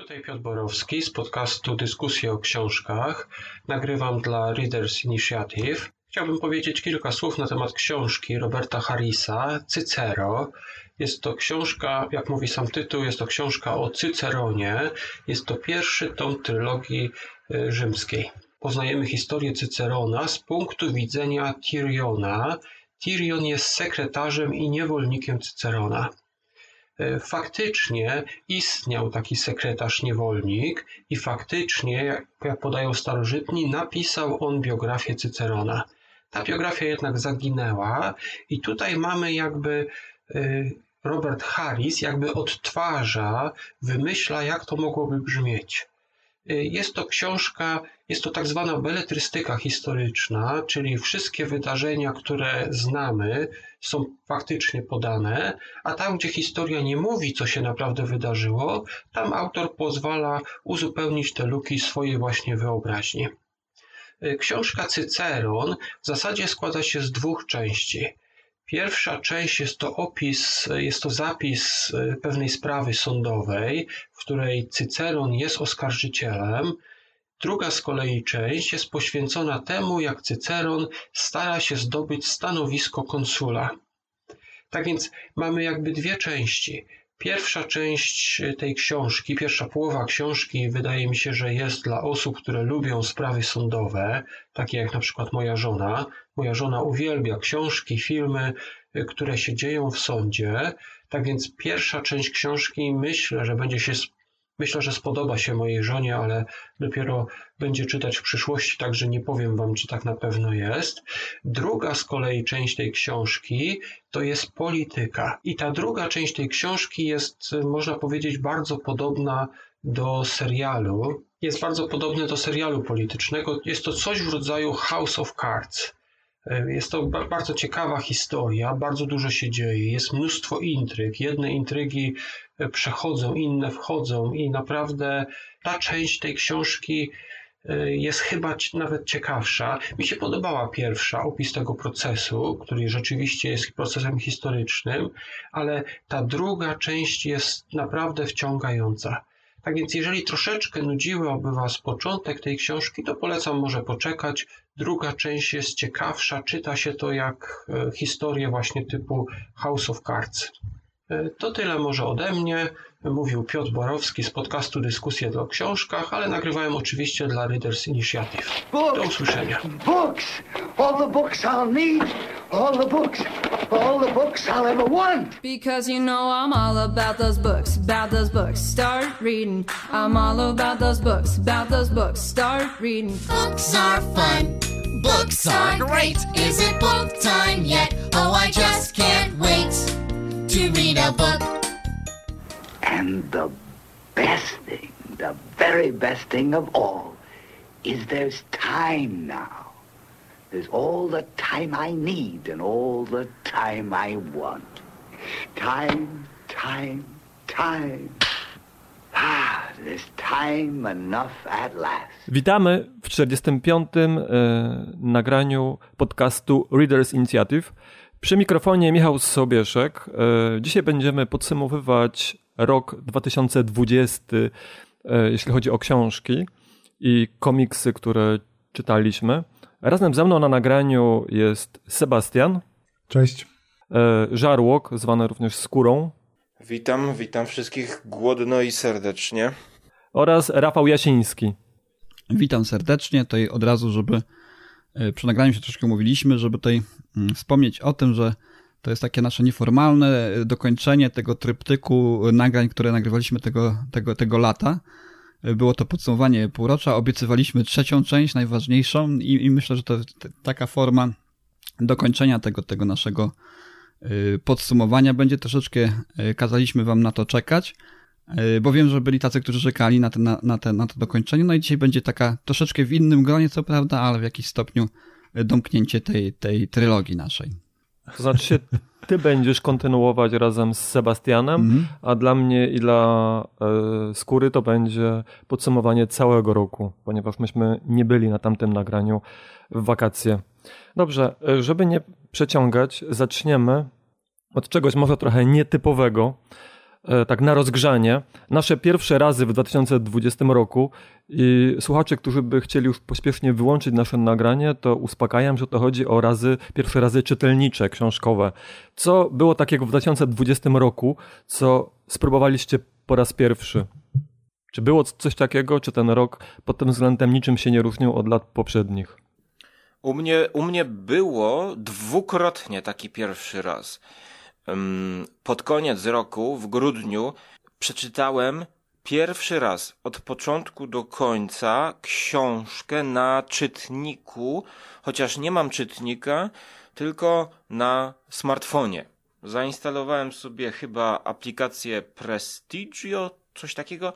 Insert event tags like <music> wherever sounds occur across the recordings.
Tutaj Piotr Borowski z podcastu Dyskusje o książkach. Nagrywam dla Readers Initiative. Chciałbym powiedzieć kilka słów na temat książki Roberta Harrisa, Cycero. Jest to książka, jak mówi sam tytuł, jest to książka o Cyceronie. Jest to pierwszy tom trylogii y, rzymskiej. Poznajemy historię Cycerona z punktu widzenia Tiriona. Tirion jest sekretarzem i niewolnikiem Cycerona. E, faktycznie istniał taki sekretarz niewolnik i faktycznie, jak podają starożytni, napisał on biografię Cycerona. Ta biografia jednak zaginęła i tutaj mamy jakby e, Robert Harris jakby odtwarza, wymyśla jak to mogłoby brzmieć. Jest to książka, jest to tak zwana beletrystyka historyczna, czyli wszystkie wydarzenia, które znamy, są faktycznie podane, a tam, gdzie historia nie mówi, co się naprawdę wydarzyło, tam autor pozwala uzupełnić te luki swojej właśnie wyobraźni. Książka Cyceron w zasadzie składa się z dwóch części. Pierwsza część jest to opis, jest to zapis e, pewnej sprawy sądowej, w której Cyceron jest oskarżycielem. Druga z kolei część jest poświęcona temu, jak Cyceron stara się zdobyć stanowisko konsula. Tak więc mamy jakby dwie części. Pierwsza część tej książki, pierwsza połowa książki wydaje mi się, że jest dla osób, które lubią sprawy sądowe, takie jak na przykład moja żona. Moja żona uwielbia książki, filmy, które się dzieją w sądzie. Tak więc pierwsza część książki myślę, że będzie się Myślę, że spodoba się mojej żonie, ale dopiero będzie czytać w przyszłości, także nie powiem Wam, czy tak na pewno jest. Druga z kolei część tej książki to jest polityka. I ta druga część tej książki jest, można powiedzieć, bardzo podobna do serialu. Jest bardzo podobny do serialu politycznego. Jest to coś w rodzaju House of Cards. Jest to bardzo ciekawa historia, bardzo dużo się dzieje, jest mnóstwo intryg. Jedne intrygi e, przechodzą, inne wchodzą, i naprawdę ta część tej książki e, jest chyba nawet ciekawsza. Mi się podobała pierwsza, opis tego procesu, który rzeczywiście jest procesem historycznym, ale ta druga część jest naprawdę wciągająca. Tak więc jeżeli troszeczkę nudziłoby Was początek tej książki, to polecam może poczekać. Druga część jest ciekawsza, czyta się to jak e, historię właśnie typu House of Cards. E, to tyle może ode mnie. Mówił Piotr Borowski z podcastu Dyskusje o książkach, ale nagrywałem oczywiście dla Readers Initiative. Do usłyszenia. Books! All the books I'll need! All the books! All the books I'll ever want! Because you know I'm all about those books, about those books. Start reading. I'm all about those books, about those books. Start reading. Books are fun. Books are great. Is it book time yet? Oh, I just can't wait to read a book. And the best thing, the very best thing of all, is there's time now. There's all the time I need and all the time I want. Time, time, time. Ah, there's time enough at last. Witamy w 45. E, nagraniu podcastu Readers Initiative. Przy mikrofonie Michał Sobieszek. E, dzisiaj będziemy podsumowywać rok 2020, e, jeśli chodzi o książki i komiksy, które czytaliśmy. Razem ze mną na nagraniu jest Sebastian. Cześć. E, Żarłok, zwany również Skórą. Witam, witam wszystkich głodno i serdecznie. Oraz Rafał Jasiński. Witam serdecznie. Tutaj od razu, żeby przy nagraniu się troszkę mówiliśmy, żeby tutaj mm, wspomnieć o tym, że to jest takie nasze nieformalne dokończenie tego tryptyku nagrań, które nagrywaliśmy tego, tego, tego lata. Było to podsumowanie półrocza. Obiecywaliśmy trzecią część, najważniejszą, i, i myślę, że to taka forma dokończenia tego, tego naszego podsumowania będzie. Troszeczkę kazaliśmy Wam na to czekać, bo wiem, że byli tacy, którzy czekali na, te, na, na, te, na to dokończenie. No i dzisiaj będzie taka troszeczkę w innym gronie, co prawda, ale w jakiś stopniu domknięcie tej, tej trylogii naszej. To znaczy ty będziesz kontynuować razem z Sebastianem, mm -hmm. a dla mnie i dla e, Skóry to będzie podsumowanie całego roku, ponieważ myśmy nie byli na tamtym nagraniu w wakacje. Dobrze, e, żeby nie przeciągać, zaczniemy od czegoś może trochę nietypowego. E, tak na rozgrzanie, nasze pierwsze razy w 2020 roku i słuchacze, którzy by chcieli już pospiesznie wyłączyć nasze nagranie, to uspokajam, że to chodzi o razy, pierwsze razy czytelnicze, książkowe. Co było takiego w 2020 roku, co spróbowaliście po raz pierwszy? Czy było coś takiego, czy ten rok pod tym względem niczym się nie różnił od lat poprzednich? U mnie, u mnie było dwukrotnie taki pierwszy raz. Pod koniec roku, w grudniu, przeczytałem pierwszy raz od początku do końca książkę na czytniku, chociaż nie mam czytnika, tylko na smartfonie. Zainstalowałem sobie chyba aplikację Prestigio, coś takiego.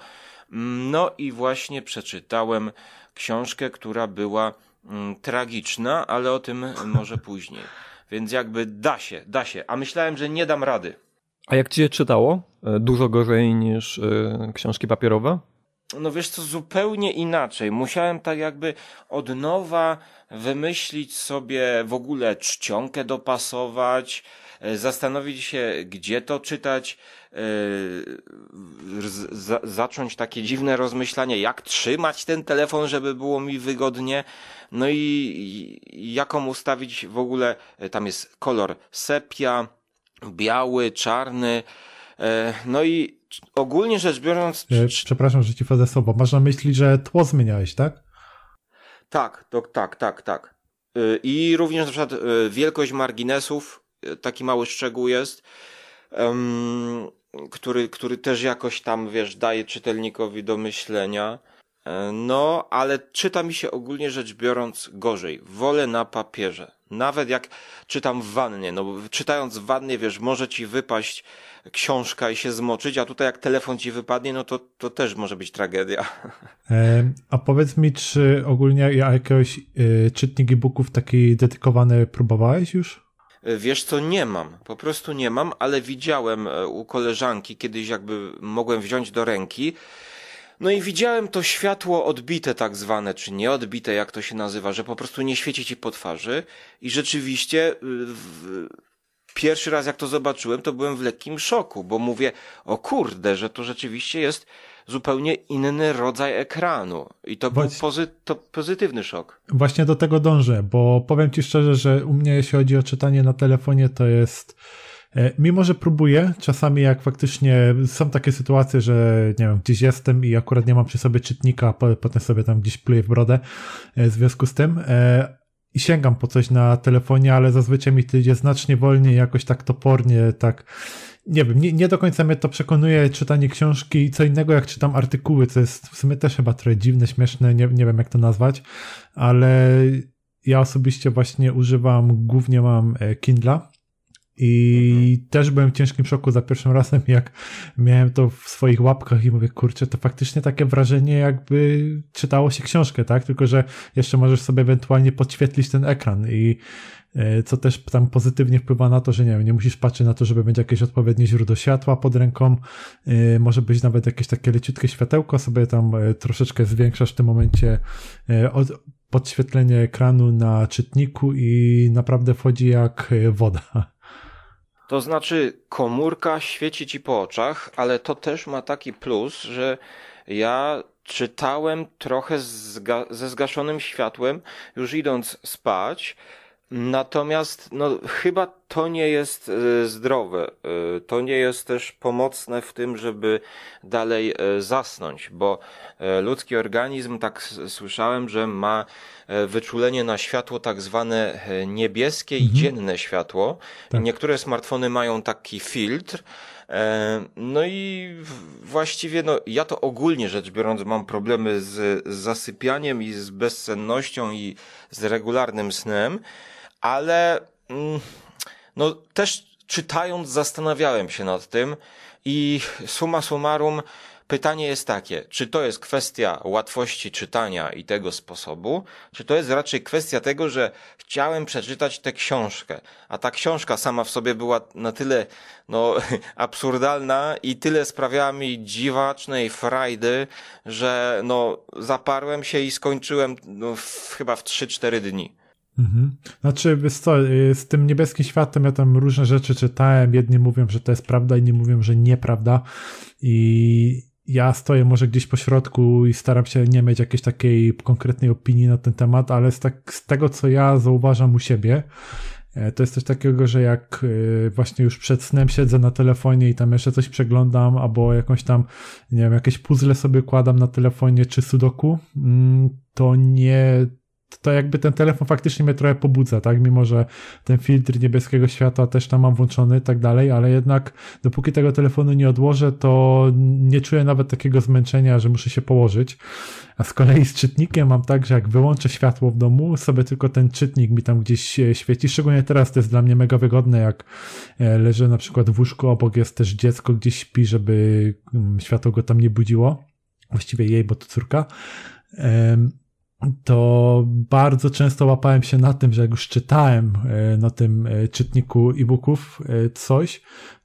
No i właśnie przeczytałem książkę, która była mm, tragiczna, ale o tym może później. Więc jakby da się, da się. A myślałem, że nie dam rady. A jak ci się czytało? E, dużo gorzej niż y, książki papierowe? No wiesz co, zupełnie inaczej. Musiałem tak jakby od nowa wymyślić sobie w ogóle czcionkę dopasować, zastanowić się, gdzie to czytać, yy, zacząć takie dziwne rozmyślanie, jak trzymać ten telefon, żeby było mi wygodnie. No i, jaką ustawić w ogóle, tam jest kolor sepia, biały, czarny. E, no i ogólnie rzecz biorąc. E, przepraszam, że ci wchodzę słowo. Masz na myśli, że tło zmieniałeś, tak? Tak, to, tak, tak, tak. E, I również na przykład wielkość marginesów, taki mały szczegół jest, który, który też jakoś tam, wiesz, daje czytelnikowi do myślenia. No, ale czyta mi się ogólnie rzecz biorąc gorzej. Wolę na papierze. Nawet jak czytam w wannie, no czytając w wannie, wiesz, może ci wypaść książka i się zmoczyć, a tutaj jak telefon ci wypadnie, no to, to też może być tragedia. <laughs> E, a powiedz mi, czy ogólnie jakiegoś e, czytnik e-booków taki dedykowany próbowałeś już? Wiesz co, nie mam. Po prostu nie mam, ale widziałem e, u koleżanki kiedyś jakby mogłem wziąć do ręki no i widziałem to światło odbite tak zwane, czy nieodbite, jak to się nazywa, że po prostu nie świeci ci po twarzy i rzeczywiście y, w, pierwszy raz jak to zobaczyłem, to byłem w lekkim szoku, bo mówię, o kurde, że to rzeczywiście jest zupełnie inny rodzaj ekranu. I to był pozy to pozytywny szok. Właśnie do tego dążę, bo powiem ci szczerze, że u mnie jeśli chodzi o czytanie na telefonie, to jest E, mimo, że próbuję, czasami jak faktycznie są takie sytuacje, że nie wiem, gdzieś jestem i akurat nie mam przy sobie czytnika, potem sobie tam gdzieś pluję w brodę e, w związku z tym e, i sięgam po coś na telefonie, ale zazwyczaj mi to idzie znacznie wolniej, jakoś tak topornie, tak nie wiem, nie, nie do końca mnie to przekonuje czytanie książki, co innego jak czytam artykuły, co jest w sumie też chyba trochę dziwne, śmieszne, nie, nie wiem jak to nazwać, ale ja osobiście właśnie używam, głównie mam Kindla, i mhm. też byłem w ciężkim szoku za pierwszym razem, <laughs> jak miałem to w swoich łapkach i mówię, kurczę, to faktycznie takie wrażenie, jakby czytało się książkę, tak? Tylko, że jeszcze możesz sobie ewentualnie podświetlić ten ekran i e, co też tam pozytywnie wpływa na to, że nie wiem, nie musisz patrzeć na to, żeby będzie jakieś odpowiednie źródło światła pod ręką, e, może być nawet jakieś takie leciutkie światełko, sobie tam e, troszeczkę zwiększasz w tym momencie podświetlenie ekranu na czytniku i naprawdę wchodzi jak woda. To znaczy, komórka świeci ci po oczach, ale to też ma taki plus, że ja czytałem trochę zga ze zgaszonym światłem, już idąc spać, Natomiast no, chyba to nie jest e, zdrowe. E, to nie jest też pomocne w tym, żeby dalej e, zasnąć, bo ludzki organizm, tak słyszałem, że ma wyczulenie na światło tak zwane niebieskie i mhm. dzienne światło. Tak. Niektóre smartfony mają taki filtr, no i właściwie, no, ja to ogólnie rzecz biorąc mam problemy z zasypianiem i z bezsennością i z regularnym snem ale mm, no też czytając zastanawiałem się nad tym i summa summarum pytanie jest takie, czy to jest kwestia łatwości czytania i tego sposobu, czy to jest raczej kwestia tego, że chciałem przeczytać tę książkę, a ta książka sama w sobie była na tyle no, <laughs> absurdalna i tyle sprawiała mi dziwacznej frajdy, że no, zaparłem się i skończyłem no, w, chyba w 3-4 dni. Mhm. Znaczy, wiesz co, y, z tym niebieskim światem ja tam różne rzeczy czytałem. Jedni mówią, że to jest prawda, inni mówią, że nieprawda. I ja stoję może gdzieś po środku i staram się nie mieć jakiejś takiej konkretnej opinii na ten temat, ale z, tak, z tego, co ja zauważam u siebie, e, to jest coś takiego, że jak e, właśnie już przed snem siedzę na telefonie i tam jeszcze coś przeglądam, albo jakąś tam, nie wiem, jakieś puzzle sobie kładam na telefonie czy sudoku, mm, to nie to jakby ten telefon faktycznie mnie trochę pobudza, tak? Mimo, że ten filtr niebieskiego światła też tam mam włączony i tak dalej, ale jednak dopóki tego telefonu nie odłożę, to nie czuję nawet takiego zmęczenia, że muszę się położyć. A z kolei z czytnikiem mam tak, że jak wyłączę światło w domu, sobie tylko ten czytnik mi tam gdzieś świeci. Szczególnie teraz to jest dla mnie mega wygodne, jak e, leżę na przykład w łóżku, obok jest też dziecko gdzieś śpi, żeby mm, światło go tam nie budziło. Właściwie jej, bo to córka to bardzo często łapałem się na tym, że jak już czytałem e, na tym e, czytniku e-booków e, coś,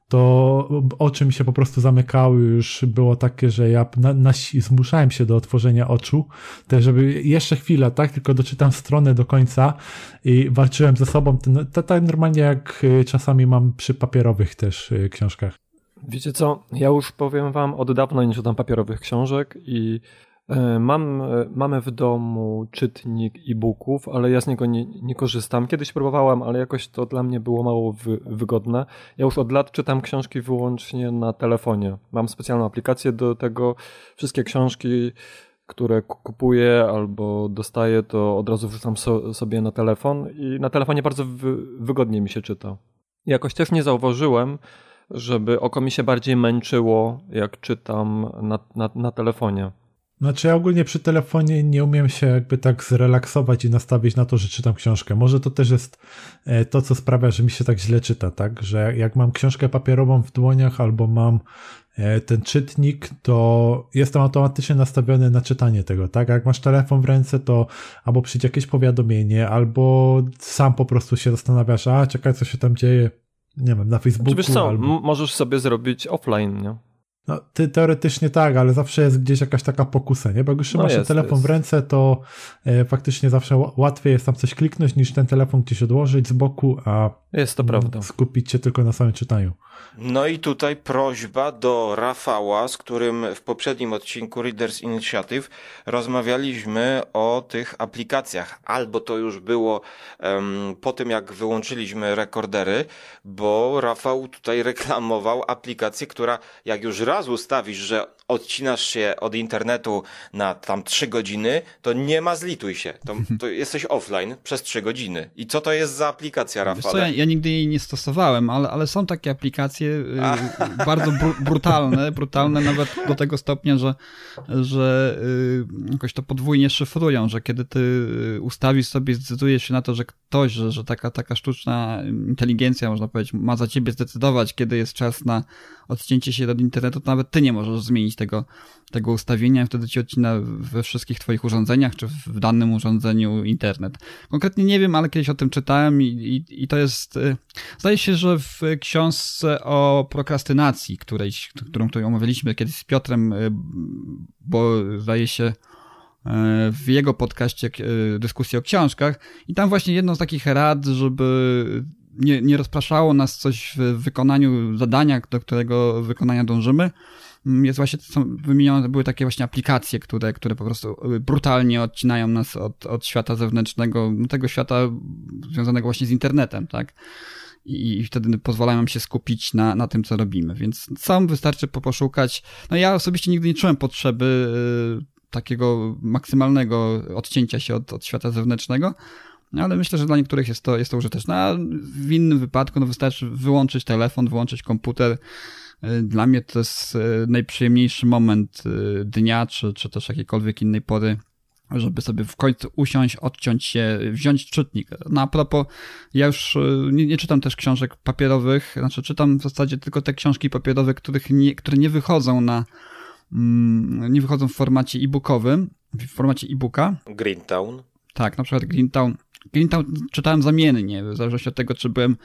to oczy mi się po prostu zamykały, już było takie, że ja na, na, zmuszałem się do otworzenia oczu, żeby jeszcze chwilę, tak, tylko doczytam stronę do końca i walczyłem ze sobą, tak ta, normalnie jak czasami mam przy papierowych też książkach. Wiecie co, ja już powiem wam, od dawna nie czytam papierowych książek i mam, e, mamy w domu czytnik e-booków, ale ja z niego nie, nie, korzystam. Kiedyś próbowałem, ale jakoś to dla mnie było mało wy, wygodne. Ja już od lat czytam książki wyłącznie na telefonie. Mam specjalną aplikację do tego. Wszystkie książki, które kupuję albo dostaję, to od razu wrzucam so, sobie na telefon i na telefonie bardzo wy, wygodnie mi się czyta. Jakoś też nie zauważyłem, żeby oko mi się bardziej męczyło, jak czytam na, na, na telefonie. Znaczy ja ogólnie przy telefonie nie umiem się jakby tak zrelaksować i nastawić na to, że czytam książkę. Może to też jest e, to, co sprawia, że mi się tak źle czyta, tak? Że jak mam książkę papierową w dłoniach albo mam e, ten czytnik, to jestem automatycznie nastawiony na czytanie tego, tak? Jak masz telefon w ręce, to albo przyjdzie jakieś powiadomienie, albo sam po prostu się zastanawiasz, a czekaj, co się tam dzieje, nie wiem, na Facebooku. Czy wiesz co, albo... możesz sobie zrobić offline, nie? No, ty teoretycznie tak, ale zawsze jest gdzieś jakaś taka pokusa, nie? Bo jak już no trzymasz telefon jest. w ręce, to e, faktycznie zawsze łatwiej jest tam coś kliknąć, niż ten telefon gdzieś odłożyć z boku, a jest to prawda. skupić się tylko na samym czytaniu. No i tutaj prośba do Rafała, z którym w poprzednim odcinku Readers Initiative rozmawialiśmy o tych aplikacjach. Albo to już było um, po tym, jak wyłączyliśmy rekordery, bo Rafał tutaj <laughs> reklamował aplikację, która jak już raz ustawisz, że odcinasz się od internetu na tam trzy godziny, to nie ma zlituj się. To, to jesteś offline przez trzy godziny. I co to jest za aplikacja, Rafał? Ja, ja, nigdy jej nie stosowałem, ale, ale są takie aplikacje y, <laughs> bardzo br brutalne, brutalne nawet do tego stopnia, że, że y, jakoś to podwójnie szyfrują, że kiedy ty y, ustawisz sobie, zdecydujesz się na to, że ktoś, że, że taka, taka sztuczna inteligencja, można powiedzieć, ma za ciebie zdecydować, kiedy jest czas na odcięcie się od internetu, to nawet ty nie możesz zmienić tego, tego ustawienia, wtedy ci odcina we wszystkich twoich urządzeniach, czy w danym urządzeniu internet. Konkretnie nie wiem, ale kiedyś o tym czytałem i, i, i to jest, y, zdaje się, że w książce o prokrastynacji, której, którą tutaj omawialiśmy kiedyś z Piotrem, y, bo zdaje się, y, w jego podcaście dyskusji o książkach i tam właśnie jedną z takich rad, żeby nie, nie rozpraszało nas coś w wykonaniu zadania, do którego wykonania dążymy, jest właśnie, są wymienione były takie właśnie aplikacje, które, które po prostu y, brutalnie odcinają nas od, od świata zewnętrznego, no, tego świata związanego właśnie z internetem, tak? I, wtedy pozwalają nam się skupić na, na tym, co robimy. Więc sam wystarczy poszukać. No ja osobiście nigdy nie czułem potrzeby y, takiego maksymalnego odcięcia się od, od świata zewnętrznego, ale myślę, że dla niektórych jest to, jest to użyteczne. A w innym wypadku no wystarczy wyłączyć telefon, wyłączyć komputer. Y, dla mnie to jest y, najprzyjemniejszy moment y, dnia, czy, czy też jakiejkolwiek innej pory, żeby sobie w końcu usiąść, odciąć się, wziąć czytnik. No a propos, ja już nie, nie, czytam też książek papierowych, znaczy czytam w zasadzie tylko te książki papierowe, których nie, które nie wychodzą na, mm, nie wychodzą w formacie e-bookowym, w formacie e-booka. Greentown. Tak, na przykład Greentown Greentown czytałem zamiennie, w zależności od tego, czy byłem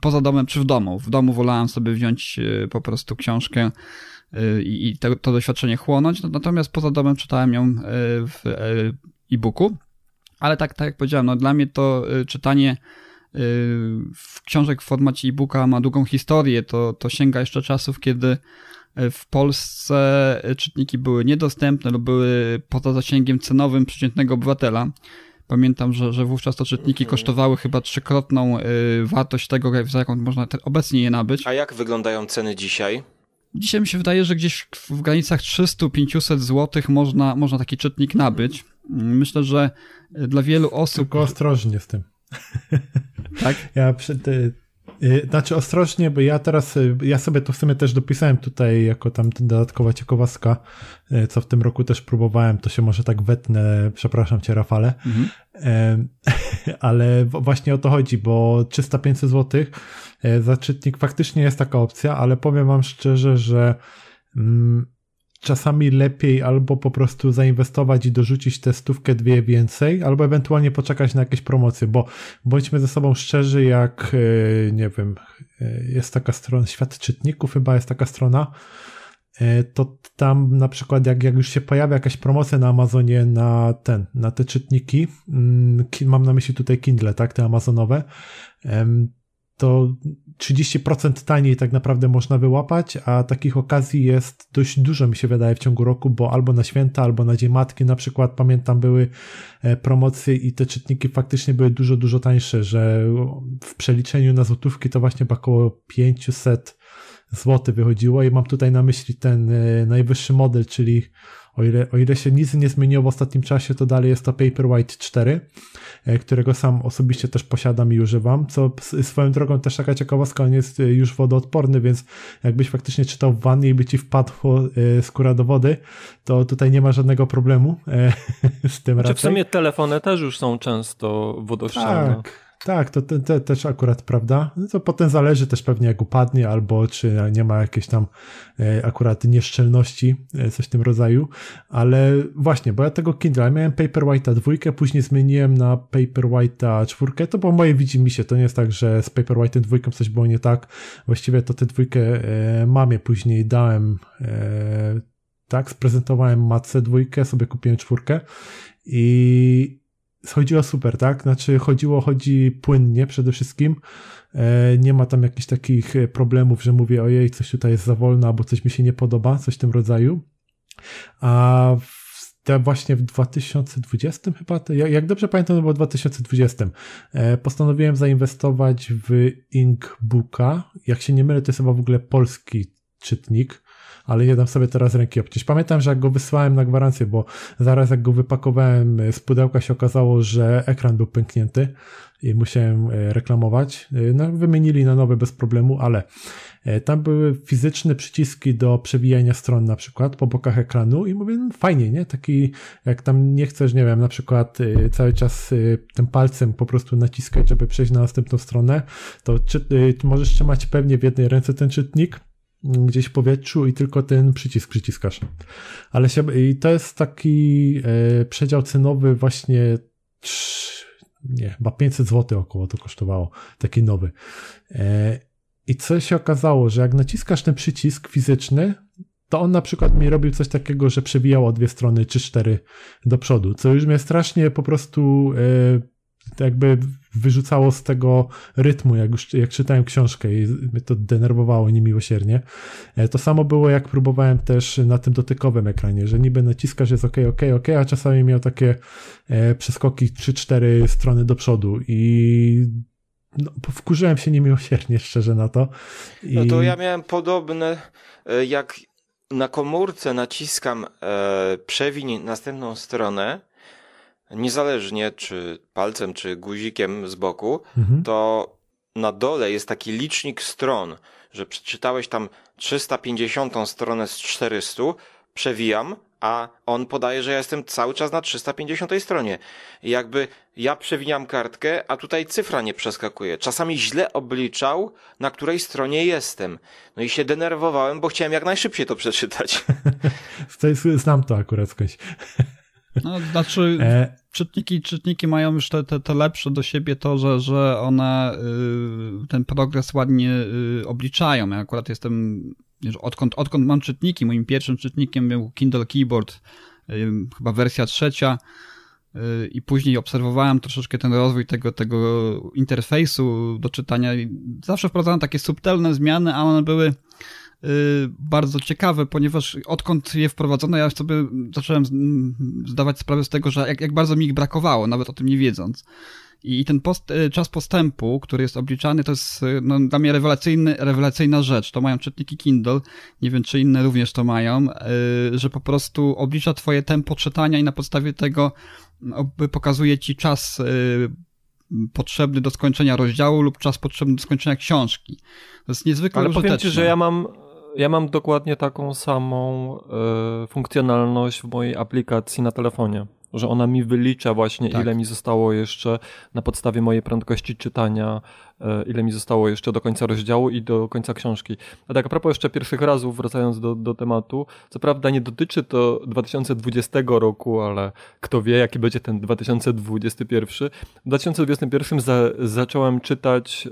poza domem, czy w domu. W domu wolałem sobie wziąć e, po prostu książkę e, i to, to doświadczenie chłonąć, natomiast poza domem czytałem ją e, w e-booku. Ale tak, tak jak powiedziałem, no dla mnie to y, czytanie y, w książek w formacie e-booka ma długą historię. To, to sięga jeszcze czasów, kiedy y, w Polsce czytniki były niedostępne lub były poza zasięgiem cenowym przeciętnego obywatela. Pamiętam, że, że wówczas to czytniki mhm. kosztowały chyba trzykrotną wartość tego, za jaką można obecnie je nabyć. A jak wyglądają ceny dzisiaj? Dzisiaj mi się wydaje, że gdzieś w granicach 300-500 zł można, można taki czytnik nabyć. Myślę, że dla wielu osób. Tylko ostrożnie z tym. Tak? <laughs> Ja przed, y, y, znaczy ostrożnie, bo ja teraz, y, ja sobie to w sumie też dopisałem tutaj jako tam dodatkowa ciekawostka, co w tym roku też próbowałem, to się może tak wetnę, przepraszam cię Rafale, mhm. <laughs> ale właśnie o to chodzi, bo 300-500 zł za czytnik faktycznie jest taka opcja, ale powiem wam szczerze, że mm, czasami lepiej albo po prostu zainwestować i dorzucić testówkę dwie więcej, albo ewentualnie poczekać na jakieś promocje, bo bądźmy ze sobą szczerzy, jak e, nie wiem, e, jest taka strona, Świat Czytników chyba jest taka strona, e, to tam na przykład jak, jak już się pojawia jakaś promocja na Amazonie na ten, na te czytniki, mm, mam na myśli tutaj Kindle, tak, te amazonowe, to 30% taniej tak naprawdę można wyłapać, a takich okazji jest dość dużo, mi się wydaje, w ciągu roku, bo albo na święta, albo na Dzień Matki na przykład, pamiętam, były e, promocje i te czytniki faktycznie były dużo, dużo tańsze, że w przeliczeniu na złotówki to właśnie około 500 zł wychodziło i mam tutaj na myśli ten e, najwyższy model, czyli o ile, o ile się nic nie zmieniło w ostatnim czasie, to dalej jest to Paperwhite 4, e, którego sam osobiście też posiadam i używam, co swoją drogą też taka ciekawostka, on jest e, już wodoodporny, więc jakbyś faktycznie czytał w wannie i by ci wpadło e, skóra do wody, to tutaj nie ma żadnego problemu <laughs> z tym Czy raczej. w sumie telefony też już są często wodoszczelne. Tak. Tak, to, to, to, też akurat prawda. No to potem zależy też pewnie jak upadnie, albo czy nie ma jakiejś tam e, akurat nieszczelności, e, coś w tym rodzaju. Ale właśnie, bo ja tego Kindle, miałem Paperwhite'a dwójkę, później zmieniłem na Paperwhite'a czwórkę. To było moje widzimy się. To nie jest tak, że z Paperwhite'em dwójką coś było nie tak. Właściwie to tę dwójkę e, mamie później dałem, tak, sprezentowałem matce dwójkę, sobie kupiłem czwórkę i chodziło super, tak? Znaczy chodziło, chodzi płynnie przede wszystkim. E, nie ma tam jakichś takich e, problemów, że mówię, ojej, coś tutaj jest za wolno, albo coś mi się nie podoba, coś w tym rodzaju. A w, właśnie w 2020 chyba, jak dobrze pamiętam, to było w 2020. E, postanowiłem zainwestować w Inkbooka. Jak się nie mylę, to jest chyba w ogóle polski czytnik ale nie dam sobie teraz ręki obciąć. Pamiętam, że jak go wysłałem na gwarancję, bo zaraz jak go wypakowałem z pudełka się okazało, że ekran był pęknięty i musiałem e, reklamować. E, no, wymienili na nowy bez problemu, ale e, tam były fizyczne przyciski do przewijania stron na przykład po bokach ekranu i mówię, no fajnie, nie? Taki, jak tam nie chcesz, nie wiem, na przykład cały czas tym palcem po prostu naciskać, żeby przejść na następną stronę, to czy, możesz trzymać pewnie w jednej ręce ten czytnik, gdzieś w powietrzu i tylko ten przycisk przyciskasz. Ale się, i to jest taki e, przedział cenowy właśnie nie, chyba 500 zł około to kosztowało, taki nowy. E, I co się okazało, że jak naciskasz ten przycisk fizyczny, to on na przykład mi robił coś takiego, że przewijało dwie strony czy cztery do przodu, co już mnie strasznie po prostu e, jakby wyrzucało z tego rytmu, jak już jak czytałem książkę i mnie to denerwowało niemiłosiernie. E, to samo było, jak próbowałem też na tym dotykowym ekranie, że niby naciskasz jest ok, ok, ok, a czasami miał takie e, przeskoki 3-4 strony do przodu i no, wkurzyłem się niemiłosiernie, <laughs> szczerze na to. I... No to ja miałem podobne, e, jak na komórce naciskam e, przewiń następną stronę, niezależnie czy palcem, czy guzikiem z boku, mhm. to na dole jest taki licznik stron, że przeczytałeś tam 350 stronę z 400, przewijam, a on podaje, że ja jestem cały czas na 350 stronie. I jakby ja przewijam kartkę, a tutaj cyfra nie przeskakuje. Czasami źle obliczał, na której stronie jestem. No i się denerwowałem, bo chciałem jak najszybciej to przeczytać. <laughs> Znam to akurat skądś. No, znaczy, <laughs> e... czytniki, czytniki mają już te, te, te lepsze do siebie to, że, że one y, ten progres ładnie y, obliczają. Ja akurat jestem, odkąd, odkąd mam czytniki, moim pierwszym czytnikiem był Kindle Keyboard, y, chyba wersja trzecia, i później obserwowałem troszeczkę ten rozwój tego, tego interfejsu do czytania. Zawsze wprowadzałem takie subtelne zmiany, a one były y, bardzo ciekawe, ponieważ odkąd je wprowadzono, ja sobie zacząłem zdawać sprawę z tego, że jak, jak bardzo mi ich brakowało, nawet o tym nie wiedząc. I ten post, y, czas postępu, który jest obliczany, to jest y, no, dla mnie rewelacyjny, rewelacyjna rzecz. To mają czytniki Kindle, nie wiem czy inne również to mają, że po prostu oblicza twoje tempo czytania i na podstawie tego pokazuje ci czas y, potrzebny do skończenia rozdziału lub czas potrzebny do skończenia książki. To jest niezwykle Ale użyteczne. powiem ci, że ja mam, ja mam dokładnie taką samą y, funkcjonalność w mojej aplikacji na telefonie że ona mi wylicza właśnie, tak. ile mi zostało jeszcze na podstawie mojej prędkości czytania, e, ile mi zostało jeszcze do końca rozdziału i do końca książki. A tak a propos jeszcze pierwszych razów, wracając do, do tematu, co prawda nie dotyczy to 2020 roku, ale kto wie, jaki będzie ten 2021. W 2021 za, zacząłem czytać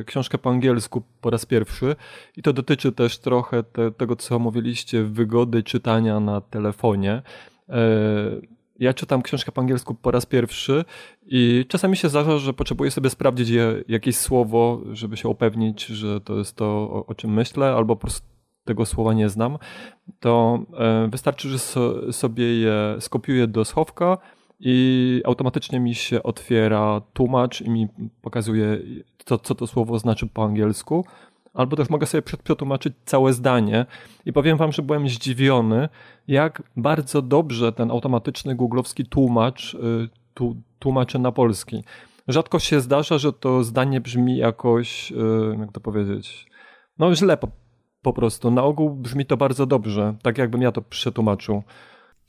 e, książkę po angielsku po raz pierwszy i to dotyczy też trochę te, tego, co mówiliście, wygody czytania na telefonie. E, ja czytam książkę po angielsku po raz pierwszy i czasami się zdarza, że potrzebuję sobie sprawdzić jakieś słowo, żeby się upewnić, że to jest to, o, o czym myślę, albo po prostu tego słowa nie znam, to e, wystarczy, że sobie je skopiuję do schowka i automatycznie mi się otwiera tłumacz i mi pokazuje, co, co to słowo znaczy po angielsku albo też mogę sobie przetłumaczyć całe zdanie i powiem wam, że byłem zdziwiony, jak bardzo dobrze ten automatyczny googlowski tłumacz y, tłumaczy na polski. Rzadko się zdarza, że to zdanie brzmi jakoś, y, jak to powiedzieć, no źle po, po prostu. Na ogół brzmi to bardzo dobrze, tak jakbym ja to przetłumaczył.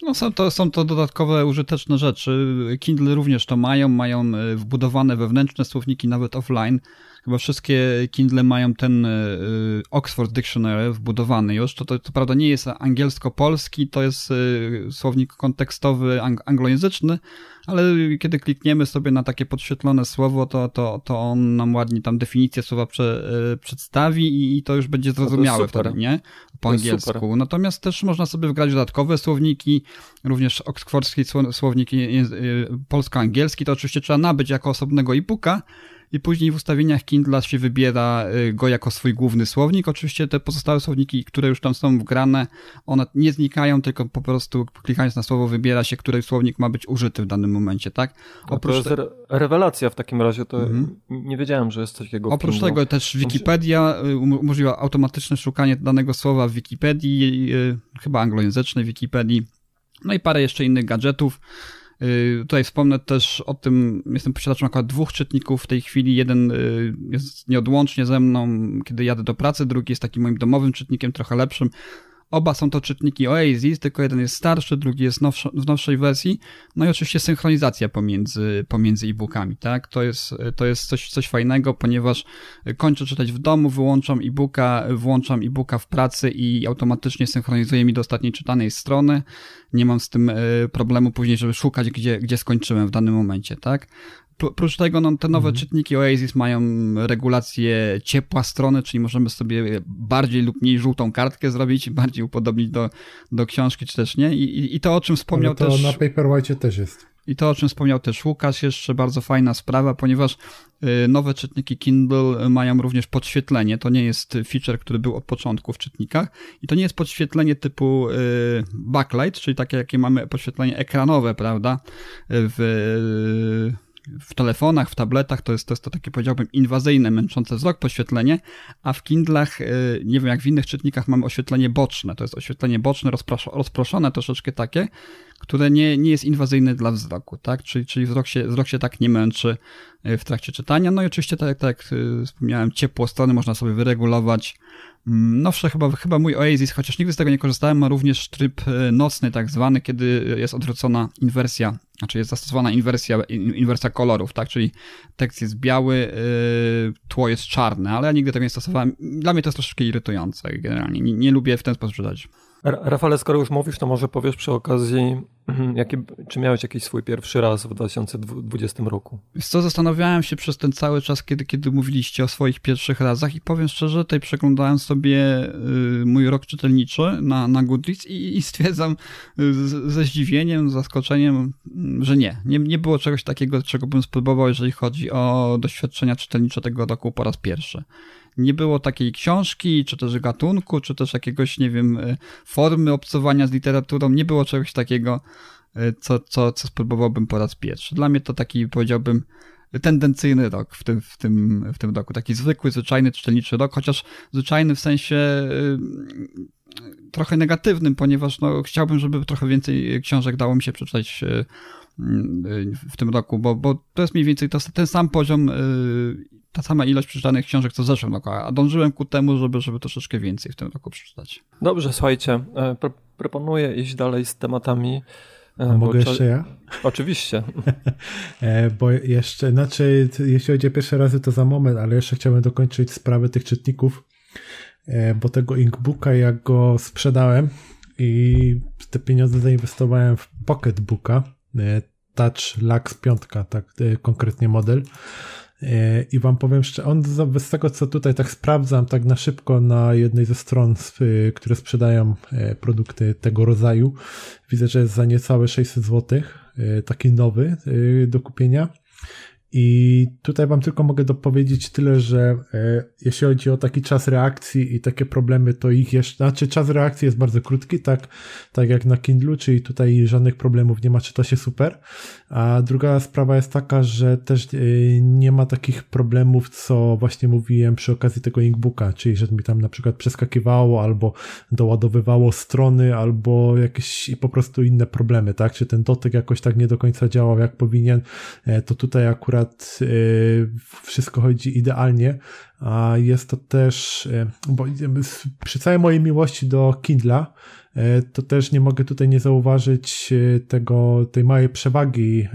No są to, są to dodatkowe, użyteczne rzeczy. Kindle również to mają, mają y, wbudowane wewnętrzne słowniki, nawet offline. Chyba wszystkie Kindle mają ten y, Oxford Dictionary wbudowany już. To, to, to prawda nie jest angielsko-polski, to jest słownik kontekstowy ang anglojęzyczny, ale kiedy klikniemy sobie na takie podświetlone słowo, to, to, to on nam ładnie tam definicję słowa prze, y, przedstawi i to już będzie zrozumiałe wtedy, nie? Po angielsku. Natomiast też można sobie wgrać dodatkowe słowniki, również oksfordzki słownik polsko-angielski, to oczywiście trzeba nabyć jako osobnego e-booka, i później w ustawieniach Kindle się wybiera y, go jako swój główny słownik. Oczywiście te pozostałe słowniki, które już tam są wgrane, one nie znikają, tylko po prostu klikając na słowo wybiera się, który słownik ma być użyty w danym momencie, tak? Oprócz to jest te... rewelacja w takim razie, to mhm. nie wiedziałem, że jest coś takiego Oprócz tego też Wikipedia y, umożliwia automatyczne szukanie danego słowa w Wikipedii, y, chyba anglojęzycznej Wikipedii, no i parę jeszcze innych gadżetów. Y, tutaj wspomnę też o tym, jestem posiadaczem akurat dwóch czytników w tej chwili. Jeden y, jest nieodłącznie ze mną, kiedy jadę do pracy, drugi jest takim moim domowym czytnikiem, trochę lepszym. Oba są to czytniki Oasis, tylko jeden jest starszy, drugi jest w nowszej wersji. No i oczywiście synchronizacja pomiędzy, pomiędzy e-bookami, tak? To jest, to jest coś, coś fajnego, ponieważ kończę czytać w domu, wyłączam e-booka, włączam e-booka w pracy i automatycznie synchronizuje mi do ostatniej czytanej strony. Nie mam z tym e, problemu później, żeby szukać, gdzie, gdzie skończyłem w danym momencie, tak? Prócz tego no, te nowe mhm. czytniki Oasis mają regulację ciepła strony, czyli możemy sobie bardziej lub mniej żółtą kartkę zrobić, <laughs> bardziej upodobnić do, do książki, czy też nie. I, i to, o czym wspomniał Ale to też... na Paperwhite też jest. I to, o czym wspomniał też Łukasz, jeszcze bardzo fajna sprawa, ponieważ y, nowe czytniki Kindle mają również podświetlenie. To nie jest feature, który był od początku w czytnikach. I to nie jest podświetlenie typu y, backlight, czyli takie, jakie mamy podświetlenie ekranowe, prawda? W w telefonach, w tabletach to jest, to jest to takie powiedziałbym inwazyjne, męczące wzrok poświetlenie, a w Kindlach, y, nie wiem jak w innych czytnikach mamy oświetlenie boczne. To jest oświetlenie boczne, rozproszone troszeczkę takie, które nie, nie jest inwazyjne dla wzroku, tak? Czyli, czyli wzrok, się, wzrok się tak nie męczy y, w trakcie czytania. No i oczywiście, tak, tak jak y, wspomniałem, ciepło strony można sobie wyregulować. Mm, nowsze chyba, chyba mój Oasis, chociaż nigdy z tego nie korzystałem, ma również tryb nocny tak zwany, kiedy jest odwrócona inwersja znaczy jest zastosowana inwersja, inwersja kolorów, tak? Czyli tekst jest biały, yy, tło jest czarne, ale ja nigdy tego nie stosowałem. Dla mnie to jest troszeczkę irytujące generalnie. Nie, nie lubię w ten sposób czytać. Rafale, skoro już mówisz, to może powiesz przy okazji, Mhm, Jakie, czy miałeś jakiś swój pierwszy raz w 2020 roku? Co, zastanawiałem się przez ten cały czas, kiedy, kiedy mówiliście o swoich pierwszych razach i powiem szczerze, tutaj przeglądałem sobie y, mój rok czytelniczy na, na Goodreads i, i stwierdzam y, z, ze zdziwieniem, zaskoczeniem, y, że nie. nie. Nie było czegoś takiego, czego bym spróbował, jeżeli chodzi o doświadczenia czytelnicze tego roku po raz pierwszy nie było takiej książki, czy też gatunku, czy też jakiegoś, nie wiem, y, formy obcowania z literaturą, nie było czegoś takiego, y, co, co, co spróbowałbym po raz pierwszy. Dla mnie to taki, powiedziałbym, tendencyjny rok w tym, w tym, w tym roku. Taki zwykły, zwyczajny, czytelniczy rok, chociaż zwyczajny w sensie y, trochę negatywnym, ponieważ no, chciałbym, żeby trochę więcej książek dało mi się przeczytać w tym roku, bo, bo to jest mniej więcej to, ten sam poziom ta sama ilość przeczytanych książek co w zeszłym roku, a dążyłem ku temu, żeby, żeby troszeczkę więcej w tym roku przeczytać. Dobrze, słuchajcie, e, pro, proponuję iść dalej z tematami. E, a mogę jeszcze ja? <laughs> Oczywiście. <laughs> E, bo jeszcze, znaczy, jeśli chodzi o pierwsze razy, to za moment, ale jeszcze chciałbym dokończyć sprawę tych czytników, bo tego Inkbooka, jak go sprzedałem i te pieniądze zainwestowałem w Pocketbooka, Touch Lux 5, tak konkretnie model, E, I wam powiem szczerze, on z tego co tutaj tak sprawdzam, tak na szybko na jednej ze stron, które sprzedają e, produkty tego rodzaju, widzę, że jest za niecałe 600 zł, e, taki nowy do kupienia. I tutaj Wam tylko mogę dopowiedzieć tyle, że e, jeśli chodzi o taki czas reakcji i takie problemy, to ich jeszcze, znaczy czas reakcji jest bardzo krótki, tak, tak jak na Kindlu, czyli tutaj żadnych problemów nie ma, czyta się super. A druga sprawa jest taka, że też e, nie ma takich problemów, co właśnie mówiłem przy okazji tego Inkbooka, czyli że mi tam na przykład przeskakiwało albo doładowywało strony, albo jakieś i po prostu inne problemy, tak? Czy ten dotyk jakoś tak nie do końca działał jak powinien, e, to tutaj akurat akurat y, wszystko chodzi idealnie, a jest to też, y, bo przy całej mojej miłości do Kindla, y, to też nie mogę tutaj nie zauważyć tego, tej małej przewagi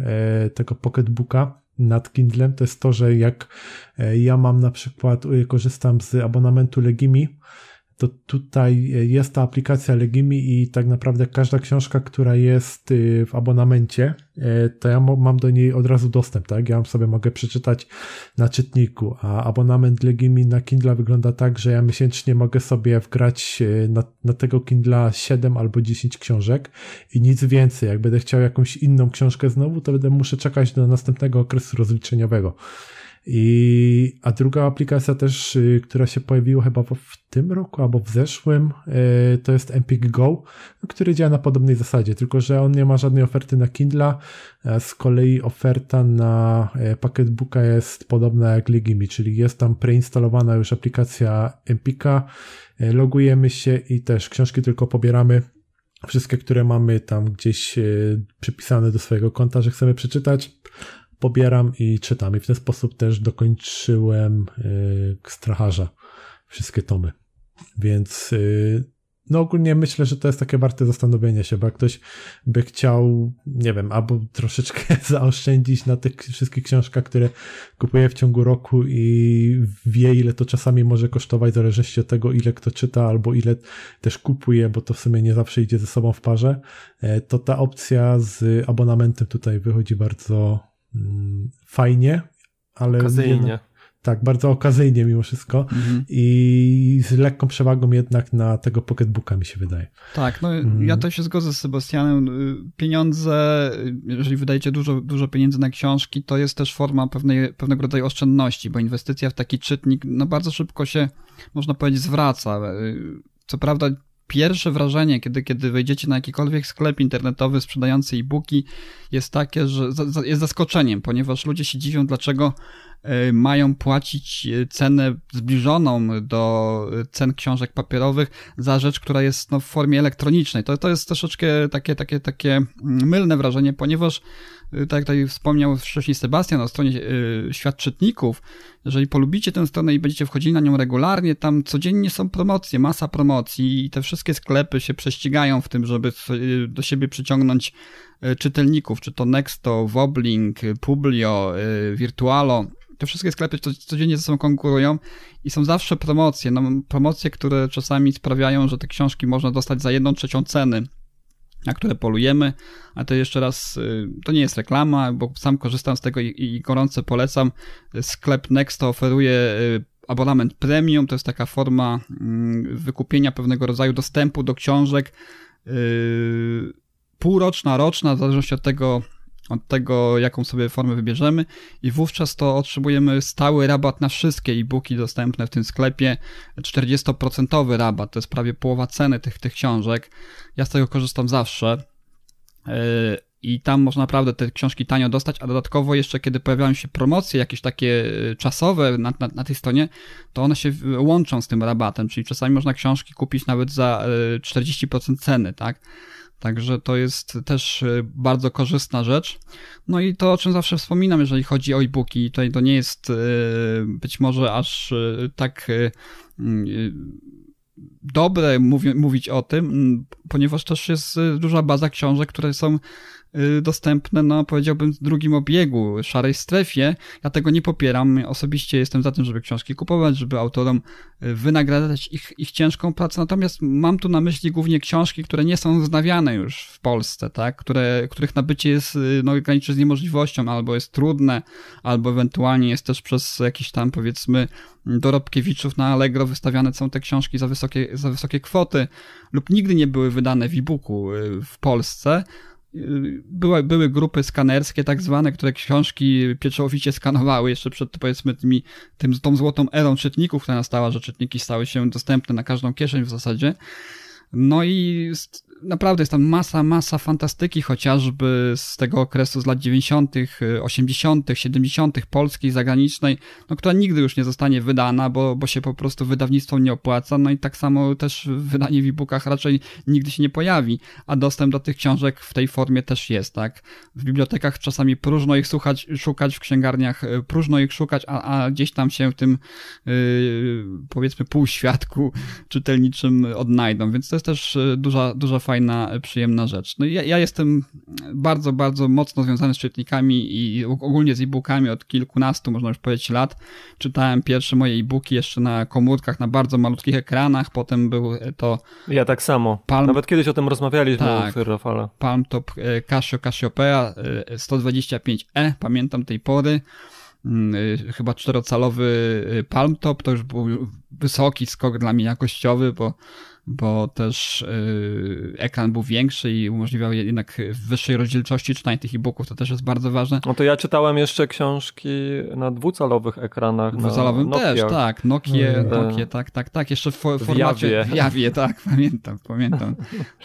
tego pocketbooka nad Kindlem, to jest to, że jak ja mam na przykład, korzystam z abonamentu Legimi, to tutaj jest ta aplikacja Legimi i tak naprawdę każda książka, która jest y, w abonamencie, y, to ja mam do niej od razu dostęp, tak? Ja sobie mogę przeczytać na czytniku, a abonament Legimi na Kindle wygląda tak, że ja miesięcznie mogę sobie wgrać y, na, na tego Kindla 7 albo 10 książek i nic więcej. Jak będę chciał jakąś inną książkę znowu, to będę muszę czekać do następnego okresu rozliczeniowego. I, a druga aplikacja też, y, która się pojawiła chyba w tym roku albo w zeszłym, y, to jest Empik Go, który działa na podobnej zasadzie, tylko że on nie ma żadnej oferty na Kindle, z kolei oferta na e, Pocketbooka jest podobna jak Ligimi, czyli jest tam preinstalowana już aplikacja Empika, e, logujemy się i też książki tylko pobieramy. Wszystkie, które mamy tam gdzieś e, przypisane do swojego konta, że chcemy przeczytać, pobieram i czytam. I w ten sposób też dokończyłem y, Stracharza, wszystkie tomy. Więc y, no ogólnie myślę, że to jest takie warte zastanowienia się, bo jak ktoś by chciał, nie wiem, albo troszeczkę <laughs> zaoszczędzić na tych wszystkich książkach, które kupuje w ciągu roku i wie, ile to czasami może kosztować, w od tego, ile kto czyta, albo ile też kupuje, bo to w sumie nie zawsze idzie ze sobą w parze, e, to ta opcja z abonamentem tutaj wychodzi bardzo fajnie, ale. Okazyjnie. Tak, bardzo okazyjnie mimo wszystko mhm. i z lekką przewagą jednak na tego pocketbooka mi się wydaje. Tak, no mhm. ja to się zgodzę z Sebastianem. Pieniądze, jeżeli wydajecie dużo, dużo pieniędzy na książki, to jest też forma pewnej, pewnego rodzaju oszczędności, bo inwestycja w taki czytnik no bardzo szybko się, można powiedzieć, zwraca. Co prawda pierwsze wrażenie, kiedy, kiedy wejdziecie na jakikolwiek sklep internetowy sprzedający e-booki, jest takie, że jest zaskoczeniem, ponieważ ludzie się dziwią, dlaczego e, mają płacić e, cenę zbliżoną do cen książek papierowych za rzecz, która jest no, w formie elektronicznej. To, to jest troszeczkę takie, takie, takie mm, mylne wrażenie, ponieważ tak jak tutaj wspomniał wcześniej Sebastian o stronie y, Świat Czytników, jeżeli polubicie tę stronę i będziecie wchodzili na nią regularnie, tam codziennie są promocje, masa promocji i te wszystkie sklepy się prześcigają w tym, żeby y, do siebie przyciągnąć czytelników, czy to Nexto, Woblink, Publio, Virtualo, te wszystkie sklepy codziennie ze sobą konkurują i są zawsze promocje. No, promocje, które czasami sprawiają, że te książki można dostać za jedną trzecią ceny na które polujemy. A to jeszcze raz, to nie jest reklama, bo sam korzystam z tego i, i gorąco polecam. Sklep Next oferuje abonament premium, to jest taka forma mm, wykupienia pewnego rodzaju dostępu do książek półroczna, roczna, w zależności od tego, od tego, jaką sobie formę wybierzemy i wówczas to otrzymujemy stały rabat na wszystkie e-booki dostępne w tym sklepie, 40% rabat, to jest prawie połowa ceny tych, tych książek. Ja z tego korzystam zawsze yy, i tam można naprawdę te książki tanio dostać, a dodatkowo jeszcze kiedy pojawiają się promocje jakieś takie yy, czasowe na, na, na tej stronie, to one się łączą z tym rabatem, czyli czasami można książki kupić nawet za 40% yy, ceny, tak? Także to jest też e, bardzo korzystna rzecz. No i to, o czym zawsze wspominam, jeżeli chodzi o e-booki, tutaj to nie jest e, być może aż e, tak dobre mówić o tym, ponieważ też jest duża baza książek, które są Y, dostępne, no powiedziałbym, drugim obiegu, szarej strefie. Ja tego nie popieram. Osobiście jestem za tym, żeby książki kupować, żeby autorom y, wynagradzać ich, ich ciężką pracę. Natomiast mam tu na myśli głównie książki, które nie są znawiane już w Polsce, tak? Które, których nabycie jest, y, no, graniczy z niemożliwością, albo jest trudne, albo ewentualnie jest też przez jakiś tam, powiedzmy, dorobkiewiczów na Allegro wystawiane są te książki za wysokie, za wysokie kwoty, lub nigdy nie były wydane w e-booku w Polsce były, były grupy skanerskie tak zwane, które książki pieczołowicie skanowały jeszcze przed powiedzmy tymi, tym, tą złotą erą czytników, która nastała, że czytniki stały się dostępne na każdą kieszeń w zasadzie. No i naprawdę jest tam masa, masa fantastyki, chociażby z tego okresu z lat 90., 80., 70., polskiej, zagranicznej, no, która nigdy już nie zostanie wydana, bo, bo się po prostu wydawnictwom nie opłaca. No i tak samo też wydanie w e-bookach raczej nigdy się nie pojawi, a dostęp do tych książek w tej formie też jest, tak? W bibliotekach czasami próżno ich słuchać, szukać, w księgarniach e, próżno ich szukać, a, a gdzieś tam się w tym yy, powiedzmy półświadku <laughs> czytelniczym odnajdą, więc to jest też e, duża, duża fajna, przyjemna rzecz. No ja, ja jestem bardzo, bardzo mocno związany z czytnikami i ogólnie z e-bookami od kilkunastu, można już powiedzieć, lat. Czytałem pierwsze moje e-booki jeszcze na komórkach, na bardzo malutkich ekranach, potem był to... Ja tak samo. Palm... Nawet kiedyś o tym rozmawialiśmy tak, Rafale. Palm Top e, Casio Cassiopeia 125e, e, pamiętam tej pory mm, e, chyba czterocalowy Palm Top, to już był wysoki skok dla mnie jakościowy, bo bo też yy, ekran był większy i umożliwiał jednak w wyższej rozdzielczości czytanie tych e-booków, to też jest bardzo ważne. No to ja czytałem jeszcze książki na dwucalowych ekranach. Dwucalowym też, tak. Nokia, no, Nokia, tak, tak, tak. Jeszcze w, w formacie. W Jawie, tak, <laughs> pamiętam, pamiętam.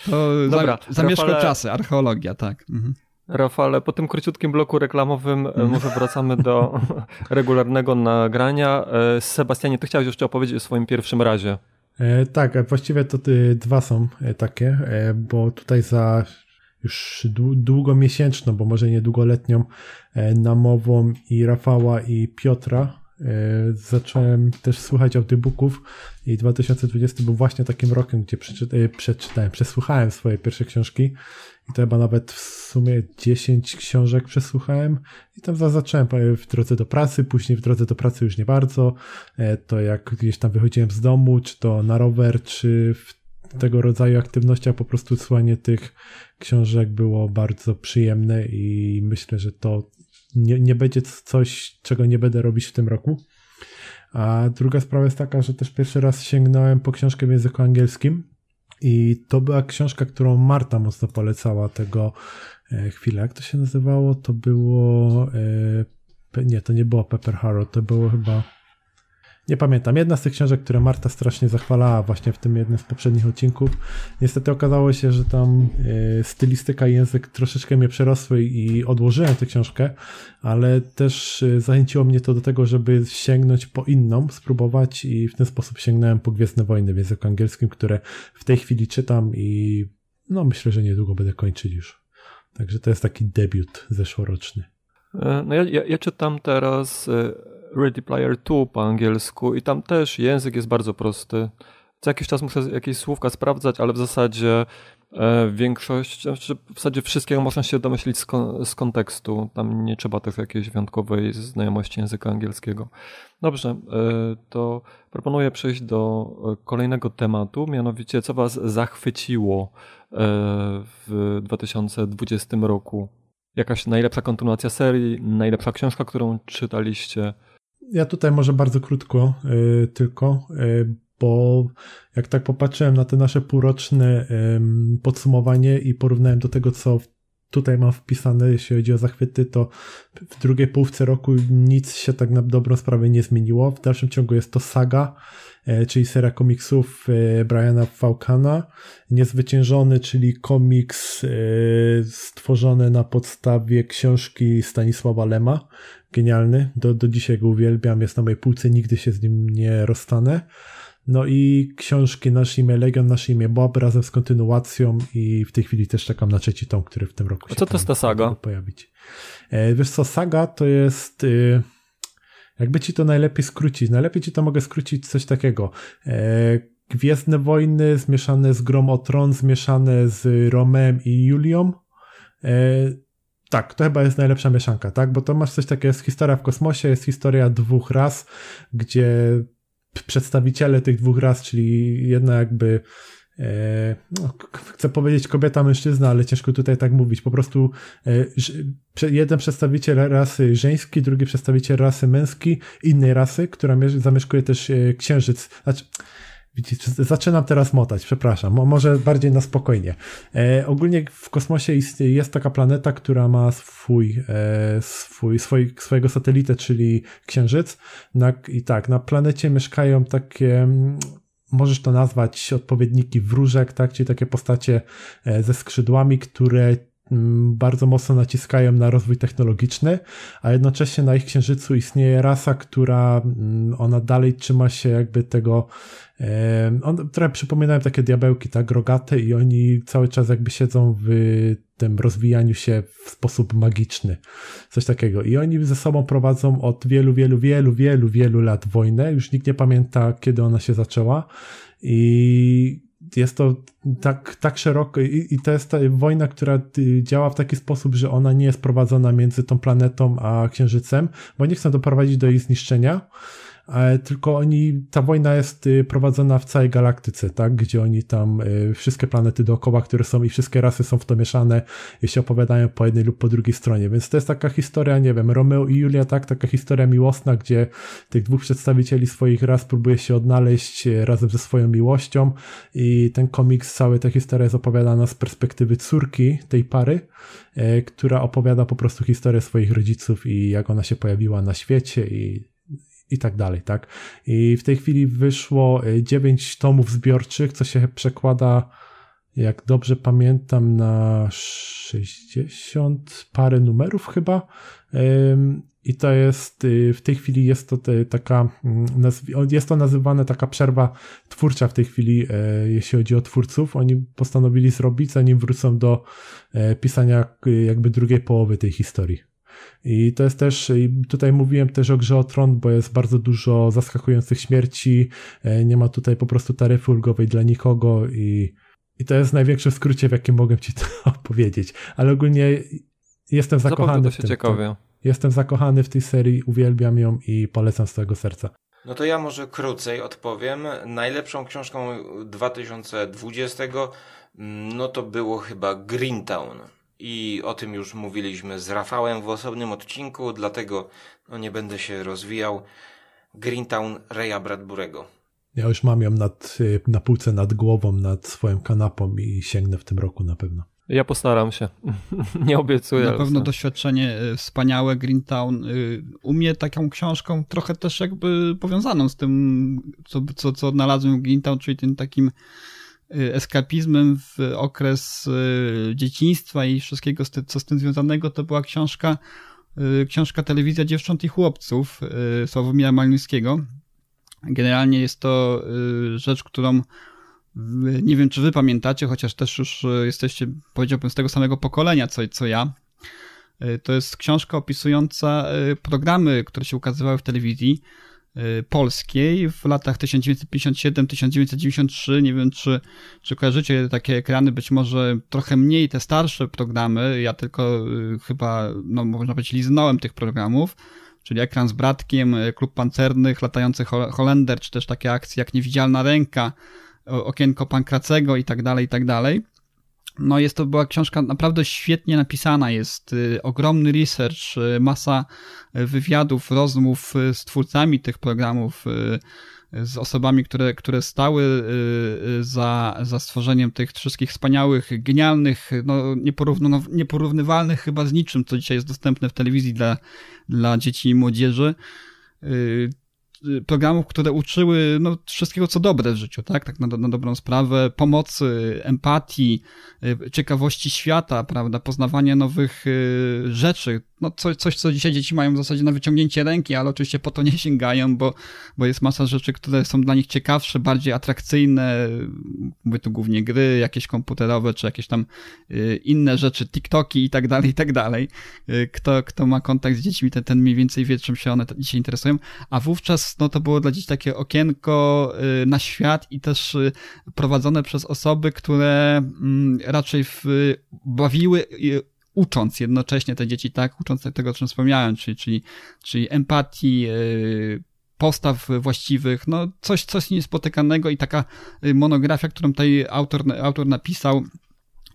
To <laughs> Dobra, zamieszkał Rafale... czasy, archeologia, tak. Mhm. Rafale, po tym króciutkim bloku reklamowym e, może wracamy do <laughs> regularnego nagrania. E, Sebastianie, ty chciałeś jeszcze opowiedzieć o swoim pierwszym razie. E, tak, właściwie to dwa są e, takie, e, bo tutaj za już długomiesięczną, bo może nie długoletnią namową i Rafała i Piotra zacząłem też słuchać audiobooków i 2020 był właśnie takim rokiem, gdzie przeczytałem, przesłuchałem swoje pierwsze książki to chyba nawet w sumie 10 książek przesłuchałem. I tam zacząłem w drodze do pracy, później w drodze do pracy już nie bardzo, e, to jak gdzieś tam wychodziłem z domu, czy to na rower, czy w tego rodzaju aktywnościach po prostu słuchanie tych książek było bardzo przyjemne i myślę, że to nie, nie będzie coś, czego nie będę robić w tym roku. A druga sprawa jest taka, że też pierwszy raz sięgnąłem po książkę w języku angielskim i to była książka, którą Marta mocno polecała tego e, chwilę. Jak to się nazywało? To było. E, nie, to nie było Pepper Harrow, to było chyba. Nie pamiętam. Jedna z tych książek, które Marta strasznie zachwalała właśnie w tym jednym z poprzednich odcinków. Niestety okazało się, że tam y, stylistyka i język troszeczkę mnie przerosły i odłożyłem tę książkę, ale też y, zachęciło mnie to do tego, żeby sięgnąć po inną, spróbować i w ten sposób sięgnąłem po Gwiezdne Wojny w języku angielskim, które w tej chwili czytam i no myślę, że niedługo będę kończyć już. Także to jest taki debiut zeszłoroczny. E, no ja, ja, ja czytam teraz e, Ready Player 2 po angielsku i tam też język jest bardzo prosty. co jakiś czas muszę jakieś słówka sprawdzać, ale w zasadzie e, większość, znaczy w zasadzie wszystkiego można się domyślić z, kon z, kontekstu. Tam nie trzeba też jakiejś wyjątkowej znajomości języka angielskiego. Dobrze, e, to proponuję przejść do e, kolejnego tematu, mianowicie co Was zachwyciło w 2020 roku? Jakaś najlepsza kontynuacja serii, najlepsza książka, którą czytaliście? Ja tutaj może bardzo krótko y, tylko, y, bo jak tak popatrzyłem na te nasze półroczne y, podsumowanie i porównałem do tego, co tutaj mam wpisane, jeśli chodzi o zachwyty, to w drugiej połówce roku nic się tak na dobrą sprawę nie zmieniło. W dalszym ciągu jest to saga, e, czyli seria komiksów e, Briana Faulkana. Niezwyciężony, czyli komiks e, stworzony na podstawie książki Stanisława Lema. Genialny. Do, do dzisiaj go uwielbiam. Jest na mojej półce, nigdy się z nim nie rozstanę. No i książki Nasze imię Legion, Nasze imię Bob razem z kontynuacją i w tej chwili też czekam na trzeci tom, który w tym roku A się co to jest ta saga? pojawić. E, wiesz co, saga to jest... Y, jakby ci to najlepiej skrócić? Najlepiej ci to mogę skrócić coś takiego. E, Gwiezdne Wojny zmieszane z Grom o Tron, zmieszane z Romem i Julią. Tak, to chyba jest najlepsza mieszanka, tak? Bo to masz coś takiego, jest historia w kosmosie, jest historia dwóch ras, gdzie przedstawiciele tych dwóch ras, czyli jedna jakby e, no, chcę powiedzieć kobieta, mężczyzna, ale ciężko tutaj tak mówić. Po prostu e, jeden przedstawiciel rasy żeńskiej, drugi przedstawiciel rasy męskiej, innej rasy, która zamieszkuje też e, księżyc. Znaczy, Widzicie, zaczynam teraz motać, przepraszam, może bardziej na spokojnie. E, ogólnie w kosmosie jest, jest, taka planeta, która ma swój, e, swój, swój, swojego satelitę, czyli Księżyc. Na, I tak, na planecie mieszkają takie, mm, możesz to nazwać odpowiedniki wróżek, tak, czyli takie postacie e, ze skrzydłami, które bardzo mocno naciskają na rozwój technologiczny, a jednocześnie na ich księżycu istnieje rasa, która ona dalej trzyma się jakby tego on trochę przypominają takie diabełki, tak, rogate i oni cały czas jakby siedzą w tym rozwijaniu się w sposób magiczny. Coś takiego. I oni ze sobą prowadzą od wielu, wielu, wielu, wielu, wielu lat wojnę. Już nikt nie pamięta, kiedy ona się zaczęła. I jest to tak, tak szeroko i, i to jest ta wojna, która y, działa w taki sposób, że ona nie jest prowadzona między tą planetą a Księżycem, bo nie chcą doprowadzić do jej zniszczenia, tylko oni, ta wojna jest y, prowadzona w całej galaktyce, tak, gdzie oni tam, y, wszystkie planety dookoła, które są i wszystkie rasy są w to mieszane i się opowiadają po jednej lub po drugiej stronie, więc to jest taka historia, nie wiem, Romeo i Julia, tak, taka historia miłosna, gdzie tych dwóch przedstawicieli swoich ras próbuje się odnaleźć y, razem ze swoją miłością. I ten komiks, cała ta historia jest opowiadana z perspektywy córki tej pary, która opowiada po prostu historię swoich rodziców i jak ona się pojawiła na świecie i i tak dalej, tak? I w tej chwili wyszło 9 e, tomów zbiorczych, co się przekłada, jak dobrze pamiętam, na 60 parę numerów chyba. I to jest, y, w tej chwili jest to taka, mm, jest to nazywane taka przerwa twórcza w tej chwili, e, jeśli chodzi o twórców. Oni postanowili zrobić, zanim wrócą do e, pisania jakby drugiej połowy tej historii. I to jest też, tutaj mówiłem też o grze o Tron, bo jest bardzo dużo zaskakujących śmierci, e, nie ma tutaj po prostu taryfy ulgowej dla nikogo i, i to jest największe skrócie, w jakim mogę ci to <laughs> opowiedzieć. Ale ogólnie jestem zakochany w tym. ciekawie. Jestem zakochany w tej serii, uwielbiam ją i polecam z całego serca. No to ja może krócej odpowiem. Najlepszą książką 2020 mm, no to było chyba Greentown i o tym już mówiliśmy z Rafałem w osobnym odcinku, dlatego no nie będę się rozwijał. Greentown Reya Bradburego. Ja już mam ją nad, na półce nad głową, nad swoją kanapą i sięgnę w tym roku na pewno. Ja postaram się. <laughs> nie obiecuję. Na pewno doświadczenie e, wspaniałe Greentown. E, u mnie taką książką trochę też jakby powiązaną z tym, co, co, co odnalazłem w Greentown, czyli tym takim Y, eskapizmem w okres y, dzieciństwa i wszystkiego, co z tym związanego, to była książka, y, książka Telewizja Dziewcząt i Chłopców Sławomira Malińskiego. Generalnie jest to rzecz, którą nie wiem, czy wy pamiętacie, chociaż też już jesteście, powiedziałbym, z tego samego pokolenia, co, co ja. To jest książka opisująca programy, które się ukazywały w telewizji polskiej w latach 1957-1993. Nie wiem, czy, czy kojarzycie takie ekrany, być może trochę mniej te starsze programy. Ja tylko chyba, no można powiedzieć, liznąłem tych programów czyli ekran z bratkiem, klub pancernych, latający Holender, czy też takie akcje jak Niewidzialna Ręka, Okienko Pankracego i tak dalej, i tak dalej. No jest to była książka naprawdę świetnie napisana, jest y, ogromny research, y, masa y, wywiadów, rozmów z twórcami tych programów, z osobami, które, które stały za, za stworzeniem tych wszystkich wspaniałych, genialnych, no nieporównywalnych chyba z niczym, co dzisiaj jest dostępne w telewizji dla, dla dzieci i młodzieży programów, które uczyły no, wszystkiego, co dobre w życiu, tak? Tak na, na dobrą sprawę, pomocy, empatii, y, ciekawości świata, prawda? Poznawania nowych y, rzeczy, no coś, coś, co dzisiaj dzieci mają w zasadzie na wyciągnięcie ręki, ale oczywiście po to nie sięgają, bo, bo jest masa rzeczy, które są dla nich ciekawsze, bardziej atrakcyjne, mówię tu głównie gry, jakieś komputerowe, czy jakieś tam inne rzeczy, TikToki i tak dalej, i tak dalej. Kto, kto ma kontakt z dziećmi, ten, ten mniej więcej wie, czym się one dzisiaj interesują, a wówczas no to było dla dzieci takie okienko y, na świat i też y, prowadzone przez osoby, które mm, raczej w, bawiły ucząc jednocześnie te dzieci, tak, ucząc tego, o czym wspomniałem, czyli, czyli, czyli empatii, y, postaw właściwych, no coś, coś niespotykanego i taka monografia, którą tutaj autor, autor napisał,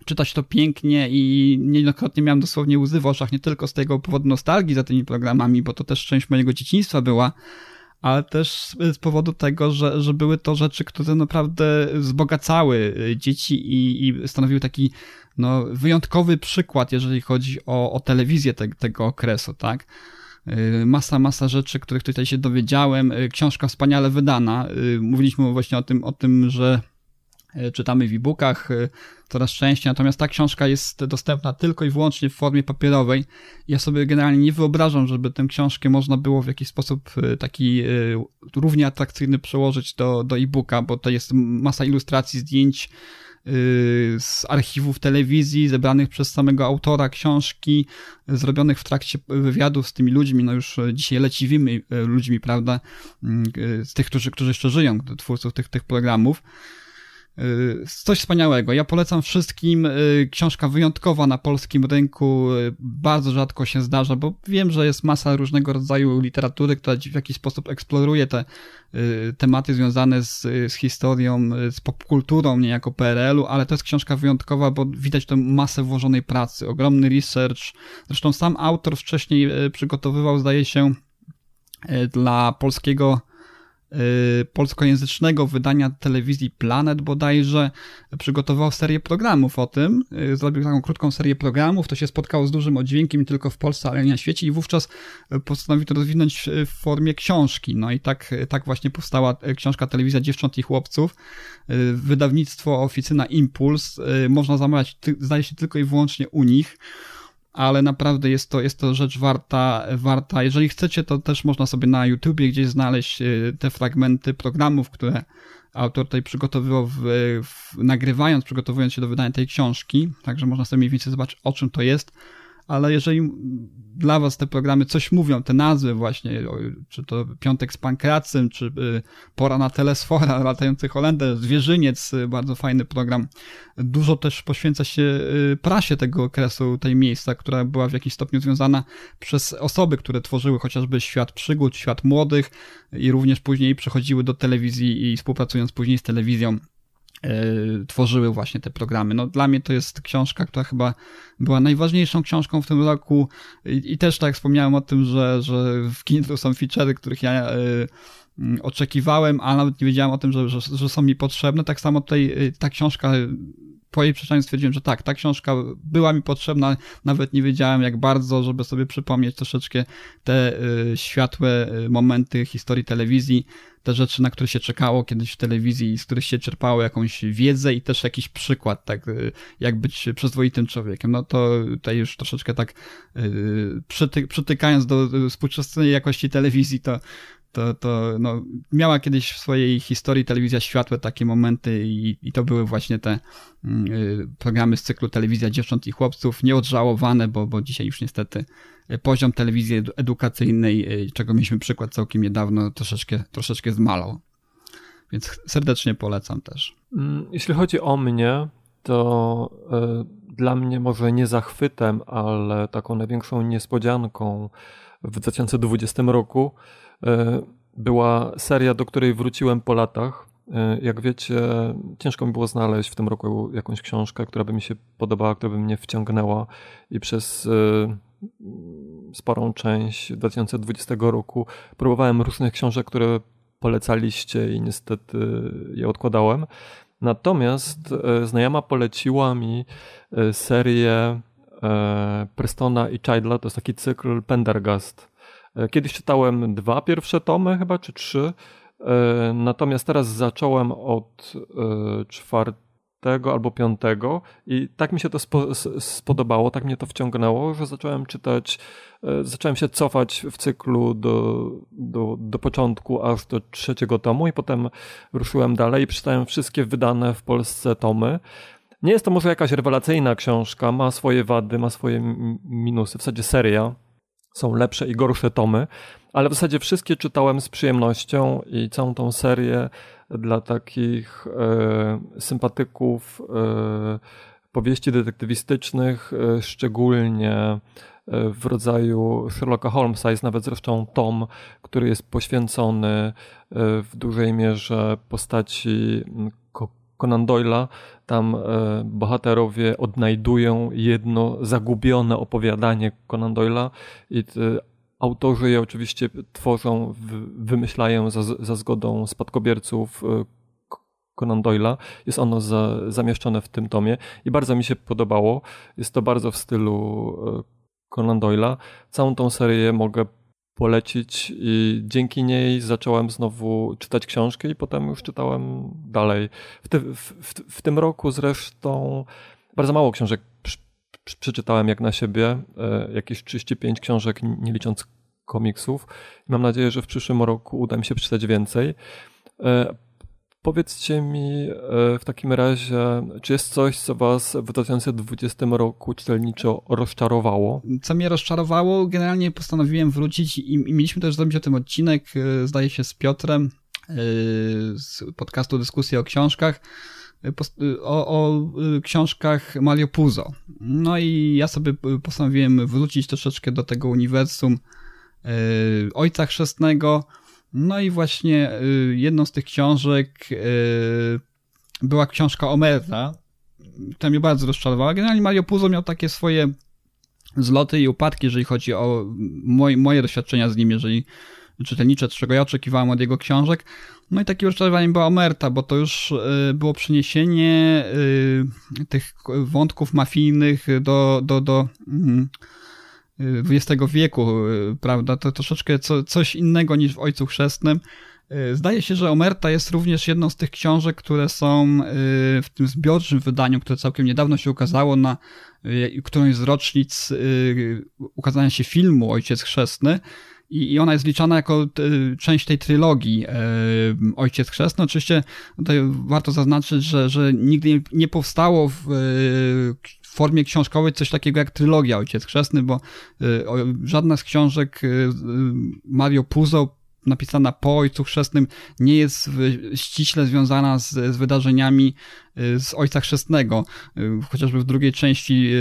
czytać to pięknie i niejednokrotnie miałem dosłownie łzy w oczach, nie tylko z tego powodu nostalgii za tymi programami, bo to też część mojego dzieciństwa była, ale też z powodu tego, że, że były to rzeczy, które naprawdę wzbogacały y, dzieci i, i stanowiły taki no, wyjątkowy przykład, jeżeli chodzi o, o telewizję te, tego okresu, tak? Y, masa, masa rzeczy, których tutaj się dowiedziałem. Y, książka wspaniale wydana. Mówiliśmy właśnie o tym, o tym, że czytamy w e-bookach, coraz częściej, natomiast ta książka jest dostępna tylko i wyłącznie w formie papierowej. Ja sobie generalnie nie wyobrażam, żeby tę książkę można było w jakiś sposób taki równie atrakcyjny przełożyć do, do e-booka, bo to jest masa ilustracji, zdjęć, z archiwów telewizji, zebranych przez samego autora książki, zrobionych w trakcie wywiadów z tymi ludźmi, no już dzisiaj leciwymi ludźmi, prawda, mm, z tych, którzy, którzy jeszcze żyją, twórców tych, tych programów. Y, coś wspaniałego. Ja polecam wszystkim. Y, książka wyjątkowa na polskim rynku. Y, bardzo rzadko się zdarza, bo wiem, że jest masa różnego rodzaju literatury, która w jakiś sposób eksploruje te tematy związane z, z historią, z popkulturą niejako PRL-u, ale to jest książka wyjątkowa, bo widać tę masę włożonej pracy, ogromny research. Zresztą sam autor wcześniej przygotowywał, zdaje się, dla polskiego polskojęzycznego wydania telewizji Planet bodajże przygotował serię programów o tym, y, zrobił taką krótką serię programów, to się spotkało z dużym oddźwiękiem nie tylko w Polsce, ale i na świecie i wówczas postanowił to rozwinąć w formie książki. No i tak, tak właśnie powstała książka Telewizja Dziewcząt i Chłopców. Y, wydawnictwo Oficyna Impuls można zamawiać, zdaje się, tylko i wyłącznie u nich ale naprawdę jest to, jest to rzecz warta, warta. Jeżeli chcecie, to też można sobie na YouTubie gdzieś znaleźć y, te fragmenty programów, które autor tutaj przygotowywał, w, w, nagrywając, przygotowując się do wydania tej książki, także można sobie mniej więcej zobaczyć, o czym to jest ale jeżeli dla was te programy coś mówią, te nazwy właśnie, czy to Piątek z Pankracym, czy y, Pora na Telesfora, <laughs> Latający Holender, Zwierzyniec, y, bardzo fajny program. Dużo też poświęca się y, prasie tego okresu, tej miejsca, która była w jakiś stopniu związana przez osoby, które tworzyły chociażby świat przygód, świat młodych i również później przechodziły do telewizji i współpracując później z telewizją tworzyły właśnie te programy. No, dla mnie to jest książka, która chyba była najważniejszą książką w tym roku i, i też tak wspomniałem o tym, że, że w Kindle są feature'y, których ja y, oczekiwałem, a nawet nie wiedziałem o tym, że, że, że są mi potrzebne. Tak samo tutaj y, ta książka po jej przeczytaniu stwierdziłem, że tak, ta książka była mi potrzebna, nawet nie wiedziałem jak bardzo, żeby sobie przypomnieć troszeczkę te y, światłe momenty historii telewizji, te rzeczy, na które się czekało kiedyś w telewizji, z których się czerpało jakąś wiedzę i też jakiś przykład, tak, y, jak być przyzwoitym człowiekiem. No to tutaj już troszeczkę tak y, przyty, przytykając do współczesnej jakości telewizji, to to, to no, miała kiedyś w swojej historii telewizja światłe takie momenty i, i to były właśnie te mm, y, programy z cyklu Telewizja Dziewcząt i Chłopców, nieodżałowane, bo, bo dzisiaj już niestety poziom telewizji edukacyjnej, y, czego mieliśmy przykład całkiem niedawno, troszeczkę, troszeczkę zmalał. Więc serdecznie polecam też. Mm, jeśli chodzi o mnie, to y, dla mnie może nie zachwytem, ale taką największą niespodzianką w 2020 roku y, była seria, do której wróciłem po latach. Y, jak wiecie, ciężko mi było znaleźć w tym roku jakąś książkę, która by mi się podobała, która by mnie wciągnęła i przez sporą część 2020 roku próbowałem różnych książek, które polecaliście i niestety je odkładałem. Natomiast e, znajoma poleciła mi e, serię e, Prestona i Childla, to jest taki cykl Pendergast. Kiedyś czytałem dwa pierwsze tomy chyba, czy trzy, natomiast teraz zacząłem od czwartego czwartego albo piątego i tak mi się to spo, spodobało, tak mnie to wciągnęło, że zacząłem czytać, e, zacząłem się cofać w cyklu do, do, do początku aż do trzeciego tomu i potem ruszyłem dalej i przeczytałem wszystkie wydane w Polsce tomy. Nie jest to może jakaś rewelacyjna książka, ma swoje wady, ma swoje minusy, w zasadzie seria. Są lepsze i gorsze tomy, ale w zasadzie wszystkie czytałem z przyjemnością i całą tą serię dla takich e, sympatyków e, powieści detektywistycznych, e, szczególnie w rodzaju Sherlocka Holmesa. Jest nawet zresztą tom, który jest poświęcony w dużej mierze postaci Conan Doyle'a. Tam bohaterowie odnajdują jedno zagubione opowiadanie Conan Doyle'a i Autorzy je oczywiście tworzą, wymyślają za, za zgodą spadkobierców e, Conan Doyle'a. Jest ono za, zamieszczone w tym tomie i bardzo mi się podobało. Jest to bardzo w stylu e, Conan Doyle'a. Całą tą serię mogę polecić i dzięki niej zacząłem znowu czytać książki i potem już czytałem dalej. W, ty, w, w, w tym roku zresztą bardzo mało książek przeczytałem jak na siebie, e, jakieś 35 książek, nie licząc komiksów. Mam nadzieję, że w przyszłym roku uda mi się przeczytać więcej. E, powiedzcie mi e, w takim razie, czy jest coś, co Was w 2020 roku czytelniczo rozczarowało? Co mnie rozczarowało, generalnie postanowiłem wrócić i, i mieliśmy też zrobić o tym odcinek, zdaje się, z Piotrem z podcastu Dyskusja o książkach o, o książkach Mario Puzo. No i ja sobie postanowiłem wrócić troszeczkę do tego uniwersum Ojca Chrzestnego. No i właśnie y, jedną z tych książek była książka Omerta, która mnie bardzo rozczarowała. Generalnie Mario Puzo miał takie swoje zloty i upadki, jeżeli chodzi o moje, doświadczenia z nim, jeżeli czytelnicze, czego ja oczekiwałem od jego książek. No i takim rozczarowaniem była Omerta, bo to już y, było przeniesienie y, tych wątków mafijnych do, do, do XX mm, wieku, y, prawda? To troszeczkę co, coś innego niż w Ojcu Chrzestnym. Zdaje się, że Omerta jest również jedną z tych książek, które są w tym zbiorczym wydaniu, które całkiem niedawno się ukazało na którąś z rocznic ukazania się filmu Ojciec Chrzestny i, ona jest liczana jako y, część tej trylogii Ojciec Chrzestny. Oczywiście tutaj warto zaznaczyć, że, że nigdy nie, powstało w formie książkowej coś takiego jak trylogia Ojciec Chrzestny, bo y, żadna z książek y, Mario Puzo napisana po Ojcu Chrzestnym nie jest ściśle związana z, z wydarzeniami z Ojca Chrzestnego. Chociażby w drugiej części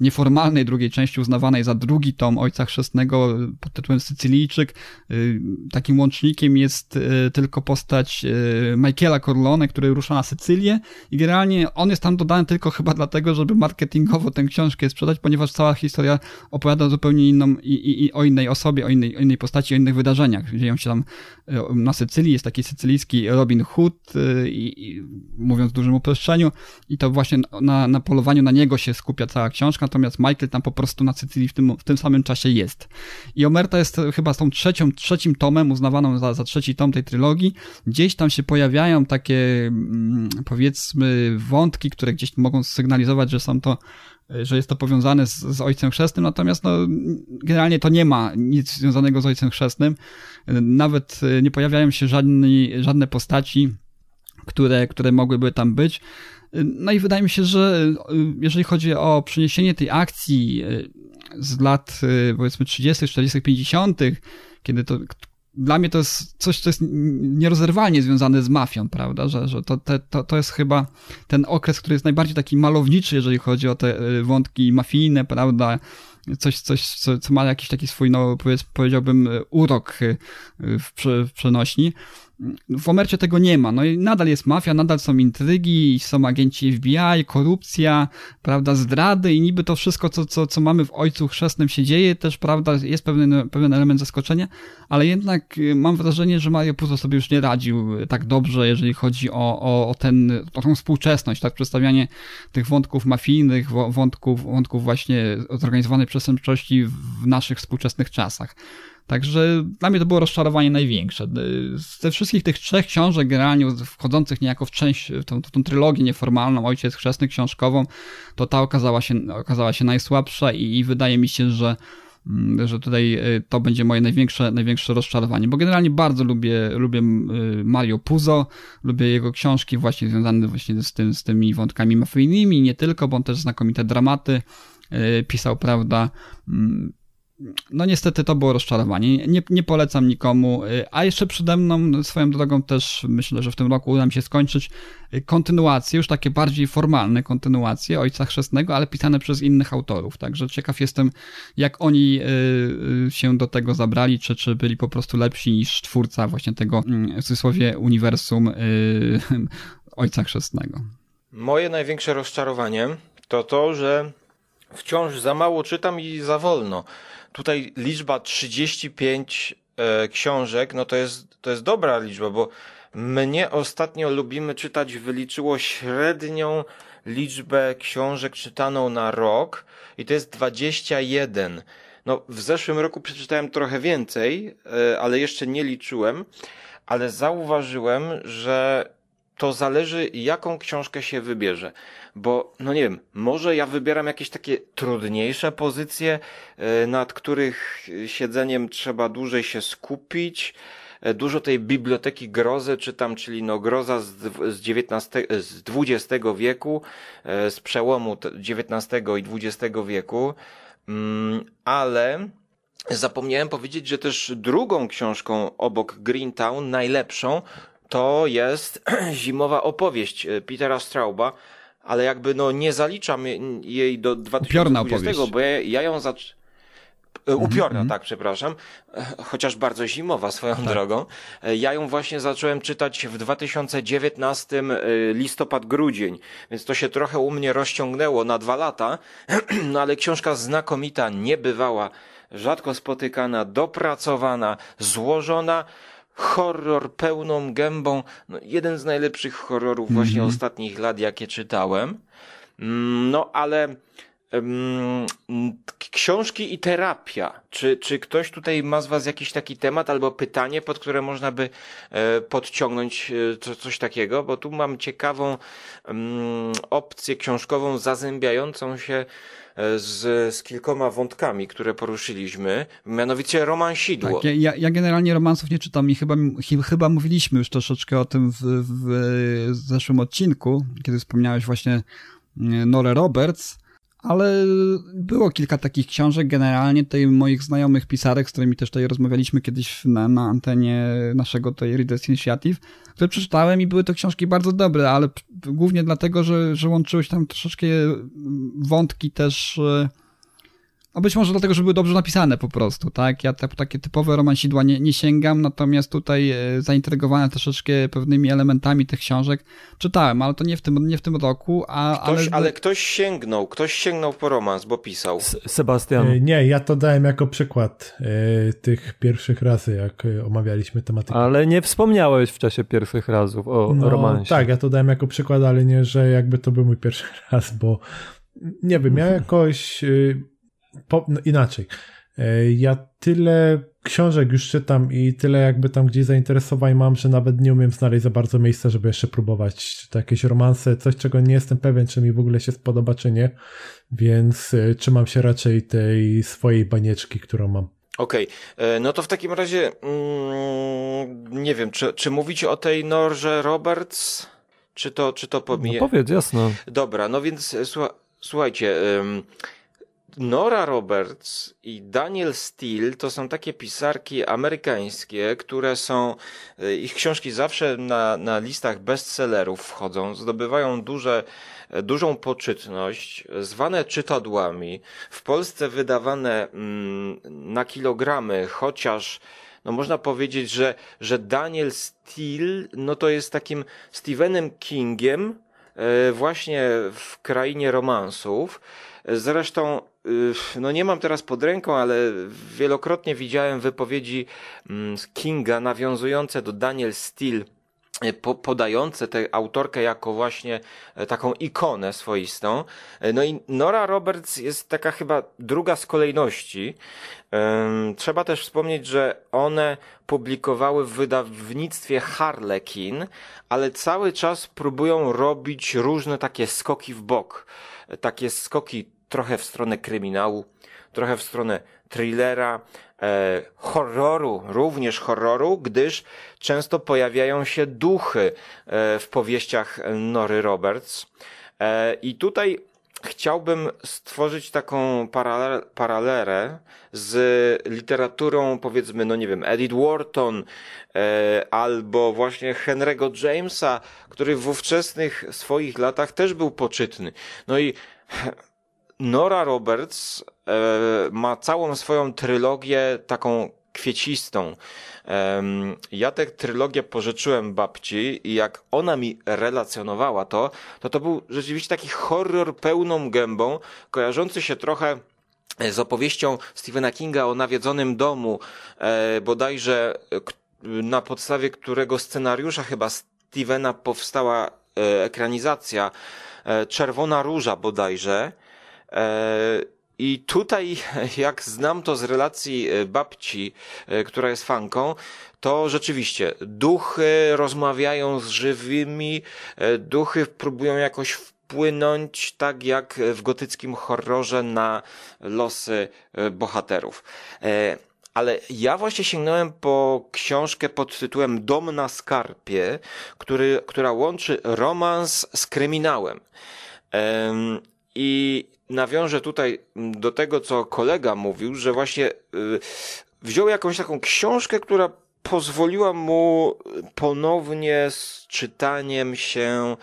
nieformalnej drugiej części uznawanej za drugi tom Ojca Chrzestnego pod tytułem Sycylijczyk. Y, takim łącznikiem jest y, tylko postać y, Michaela Corleone, który rusza na Sycylię i generalnie on jest tam dodany tylko chyba dlatego, żeby marketingowo tę książkę sprzedać, ponieważ cała historia opowiada zupełnie inną i, i, i o innej osobie, o innej, o innej postaci, o innych wydarzeniach. Dzieją się tam na Sycylii, jest taki sycylijski Robin Hood i, i mówiąc w dużym uproszczeniu i to właśnie na, na polowaniu na niego się skupia cała książka, natomiast Michael tam po prostu na Sycylii w tym, w tym samym czasie jest. I Omerta jest chyba tą trzecią, trzecim tomem, uznawaną za, za trzeci tom tej trylogii. Gdzieś tam się pojawiają takie, mm, powiedzmy, wątki, które gdzieś mogą sygnalizować, że są to że jest to powiązane z, z Ojcem Chrzestnym, natomiast no, generalnie to nie ma nic związanego z Ojcem Chrzestnym. Nawet nie pojawiają się żadne, żadne postaci, które, które mogłyby tam być. No i wydaje mi się, że jeżeli chodzi o przeniesienie tej akcji z lat powiedzmy 30., 40., 50., kiedy to dla mnie to jest coś, co jest nierozerwalnie związane z mafią, prawda? Że, że to, to, to jest chyba ten okres, który jest najbardziej taki malowniczy, jeżeli chodzi o te y, wątki mafijne, prawda? Coś, coś co, co ma jakiś taki swój, no powiedz, powiedziałbym, urok y, w, w przenośni. W Omercie tego nie ma. No i nadal jest mafia, nadal są intrygi, są agenci FBI, korupcja, prawda, zdrady i niby to wszystko, co, co, co mamy w Ojcu Chrzestnym się dzieje, też, prawda, jest pewien, pewien element zaskoczenia, ale jednak y, mam wrażenie, że Mario Puzo sobie już nie radził tak dobrze, jeżeli chodzi o, o, o, ten, o tą współczesność, tak, przedstawianie tych wątków mafijnych, wątków, wątków właśnie zorganizowanej przestępczości w naszych współczesnych czasach. Także dla mnie to było rozczarowanie największe. Ze wszystkich tych trzech książek, generalnie wchodzących niejako w część, w tą, tą trylogię nieformalną, Ojciec Chrzestny książkową, to ta okazała się, okazała się najsłabsza i, i wydaje mi się, że mm, że tutaj y, to będzie moje największe, największe rozczarowanie, bo generalnie bardzo lubię, lubię y, Mario Puzo, lubię jego książki właśnie związane właśnie z, tym, z tymi wątkami mafijnymi, nie tylko, bo on też znakomite dramaty y, pisał, prawda, mm, no niestety to było rozczarowanie. Nie, nie polecam nikomu. Y, a jeszcze przede mną, swoją drogą też myślę, że w tym roku uda mi się skończyć y, kontynuacje, już takie bardziej formalne kontynuacje Ojca Chrzestnego, ale pisane przez innych autorów. Także ciekaw jestem, jak oni y, się do tego zabrali, czy, czy byli po prostu lepsi niż twórca właśnie tego, mm, w cudzysłowie, uniwersum <laughs> Ojca Chrzestnego. Moje największe rozczarowanie to to, że wciąż za mało czytam i za wolno tutaj liczba 35 e, książek, no to jest, to jest dobra liczba, bo mnie ostatnio lubimy czytać wyliczyło średnią liczbę książek czytaną na rok i to jest 21. No, w zeszłym roku przeczytałem trochę więcej, e, ale jeszcze nie liczyłem, ale zauważyłem, że to zależy, jaką książkę się wybierze. Bo, no nie wiem, może ja wybieram jakieś takie trudniejsze pozycje, e, nad których siedzeniem trzeba dłużej się skupić. E, dużo tej biblioteki grozy czytam, czyli no groza z, z, XIX, z XX wieku, e, z przełomu XIX i XX wieku. Mm, ale zapomniałem powiedzieć, że też drugą książką obok Greentown, najlepszą, to jest <clears throat> zimowa opowieść e, Petera Strauba, ale jakby no nie zaliczam jej do 2020, bo ja, ja ją zacząłem e, Upiorna, mm -hmm. tak, przepraszam. E, chociaż bardzo zimowa swoją tak. drogą. Ja ją właśnie zacząłem czytać w 2019 listopad, grudzień, więc to się trochę u mnie rozciągnęło na dwa lata, <clears throat> no ale książka znakomita, niebywała, rzadko spotykana, dopracowana, złożona, horror pełną gębą. No, jeden z najlepszych horrorów właśnie mm -hmm. ostatnich lat, jakie czytałem. Mm, no ale um, książki i terapia. Czy, czy ktoś tutaj ma z Was jakiś taki temat albo pytanie, pod które można by e, podciągnąć e, coś takiego? Bo tu mam ciekawą um, opcję książkową zazębiającą się z, z kilkoma wątkami, które poruszyliśmy, mianowicie romansidło. Tak, ja, ja generalnie romansów nie czytam i chyba, chyba mówiliśmy już troszeczkę o tym w, w zeszłym odcinku, kiedy wspomniałeś właśnie e, Nore Roberts, ale było kilka takich książek. Generalnie tej moich znajomych pisarek, z którymi też tutaj rozmawialiśmy kiedyś na, na antenie naszego tej Readers Initiative, które przeczytałem i były to książki bardzo dobre, ale głównie dlatego, że, że łączyły się tam troszeczkę wątki też e, a być może dlatego, że były dobrze napisane po prostu, tak? Ja te, takie typowe romansidła nie, nie sięgam, natomiast tutaj e, zaintrygowany troszeczkę pewnymi elementami tych książek czytałem, ale to nie w tym, nie w tym roku, a... Ktoś, ale... ale ktoś sięgnął, ktoś sięgnął po romans, bo pisał. Sebastian. E, nie, ja to dałem jako przykład e, tych pierwszych razy, jak omawialiśmy tematykę. Ale nie wspomniałeś w czasie pierwszych razów o no, romansie. Tak, ja to dałem jako przykład, ale nie, że jakby to był mój pierwszy <laughs> raz, bo nie wiem, ja <laughs> jakoś po, no inaczej. E, ja tyle książek już czytam i tyle jakby tam gdzieś zainteresowań mam, że nawet nie umiem znaleźć za bardzo miejsca, żeby jeszcze próbować. Czy to jakieś romanse, coś czego nie jestem pewien, czy mi w ogóle się spodoba, czy nie. Więc y, trzymam się raczej tej swojej banieczki, którą mam. Okej, okay. no to w takim razie mm, nie wiem, czy, czy mówicie o tej Norze Roberts? Czy to, czy to pomije? No powiedz, jasno. Dobra, no więc e, słuchajcie, Nora Roberts i Daniel Steele to są takie pisarki amerykańskie, które są, e, ich książki zawsze na, na listach bestsellerów wchodzą, zdobywają duże, e, dużą poczytność, zwane czytadłami, w Polsce wydawane mm, na kilogramy, chociaż no można powiedzieć, że, że Daniel Steele no to jest takim Stephenem Kingiem e, właśnie w krainie romansów. Zresztą, y, no nie mam teraz pod ręką, ale wielokrotnie widziałem wypowiedzi mm, Kinga nawiązujące do Daniel Steele E, podające tę autorkę jako właśnie e, taką ikonę swoistą. E, no i Nora Roberts jest taka chyba druga z kolejności. Trzeba też wspomnieć, że one publikowały w wydawnictwie Harlequin, ale cały czas próbują robić różne takie skoki w bok. Takie skoki trochę w stronę kryminału, trochę w stronę thrillera, e, horroru, również horroru, gdyż często pojawiają się duchy e, w powieściach Nory Roberts. E, I tutaj chciałbym stworzyć taką paralel, paralelę z literaturą, powiedzmy, no nie wiem, Edith Wharton e, albo właśnie Henry'ego Jamesa, który w ówczesnych swoich latach też był poczytny. No i Nora Roberts e, ma całą swoją trylogię taką kwiecistą. Ja tę trylogię pożyczyłem babci i jak ona mi relacjonowała to, to to był rzeczywiście taki horror pełną gębą, kojarzący się trochę z opowieścią Stephena Kinga o nawiedzonym domu, e, bodajże na podstawie którego scenariusza chyba Stephena powstała e, ekranizacja Czerwona Róża bodajże. E, I tutaj, jak znam to z relacji e, babci, e, która jest fanką, to rzeczywiście duchy rozmawiają z żywymi, duchy próbują jakoś wpłynąć, tak jak w gotyckim horrorze, na losy bohaterów. Ale ja właśnie sięgnąłem po książkę pod tytułem Dom na skarpie, który, która łączy romans z kryminałem. I nawiążę tutaj do tego, co kolega mówił, że właśnie y, wziął jakąś taką książkę, która pozwoliła mu ponownie z czytaniem się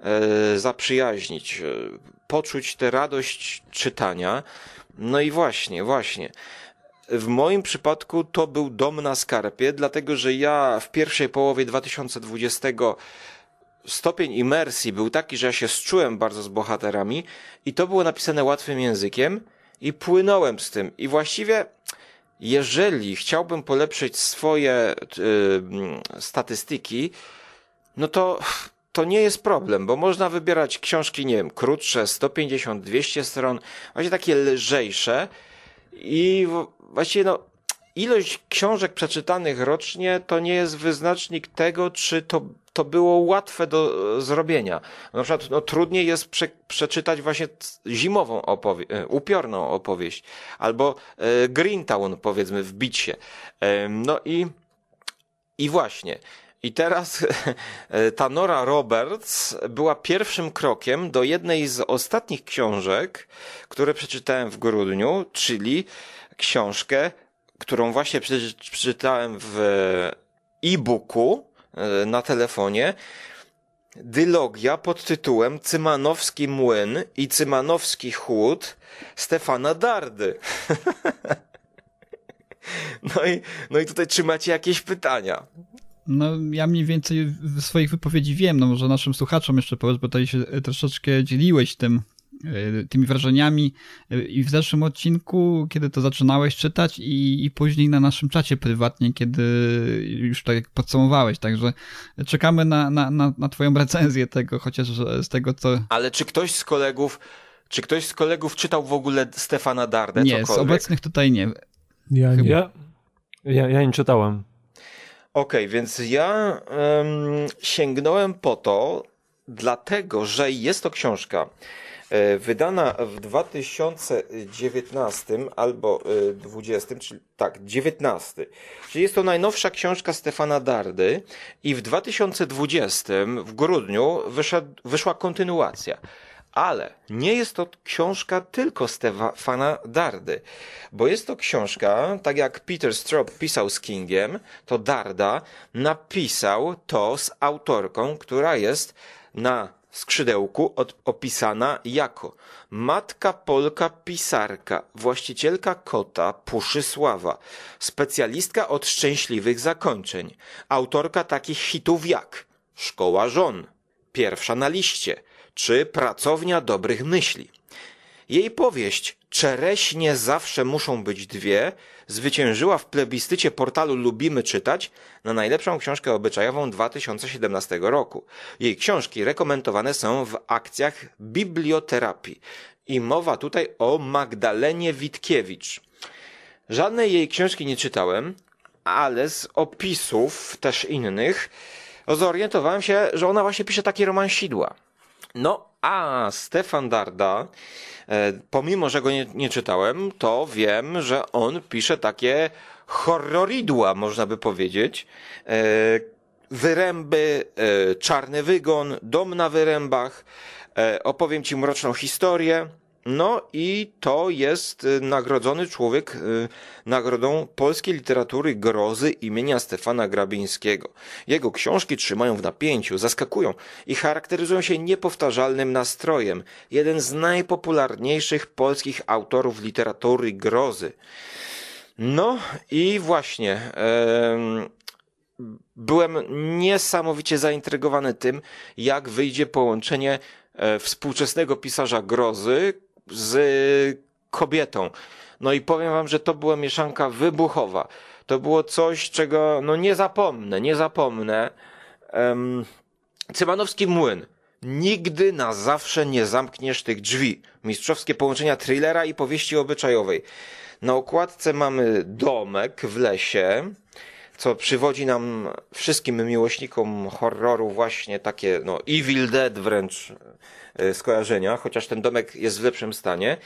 e, zaprzyjaźnić, e, poczuć tę radość czytania. No i właśnie, właśnie. W moim przypadku to był Dom na Skarpie, dlatego że ja w pierwszej połowie 2020 stopień imersji był taki, że ja się zczułem bardzo z bohaterami i to było napisane łatwym językiem i płynąłem z tym. I właściwie, jeżeli chciałbym polepszyć swoje yy, statystyki, no to to nie jest problem, bo można wybierać książki, nie wiem, krótsze, 150, 200 stron, właśnie takie lżejsze i właściwie no, ilość książek przeczytanych rocznie to nie jest wyznacznik tego, czy to to było łatwe do e, zrobienia. Na przykład no, trudniej jest prze, przeczytać właśnie zimową opowieść, upiorną opowieść, albo e, Greentown powiedzmy w bicie. E, no i, i właśnie. I teraz <laughs> e, ta Nora Roberts była pierwszym krokiem do jednej z ostatnich książek, które przeczytałem w grudniu, czyli książkę, którą właśnie przeczytałem w e-booku, E, na telefonie dylogia pod tytułem Cymanowski Młyn i Cymanowski Chłód Stefana Dardy. <laughs> no, i, no i tutaj czy macie jakieś pytania? No, ja mniej więcej w swoich wypowiedzi wiem, no może naszym słuchaczom jeszcze powiedz, bo tutaj się troszeczkę dzieliłeś tym, E, tymi wrażeniami e, i w zeszłym odcinku, kiedy to zaczynałeś czytać i, i później na naszym czacie prywatnie, kiedy już tak podsumowałeś, także czekamy na, na, na, na twoją recenzję tego, chociaż z tego, co... Ale czy ktoś z kolegów czy ktoś z kolegów czytał w ogóle Stefana Dardę? Nie, cokolwiek? z obecnych tutaj nie. Ja nie. Ja, Ja, ja nie czytałem. Okej, okay, więc ja um, sięgnąłem po to, dlatego, że jest to książka e, wydana w 2019 albo 20, e, czyli tak, 19. Czyli jest to najnowsza książka Stefana Dardy i w 2020 w grudniu wyszła, wyszła kontynuacja. Ale nie jest to książka tylko Stefana Dardy, bo jest to książka, tak jak Peter Straub pisał z Kingiem, to Darda napisał to z autorką, która jest na skrzydełku od, opisana jako matka Polka pisarka, właścicielka kota Puszysława, specjalistka od szczęśliwych zakończeń, autorka takich hitów jak Szkoła żon, Pierwsza na liście, czy Pracownia dobrych myśli. Jej powieść Czereśnie zawsze muszą być dwie zwyciężyła w plebiscycie portalu Lubimy Czytać na najlepszą książkę obyczajową 2017 roku. Jej książki rekomendowane są w akcjach biblioterapii. I mowa tutaj o Magdalenie Witkiewicz. Żadnej jej książki nie czytałem, ale z opisów też innych zorientowałem się, że ona właśnie pisze taki roman sidła. No, a Stefan Darda, e, pomimo, że go nie, nie czytałem, to wiem, że on pisze takie horroridła, można by powiedzieć. E, wyręby, e, czarny wygon, dom na wyrębach. Opowiem ci mroczną historię. No i to jest y, nagrodzony człowiek y, nagrodą polskiej literatury grozy imienia Stefana Grabińskiego. Jego książki trzymają w napięciu, zaskakują i charakteryzują się niepowtarzalnym nastrojem. Jeden z najpopularniejszych polskich autorów literatury grozy. No i właśnie. byłem niesamowicie zaintrygowany tym, jak wyjdzie połączenie e, współczesnego pisarza grozy, z kobietą. No i powiem wam, że to była mieszanka wybuchowa. To było coś, czego no nie zapomnę, nie zapomnę. Um, Cymanowski Młyn. Nigdy na zawsze nie zamkniesz tych drzwi. Mistrzowskie połączenia thrillera i powieści obyczajowej. Na okładce mamy domek w lesie, co przywodzi nam wszystkim miłośnikom horroru właśnie takie, no, Evil Dead wręcz E, skojarzenia, chociaż ten domek jest w lepszym stanie.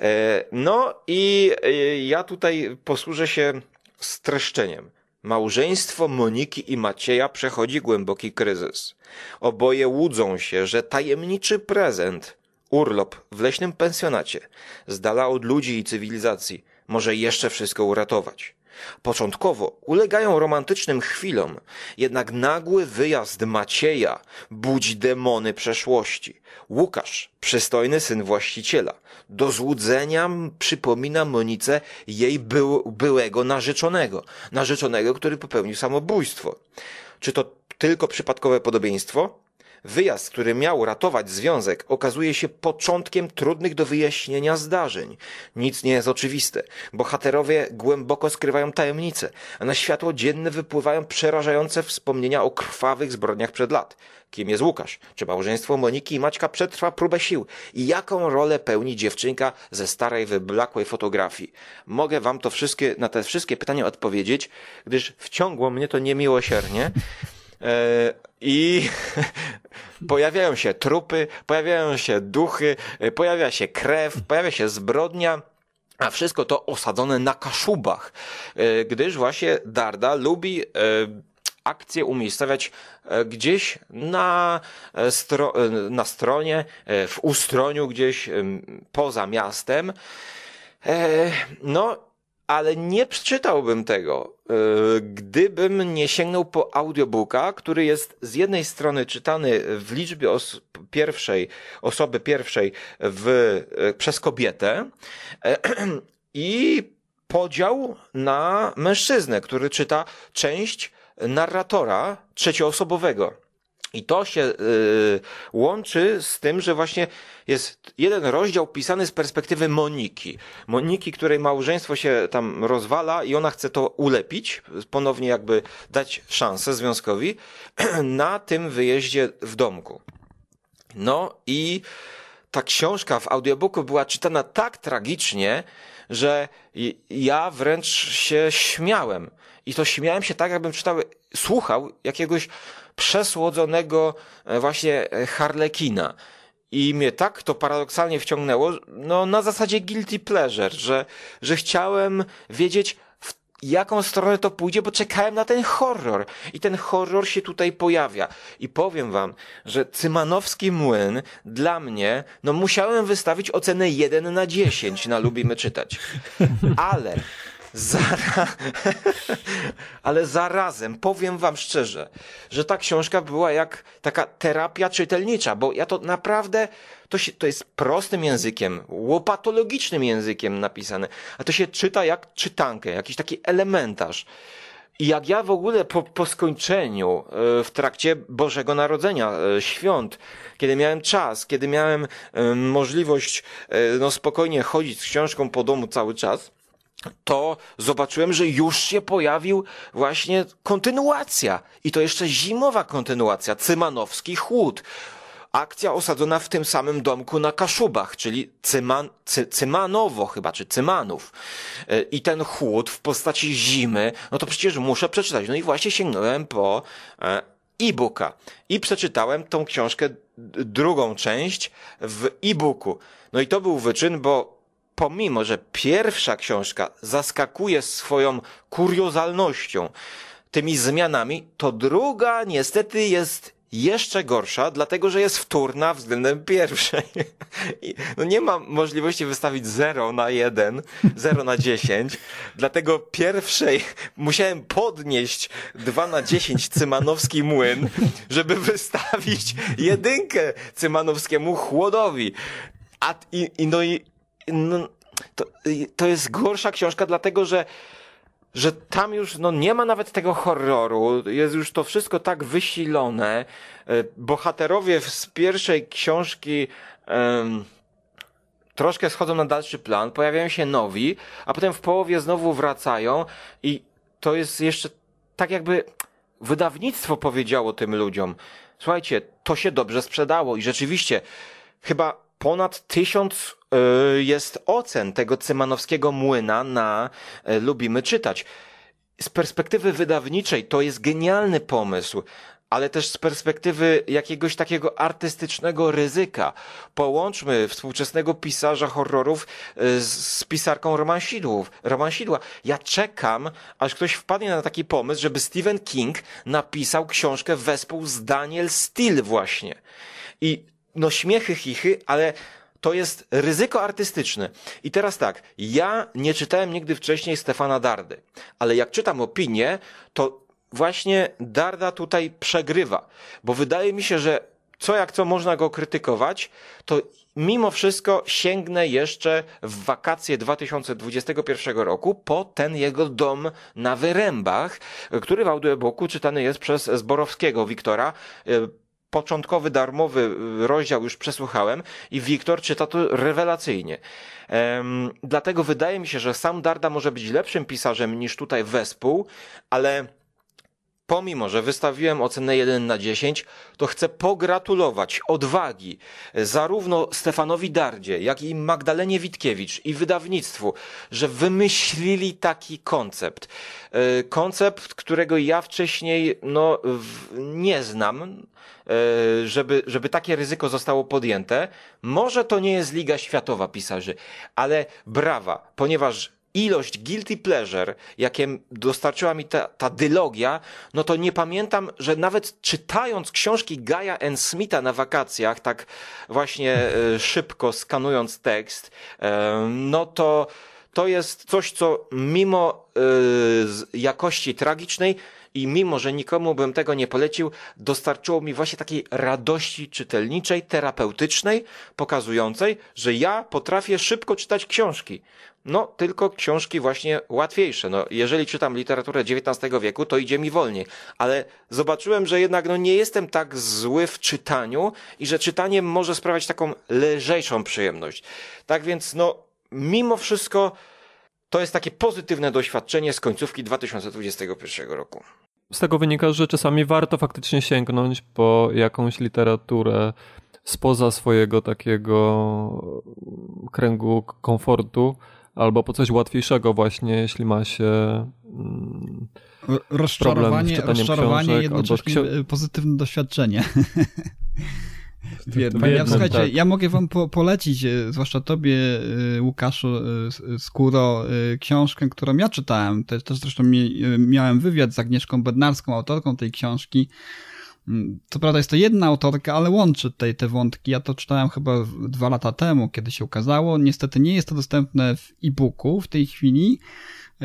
E, no i e, ja tutaj posłużę się streszczeniem. Małżeństwo Moniki i Macieja przechodzi głęboki kryzys. Oboje łudzą się, że tajemniczy prezent, urlop w leśnym pensjonacie, z dala od ludzi i cywilizacji, może jeszcze wszystko uratować. Początkowo ulegają romantycznym chwilom, jednak nagły wyjazd Macieja budzi demony przeszłości. Łukasz, przystojny syn właściciela, do złudzenia przypomina Monice jej był, byłego narzeczonego, narzeczonego, który popełnił samobójstwo. Czy to tylko przypadkowe podobieństwo? Wyjazd, który miał ratować związek, okazuje się początkiem trudnych do wyjaśnienia zdarzeń. Nic nie jest oczywiste. Bohaterowie głęboko skrywają tajemnice, a na światło dzienne wypływają przerażające wspomnienia o krwawych zbrodniach przed lat. Kim jest Łukasz? Czy małżeństwo Moniki i Maćka przetrwa próbę sił? I jaką rolę pełni dziewczynka ze starej, wyblakłej fotografii? Mogę wam to wszystkie, na te wszystkie pytania odpowiedzieć, gdyż wciągło mnie to niemiłosiernie. E, I <laughs> pojawiają się trupy, pojawiają się duchy, e, pojawia się krew, pojawia się zbrodnia. A wszystko to osadzone na kaszubach, e, gdyż właśnie Darda lubi akcje umiejscowiać gdzieś na, stro, na stronie, w ustroniu gdzieś poza miastem. No ale nie przeczytałbym tego, e, gdybym nie sięgnął po audiobooka, który jest z jednej strony czytany w liczbie os pierwszej, osoby pierwszej w, e, przez kobietę e, <clears throat> i podział na mężczyznę, który czyta część narratora trzecioosobowego. I to się y, łączy z tym, że właśnie jest jeden rozdział pisany z perspektywy Moniki. Moniki, której małżeństwo się tam rozwala i ona chce to ulepić, ponownie jakby dać szansę związkowi <clears throat> na tym wyjeździe w domku. No i ta książka w audiobooku była czytana tak tragicznie, że ja wręcz się śmiałem. I to śmiałem się tak, jakbym czytał, słuchał jakiegoś przesłodzonego e, właśnie e, harlekina. I mnie tak to paradoksalnie wciągnęło, no na zasadzie guilty pleasure, że, że chciałem wiedzieć, jaką stronę to pójdzie, bo czekałem na ten horror. I ten horror się tutaj pojawia. I powiem wam, że Cymanowski Młyn dla mnie, no musiałem wystawić ocenę 1 na 10 na Lubimy Czytać. Ale Zara... <laughs> Ale zarazem powiem wam szczerze, że ta książka była jak taka terapia czytelnicza, bo ja to naprawdę, to, się, to jest prostym językiem, łopatologicznym językiem napisane, a to się czyta jak czytankę, jakiś taki elementarz. I jak ja w ogóle po, po skończeniu, e, w trakcie Bożego Narodzenia, e, świąt, kiedy miałem czas, kiedy miałem e, możliwość no, spokojnie chodzić z książką po domu cały czas, to zobaczyłem, że już się pojawił właśnie kontynuacja. I to jeszcze zimowa kontynuacja. Cymanowski chłód. Akcja osadzona w tym samym domku na Kaszubach, czyli Cyman, Cy, Cymanowo chyba, czy Cymanów. E, I ten chłód w postaci zimy, no to przecież muszę przeczytać. No i właśnie sięgnąłem po e, e-booka. I przeczytałem tą książkę, drugą część w e-booku. No i to był wyczyn, bo pomimo, że pierwsza książka zaskakuje swoją kuriozalnością, tymi zmianami, to druga niestety jest jeszcze gorsza, dlatego że jest wtórna względem pierwszej. <laughs> no nie ma możliwości wystawić 0 na 1, 0 na 10, <laughs> dlatego pierwszej musiałem podnieść 2 na 10 Cymanowski młyn, żeby wystawić jedynkę Cymanowskiemu chłodowi. A, i, i, no i no, to, to jest gorsza książka, dlatego że że tam już no, nie ma nawet tego horroru, jest już to wszystko tak wysilone. E, bohaterowie z pierwszej książki um, troszkę schodzą na dalszy plan, pojawiają się nowi, a potem w połowie znowu wracają i to jest jeszcze tak jakby wydawnictwo powiedziało tym ludziom, słuchajcie, to się dobrze sprzedało i rzeczywiście chyba ponad tysiąc y, jest ocen tego cymanowskiego młyna na y, Lubimy Czytać. Z perspektywy wydawniczej to jest genialny pomysł, ale też z perspektywy jakiegoś takiego artystycznego ryzyka. Połączmy współczesnego pisarza horrorów y, z pisarką romansidłów, romansidła. Ja czekam, aż ktoś wpadnie na taki pomysł, żeby Stephen King napisał książkę wespół z Daniel Steele właśnie. I no śmiechy, chichy, ale to jest ryzyko artystyczne. I teraz tak, ja nie czytałem nigdy wcześniej Stefana Dardy, ale jak czytam opinię, to właśnie Darda tutaj przegrywa, bo wydaje mi się, że co jak co można go krytykować, to mimo wszystko sięgnę jeszcze w wakacje 2021 roku po ten jego dom na Wyrębach, który w audiobooku czytany jest przez Zborowskiego Wiktora początkowy darmowy rozdział już przesłuchałem i Wiktor czyta to rewelacyjnie. Um, dlatego wydaje mi się, że sam Darda może być lepszym pisarzem niż tutaj wespół, ale pomimo, że wystawiłem ocenę 1 na 10, to chcę pogratulować odwagi zarówno Stefanowi Dardzie, jak i Magdalenie Witkiewicz i wydawnictwu, że wymyślili taki koncept. E, koncept, którego ja wcześniej no, nie znam, e, żeby, żeby takie ryzyko zostało podjęte. Może to nie jest Liga Światowa pisarzy, ale brawa, ponieważ ilość guilty pleasure, jakie dostarczyła mi ta, ta dylogia, no to nie pamiętam, że nawet czytając książki Gaia N. Smitha na wakacjach, tak właśnie e, szybko skanując tekst, e, no to to jest coś, co mimo e, jakości tragicznej i mimo, że nikomu bym tego nie polecił, dostarczyło mi właśnie takiej radości czytelniczej, terapeutycznej, pokazującej, że ja potrafię szybko czytać książki. No, tylko książki właśnie łatwiejsze. No, jeżeli czytam literaturę XIX wieku, to idzie mi wolniej. Ale zobaczyłem, że jednak no, nie jestem tak zły w czytaniu i że czytanie może sprawiać taką lżejszą przyjemność. Tak więc, no, mimo wszystko to jest takie pozytywne doświadczenie z końcówki 2021 roku. Z tego wynika, że czasami warto faktycznie sięgnąć po jakąś literaturę spoza swojego takiego kręgu komfortu, albo po coś łatwiejszego właśnie, jeśli ma się mm, rozczarowanie, rozczarowanie książek, jednocześnie ksi pozytywne doświadczenie. <laughs> Wiem, ja, słuchajcie, tak. ja mogę wam po, polecić, e, zwłaszcza tobie, e, Łukaszu e, Skóro, książkę, którą ja czytałem. Też, też zresztą miałem wywiad z Agnieszką Bednarską, autorką tej książki. Mm, co prawda jest to jedna autorka, ale łączy tutaj te wątki. Ja to czytałem chyba dwa lata temu, kiedy się ukazało. Niestety nie jest to dostępne w e-booku w tej chwili.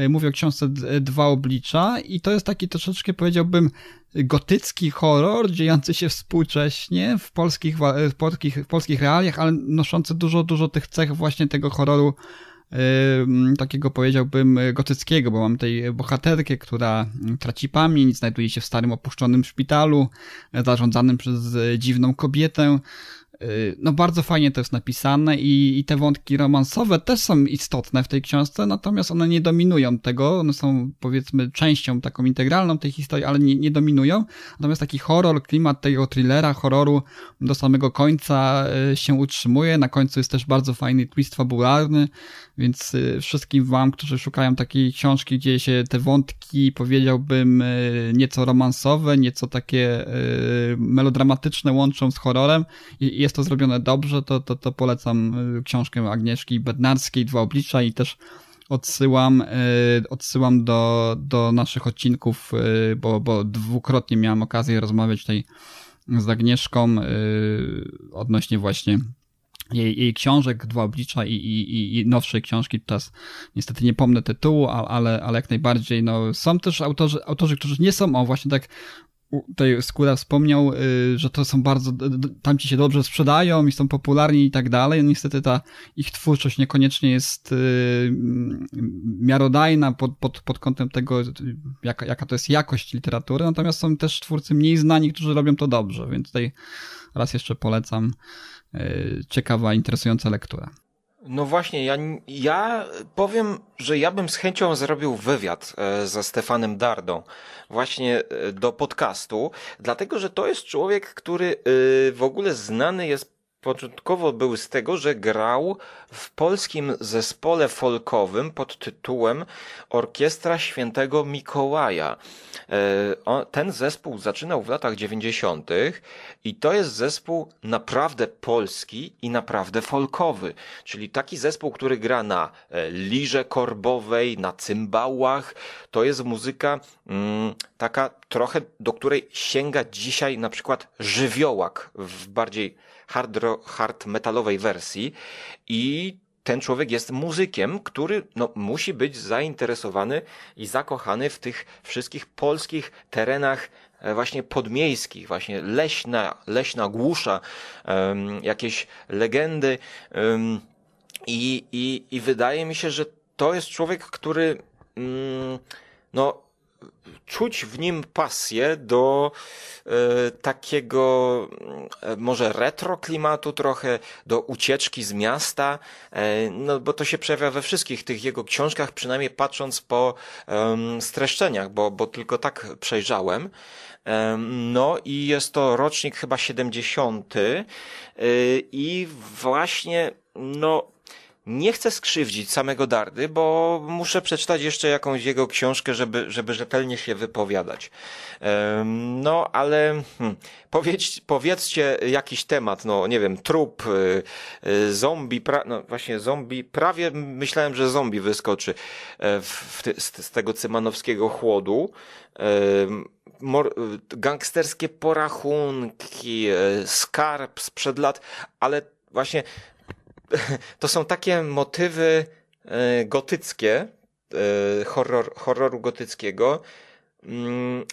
Mówię o książce Dwa Oblicza i to jest taki troszeczkę, powiedziałbym, gotycki horror dziejący się współcześnie w polskich, w polskich, w polskich realiach, ale noszący dużo, dużo tych cech właśnie tego horroru takiego powiedziałbym gotyckiego, bo mam tej bohaterkę, która traci pamięć, znajduje się w starym opuszczonym szpitalu, zarządzanym przez dziwną kobietę, no bardzo fajnie to jest napisane i, i, te wątki romansowe też są istotne w tej książce, natomiast one nie dominują tego, one są powiedzmy częścią taką integralną tej historii, ale nie, nie dominują. Natomiast taki horror, klimat tego thrillera, horroru do samego końca y, się utrzymuje. Na końcu jest też bardzo fajny twist fabularny, więc y, wszystkim wam, którzy szukają takiej książki, gdzie się te wątki, powiedziałbym, nieco romansowe, nieco takie melodramatyczne łączą z horrorem i jest to zrobione dobrze, to, to, to polecam y, książkę Agnieszki Bednarskiej, Dwa oblicza i też odsyłam, y, odsyłam do, do naszych odcinków, y, bo, bo dwukrotnie miałem okazję rozmawiać tutaj z Agnieszką odnośnie właśnie jej, jej książek, Dwa oblicza i, i, i nowszej książki. Teraz niestety nie pomnę tytułu, ale, ale jak najbardziej no, są też autorzy, autorzy, którzy nie są o właśnie tak tutaj Skóra wspomniał, y, że to są bardzo, tamci się dobrze sprzedają i są popularni i tak dalej. Niestety ta ich twórczość niekoniecznie jest y, miarodajna pod, pod, pod kątem tego, jaka, jaka to jest jakość literatury, natomiast są też twórcy mniej znani, którzy robią to dobrze, więc tutaj raz jeszcze polecam ciekawa, interesująca lektura. No właśnie, ja, ja powiem, że ja bym z chęcią zrobił wywiad e, ze Stefanem Dardą właśnie e, do podcastu, dlatego że to jest człowiek, który e, w ogóle znany jest początkowo był z tego, że grał w polskim zespole folkowym pod tytułem Orkiestra Świętego Mikołaja. E, ten zespół zaczynał w latach 90. i to jest zespół naprawdę polski i naprawdę folkowy. Czyli taki zespół, który gra na e, lirze korbowej, na cymbałach. To jest muzyka mm, taka trochę, do której sięga dzisiaj na przykład żywiołak w bardziej hard, hard metalowej wersji i ten człowiek jest muzykiem, który no, musi być zainteresowany i zakochany w tych wszystkich polskich terenach e, właśnie podmiejskich, właśnie leśna, leśna głusza, um, jakieś legendy um, i, i, i wydaje mi się, że to jest człowiek, który um, no czuć w nim pasję do e, takiego e, może retro klimatu trochę, do ucieczki z miasta, e, no bo to się przejawia we wszystkich tych jego książkach, przynajmniej patrząc po streszczeniach, bo, bo tylko tak przejrzałem. No i jest to rocznik chyba 70 i właśnie no nie chcę skrzywdzić samego Dardy, bo muszę przeczytać jeszcze jakąś jego książkę, żeby, żeby rzetelnie się wypowiadać. No, ale hmm, powiedz, powiedzcie jakiś temat, no nie wiem, trup, y, y, zombie, pra, no właśnie zombie, prawie myślałem, że zombie wyskoczy e, w, z, z tego cymanowskiego chłodu. Mor, gangsterskie porachunki, e, skarb sprzed lat, ale właśnie <laughs> to są takie motywy e, gotyckie, e, horror, horroru gotyckiego, mm,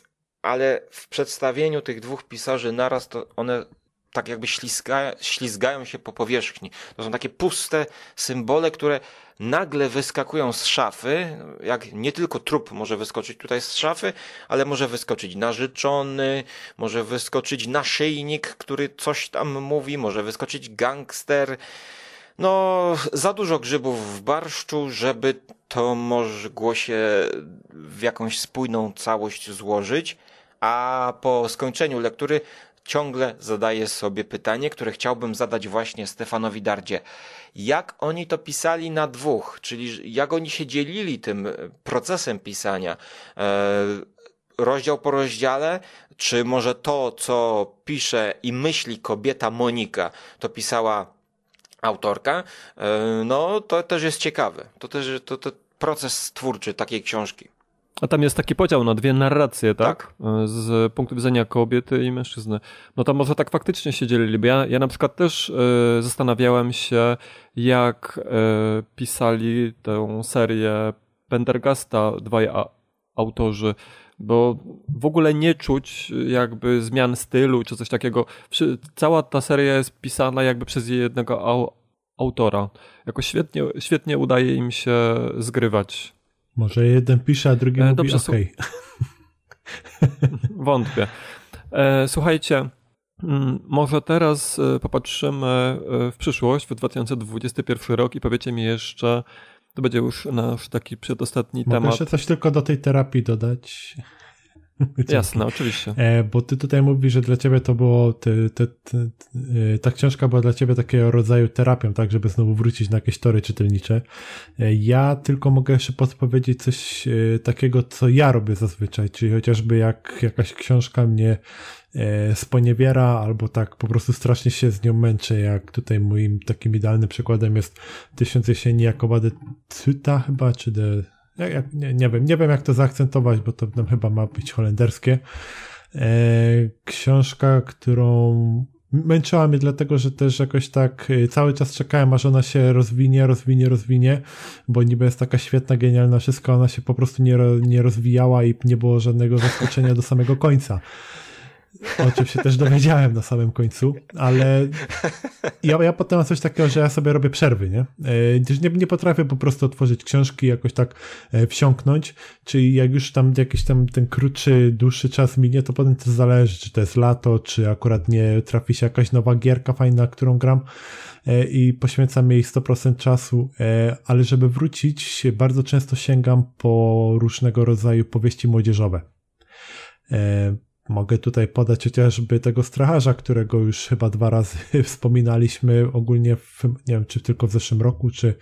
ale w przedstawieniu tych dwóch pisarzy naraz to one tak jakby ślizga, ślizgają się po powierzchni. To są takie puste symbole, które nagle wyskakują z szafy, jak nie tylko trup może wyskoczyć tutaj z szafy, ale może wyskoczyć narzeczony, może wyskoczyć naszyjnik, który coś tam mówi, może wyskoczyć gangster, no, za dużo grzybów w barszczu, żeby to mogło się w jakąś spójną całość złożyć, a po skończeniu lektury ciągle zadaję sobie pytanie, które chciałbym zadać właśnie Stefanowi Dardzie. Jak oni to pisali na dwóch, czyli jak oni się dzielili tym procesem pisania? E, rozdział po rozdziale, czy może to, co pisze i myśli kobieta Monika, to pisała autorka, e, no to też jest ciekawe. To też to, to proces twórczy takiej książki. A tam jest taki podział na dwie narracje, tak? tak? Z punktu widzenia kobiety i mężczyzny. No to może tak faktycznie się dzielili, bo ja, ja na przykład też y, zastanawiałem się, jak y, pisali tę serię Pendergasta dwaj autorzy, bo w ogóle nie czuć jakby zmian stylu czy coś takiego. Cała ta seria jest pisana jakby przez jednego au autora. Jako świetnie, świetnie udaje im się zgrywać. Może jeden pisze, a drugi e, mówi Dobrze, okej. <laughs> Wątpię. E, słuchajcie, mm, może teraz e, popatrzymy w przyszłość, w 2021 rok i powiecie mi jeszcze, to będzie już nasz taki przedostatni Mogę temat. jeszcze coś tylko do tej terapii dodać. <laughs> Jasne, oczywiście. E, bo ty tutaj mówisz, że dla ciebie to było, ty, ty, ty, e, ta książka była dla ciebie takiego rodzaju terapią, tak, żeby znowu wrócić na jakieś tory czytelnicze. E, ja tylko mogę jeszcze podpowiedzieć coś takiego, co ja robię zazwyczaj, czyli chociażby jak jakaś książka mnie sponiewiera, albo tak po prostu strasznie się z nią męczę, jak tutaj moim takim idealnym przykładem jest Tysiąc jesieni Jakoba de Cyta chyba, czy de jak, nie, nie, wiem, nie wiem jak to zaakcentować, bo to nam chyba ma być holenderskie. E, książka, którą męczyła mnie dlatego, że też jakoś tak e, cały czas czekałem, aż ona się rozwinie, rozwinie, rozwinie, bo niby jest taka świetna, genialna, wszystko, ona się po prostu nie, nie rozwijała i nie było żadnego zaskoczenia do samego końca o czym się też dowiedziałem na samym końcu, ale ja, ja potem mam coś takiego, że ja sobie robię przerwy, nie? E, nie, nie potrafię po prostu otworzyć książki jakoś tak e, wsiąknąć, czyli jak już tam jakiś tam ten krótszy, dłuższy czas minie, to potem też zależy, czy to jest lato, czy akurat nie trafi się jakaś nowa gierka fajna, którą gram e, i poświęcam jej 100% czasu, ale żeby wrócić, bardzo często sięgam po różnego rodzaju powieści młodzieżowe Mogę tutaj podać chociażby tego stracharza, którego już chyba dwa razy <laughs> wspominaliśmy ogólnie, w, nie wiem, czy tylko w zeszłym roku, czy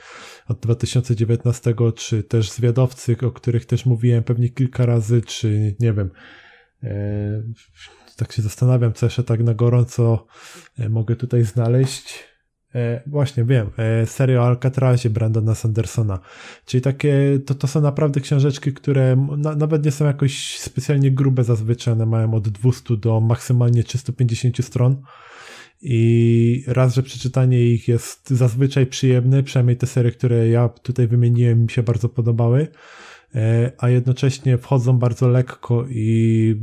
od 2019, czy też zwiadowcy, o których też mówiłem pewnie kilka razy, czy nie wiem. E, tak się zastanawiam, co jeszcze tak na gorąco e, mogę tutaj znaleźć. E, właśnie, wiem. E, seria o Alcatrazie Brandona Sandersona. Czyli takie, to, to są naprawdę książeczki, które na, nawet nie są jakoś specjalnie grube zazwyczaj. One mają od 200 do maksymalnie 350 stron. I raz, że przeczytanie ich jest zazwyczaj przyjemne, przynajmniej te serie, które ja tutaj wymieniłem, mi się bardzo podobały. E, a jednocześnie wchodzą bardzo lekko i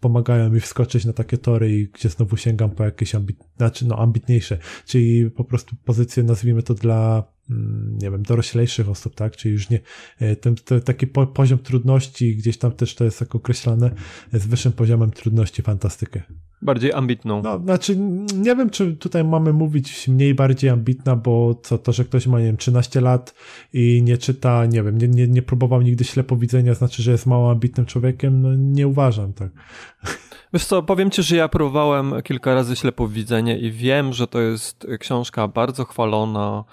pomagają mi wskoczyć na takie tory, gdzie znowu sięgam po jakieś ambit, znaczy no, ambitniejsze, czyli po prostu pozycje, nazwijmy to dla mm, nie wiem, doroślejszych osób, tak? Czyli już nie, e, ten, ten taki po, poziom trudności, gdzieś tam też to jest tak określane, z wyższym poziomem trudności fantastykę. Bardziej ambitną. No, znaczy, nie wiem, czy tutaj mamy mówić mniej bardziej ambitna, bo co to, że ktoś ma, nie wiem, 13 lat i nie czyta, nie wiem, nie, nie, nie próbował nigdy ślepowidzenia, znaczy, że jest mało ambitnym człowiekiem, no nie uważam, tak. <laughs> Wiesz co, powiem ci, że ja próbowałem kilka razy ślepowidzenie i wiem, że to jest książka bardzo chwalona,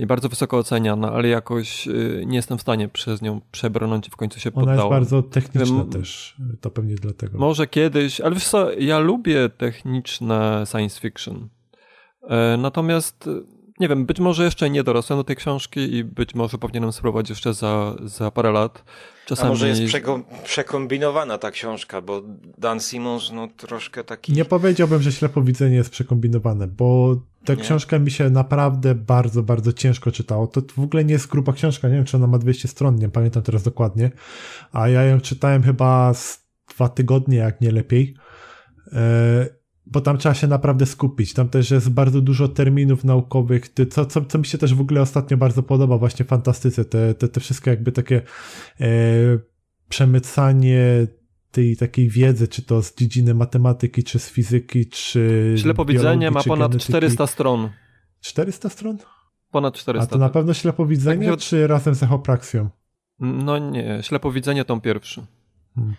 i bardzo wysoko oceniana, ale jakoś e, nie jestem w stanie przez nią przebrnąć i w końcu się poddałem. Ona jest bardzo techniczna Wiem, też, to pewnie dlatego. Może kiedyś, ale wiesz co, ja lubię techniczne science fiction. E, natomiast nie wiem, być może jeszcze nie dorosłem do tej książki i być może powinienem spróbować jeszcze za, za parę lat. Czasami... A może jest przekombinowana ta książka, bo Dan Simmons no troszkę taki... Nie powiedziałbym, że ślepowidzenie jest przekombinowane, bo tę nie? książkę mi się naprawdę bardzo, bardzo ciężko czytało. To w ogóle nie jest gruba książka, nie wiem, czy ona ma 200 stron, nie pamiętam teraz dokładnie, a ja ją czytałem chyba z dwa tygodnie, jak nie lepiej. E, bo tam trzeba się naprawdę skupić. Tam też jest bardzo dużo terminów naukowych, co, co, co mi się też w ogóle ostatnio bardzo podoba, właśnie fantastyce, te, te, te wszystkie jakby takie e, przemycanie tej takiej wiedzy, czy to z dziedziny matematyki, czy z fizyki, czy. Ślepowidzenie ma ponad genetyki. 400 stron. 400 stron? Ponad 400. A to na pewno ślepowidzenie, tak, czy razem z echopraksją? No nie, ślepowidzenie tą pierwszy. Hmm.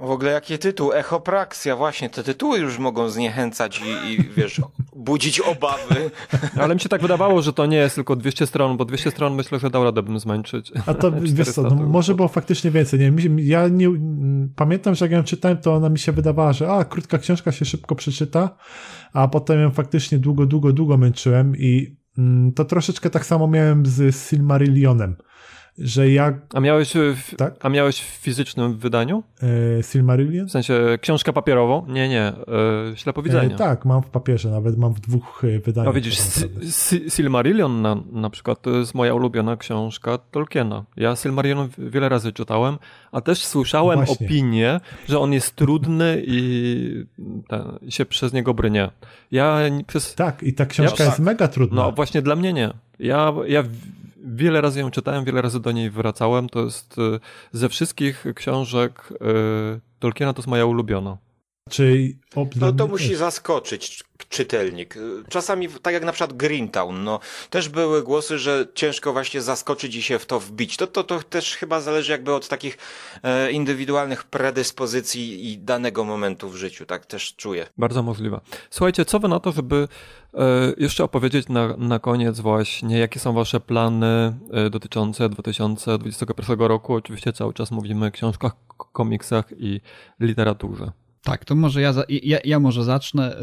W ogóle jaki tytuł? Echopraksja, właśnie. Te tytuły już mogą zniechęcać i, i wiesz, budzić obawy. <laughs> Ale mi się tak wydawało, że to nie jest tylko 200 stron, bo 200 stron myślę, że dał radę bym zmęczyć. A to <laughs> wiesz co, no, może było faktycznie więcej. Nie, ja nie, pamiętam, że jak ją czytałem, to ona mi się wydawała, że a, krótka książka się szybko przeczyta, a potem ją faktycznie długo, długo, długo męczyłem i mm, to troszeczkę tak samo miałem z Silmarillionem że jak... A miałeś, w, tak? a miałeś w fizycznym wydaniu? E, Silmarillion? W sensie książkę papierową? Nie, nie, e, ślepowidzenie. E, tak, mam w papierze, nawet mam w dwóch e, wydaniach. No widzisz, Silmarillion na, na przykład to jest moja ulubiona książka Tolkiena. Ja Silmarillion wiele razy czytałem, a też słyszałem Właśnie. opinię, że on jest trudny i ten, się przez niego brynie. Ja przez... Tak, i ta książka ja, jest tak. mega trudna. No właśnie dla mnie nie. Ja, ja wiele razy ją czytałem, wiele razy do niej wracałem. To jest y, ze wszystkich książek y, Tolkiena to jest moja ulubiona. Czy no to musi zaskoczyć czytelnik. Czasami, tak jak na przykład Greentown, no, też były głosy, że ciężko właśnie zaskoczyć i się w to wbić. To, to, to też chyba zależy jakby od takich e, indywidualnych predyspozycji i danego momentu w życiu, tak też czuję. Bardzo możliwe. Słuchajcie, co wy na to, żeby e, jeszcze opowiedzieć na, na koniec właśnie, jakie są wasze plany e, dotyczące 2021 roku? Oczywiście cały czas mówimy o książkach, komiksach i literaturze. Tak, to może ja, ja, ja może zacznę.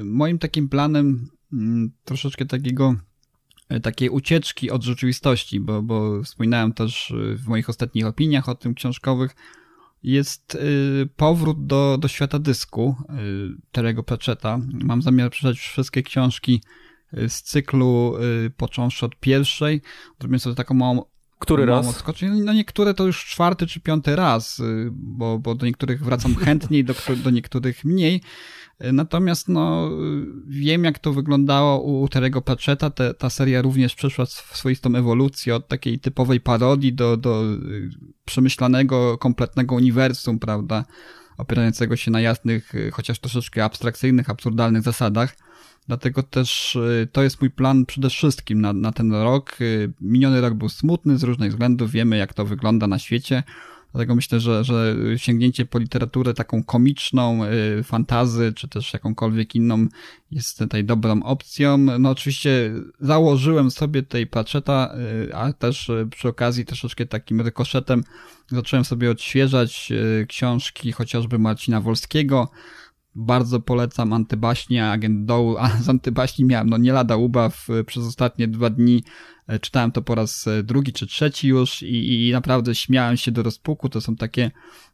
Y, moim takim planem mm, troszeczkę takiego y, takiej ucieczki od rzeczywistości, bo, bo wspominałem też y, w moich ostatnich opiniach o tym książkowych, jest powrót do, do świata dysku Terego Pratchetta. Mam zamiar przeczytać wszystkie książki z cyklu, począwszy od pierwszej. Zrobię sobie taką małą który raz? Odskoczyć. No niektóre to już czwarty czy piąty raz, y, bo, bo do niektórych wracam <laughs> chętniej, do, do niektórych mniej. Y, natomiast no, wiem, jak to wyglądało u Terego Pratchetta. Te, ta seria również przeszła swoistą ewolucję od takiej typowej parodii do, do y, przemyślanego, kompletnego uniwersum, prawda, opierającego się na jasnych, chociaż troszeczkę abstrakcyjnych, absurdalnych zasadach. Dlatego też y, to jest mój plan przede wszystkim na, na ten rok. Y, miniony rok był smutny z różnych względów, wiemy jak to wygląda na świecie. Dlatego myślę, że, że sięgnięcie po literaturę taką komiczną, y, fantazy, czy też jakąkolwiek inną jest tutaj dobrą opcją. No oczywiście założyłem sobie tej Pratchetta, a też przy okazji troszeczkę takim rykoszetem zacząłem sobie odświeżać książki chociażby Marcina Wolskiego, bardzo polecam Antybaśnie, Agent Dołu, a <laughs> z Antybaśni miałem no nie lada ubaw przez ostatnie dwa dni. E, czytałem to po raz e, drugi czy trzeci już i, i naprawdę śmiałem się do rozpuku. To są takie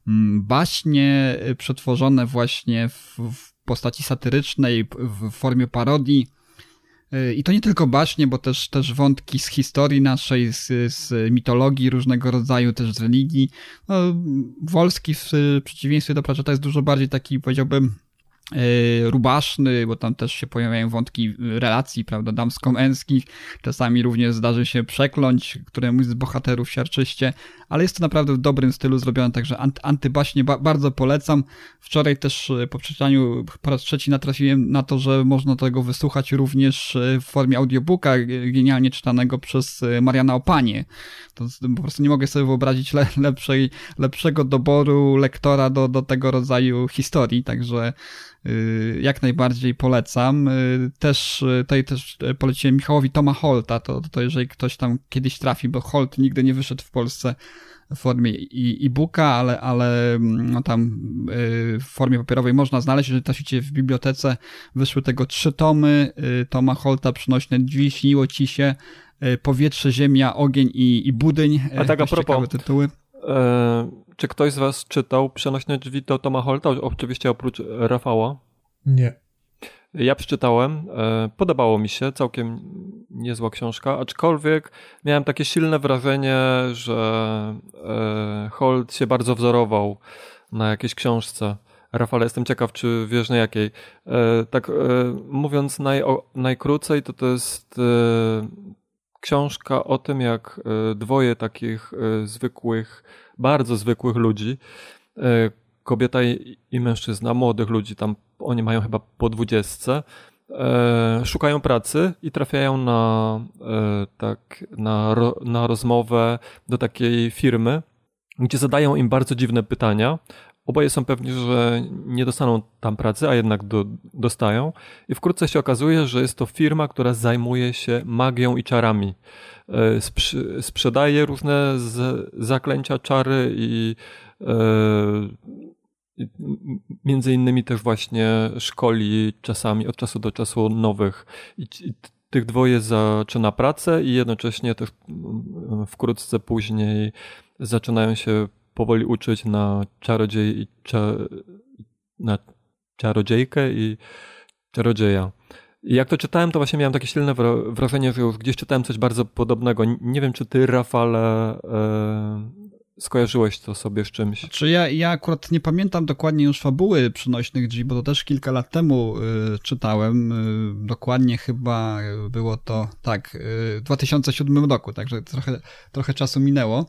mm, baśnie e, przetworzone właśnie w, w postaci satyrycznej, w formie parodii. I to nie tylko baśnie, bo też, też wątki z historii naszej, z, z mitologii różnego rodzaju, też z religii. No, Wolski w przeciwieństwie do Pratchetta jest dużo bardziej taki, powiedziałbym, rubaszny, bo tam też się pojawiają wątki relacji, prawda, damsko-męskich. Czasami również zdarzy się przekląć któremuś z bohaterów siarczyście, ale jest to naprawdę w dobrym stylu zrobione, także antybaśnie ba bardzo polecam. Wczoraj też e, po przeczytaniu po raz trzeci natrafiłem na to, że można tego wysłuchać również e, w formie audiobooka, genialnie czytanego przez Mariana Opanie. To po prostu nie mogę sobie wyobrazić le lepszej, lepszego doboru lektora do, do tego rodzaju historii, także Y, jak najbardziej polecam. Y, też y, tutaj też poleciłem Michałowi Toma Holta, to, to jeżeli ktoś tam kiedyś trafi, bo Holt nigdy nie wyszedł w Polsce w formie e-booka, ale, ale mm, no tam w formie papierowej można znaleźć. Jeżeli traficie w bibliotece, wyszły tego trzy tomy Toma Holta, Przynośne drzwi, śniło ci się, Powietrze, Ziemia, Ogień i, i Budyń. A tak a propos, tytuły. E czy ktoś z was czytał Przenośne drzwi do Toma Holta? Oczywiście oprócz Rafała. Nie. Ja przeczytałem, e, podobało mi się, całkiem niezła książka, aczkolwiek miałem takie silne wrażenie, że e, Holt się bardzo wzorował na jakiejś książce. Rafale, jestem ciekaw, czy wiesz na jakiej. E, tak mówiąc naj, najkrócej, to to jest książka o tym, jak dwoje takich zwykłych bardzo zwykłych ludzi, e, kobieta i mężczyzna, młodych ludzi, tam oni mają chyba po dwudziestce, e, szukają pracy i trafiają na, e, tak, na, na rozmowę do takiej firmy, gdzie zadają im bardzo dziwne pytania oboje są pewni, że nie dostaną tam pracy, a jednak do, dostają. I wkrótce się okazuje, że jest to firma, która zajmuje się magią i czarami. E, sprz- sprzedaje różne z, zaklęcia, czary i, e, między innymi też właśnie szkoli czasami od czasu do czasu nowych. I, i tych dwoje zaczyna pracę i jednocześnie też mm, wkrótce później zaczynają się powoli uczyć na czarodziej i cza, na czarodziejkę i czarodzieja. I jak to czytałem, to właśnie miałem takie silne wrażenie, że już gdzieś czytałem coś bardzo podobnego. Nie wiem, czy ty, Rafale, e, skojarzyłeś to sobie z czymś. Czy znaczy, ja, ja akurat nie pamiętam dokładnie już fabuły przynośnych drzwi, bo to też kilka lat temu y, czytałem. Y, dokładnie chyba było to, tak, y, w 2007 roku, także trochę, trochę czasu minęło.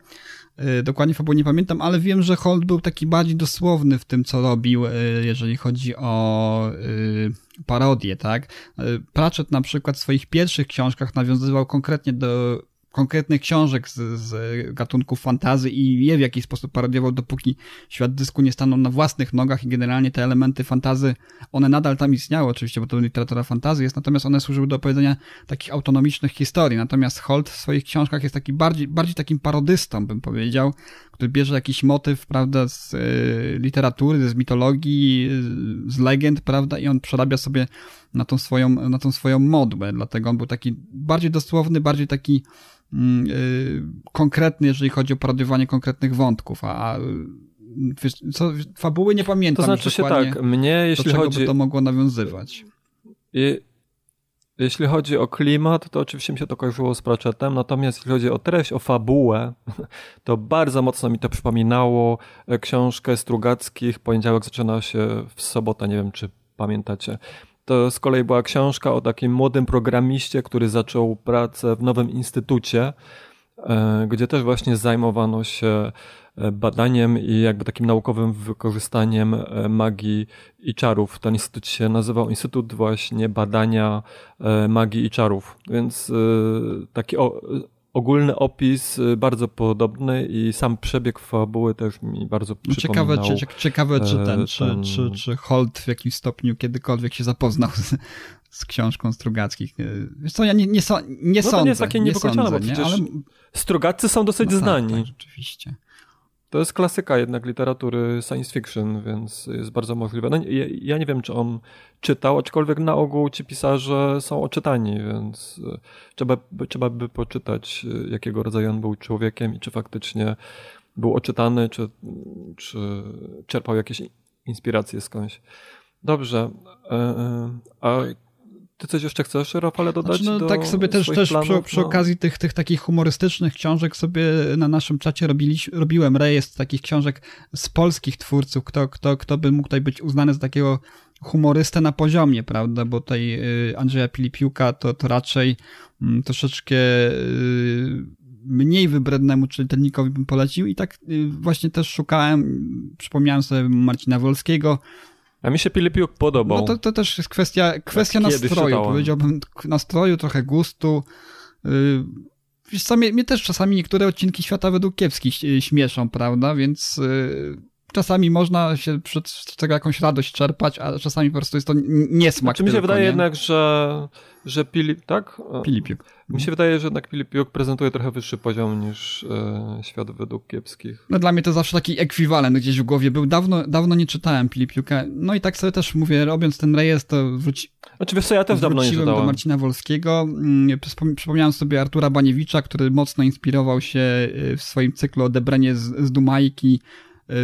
Y, dokładnie fabuły nie pamiętam, ale wiem, że Holt był taki bardziej dosłowny w tym, co robił, y, jeżeli chodzi o y, parodię, tak? Pratchett na przykład w swoich pierwszych książkach nawiązywał konkretnie do konkretnych książek z, z gatunków fantazy i je w jakiś sposób parodiował, dopóki świat dysku nie stanął na własnych nogach i generalnie te elementy fantazy, one nadal tam istniały oczywiście, bo to literatura fantazy jest, natomiast one służyły do opowiedzenia takich autonomicznych historii. Natomiast Holt w swoich książkach jest taki bardziej, bardziej takim parodystą, bym powiedział, który bierze jakiś motyw, prawda, z y, literatury, z mitologii, z legend, prawda, i on przerabia sobie na tą swoją, na tą swoją modłę, dlatego on był taki bardziej dosłowny, bardziej taki y, konkretny, jeżeli chodzi o parodiowanie konkretnych wątków, a wiesz, co, fabuły nie pamiętam. To znaczy się tak, mnie jeśli do chodzi... by to mogło nawiązywać. I, jeśli chodzi o klimat, to oczywiście mi się to kojarzyło z Pratchettem, natomiast jeśli chodzi o treść, o fabułę, to bardzo mocno mi to przypominało e, książkę Strugackich. Poniedziałek zaczyna się w sobotę, nie wiem czy pamiętacie. To z kolei była książka o takim młodym programiście, który zaczął pracę w nowym instytucie, gdzie też właśnie zajmowano się e, badaniem i jakby takim naukowym wykorzystaniem e, magii i czarów. Ten instytut się nazywał Instytut właśnie badania magii i czarów. Więc taki ogólny opis bardzo podobny i sam przebieg fabuły też mi bardzo no przypominał. Ciekawe, czy, ciekawe, czy ten, ten... Czy, czy, czy Holt w jakimś stopniu kiedykolwiek się zapoznał z, z książką Strugackich. Wiesz co, ja nie, nie, so, nie no sądzę. To nie jest takie niewykluczone, bo przecież ale... Strugacy są dosyć no znani. Tak, tak, rzeczywiście. To jest klasyka jednak literatury science fiction, więc jest bardzo możliwe. No, ja, ja, nie wiem, czy on czytał, aczkolwiek na ogół ci pisarze są oczytani, więc e, trzeba, trzeba by poczytać, e, jakiego rodzaju on był człowiekiem i czy faktycznie był oczytany, czy, czy czerpał jakieś inspiracje skądś. Dobrze. E, a ty coś jeszcze chcesz, Rafale, dodać? Znaczy, no, tak sobie też, też planów, przy, przy no. okazji tych, tych takich humorystycznych książek sobie na naszym czacie robili, robiłem rejestr takich książek z polskich twórców, kto, kto, kto by mógł tutaj być uznany za takiego humorystę na poziomie, prawda, bo tutaj y, Andrzeja Pilipiuka to, to raczej mm, troszeczkę y, mniej wybrednemu czytelnikowi bym polecił i tak y, właśnie też szukałem, przypomniałem sobie Marcina Wolskiego, a mi się Pilipiuk podobał. No to, to też jest kwestia, kwestia nastroju, powiedziałbym, nastroju, trochę gustu. Yy, wiesz co, mnie, mnie, też czasami niektóre odcinki Świata według kiepskich śmieszą, prawda, więc yy, czasami można się z tego jakąś radość czerpać, a czasami po prostu jest to niesmak. Znaczy mi się wydaje nie? jednak, że, że Pilip, tak? Pilipiuk. Mi się wydaje, że jednak Pilipiuk prezentuje trochę wyższy poziom niż e, Świat według kiepskich. No dla mnie to zawsze taki ekwiwalent gdzieś w głowie był. Dawno, dawno nie czytałem Pilipiuka. No i tak sobie też mówię, robiąc ten rejestr, to wróci... Znaczy wiesz co, ja też dawno nie czytałem. do Marcina Wolskiego. Mm, przypomniałem sobie Artura Baniewicza, który mocno inspirował się e, w swoim cyklu Odebranie z, z Dumajki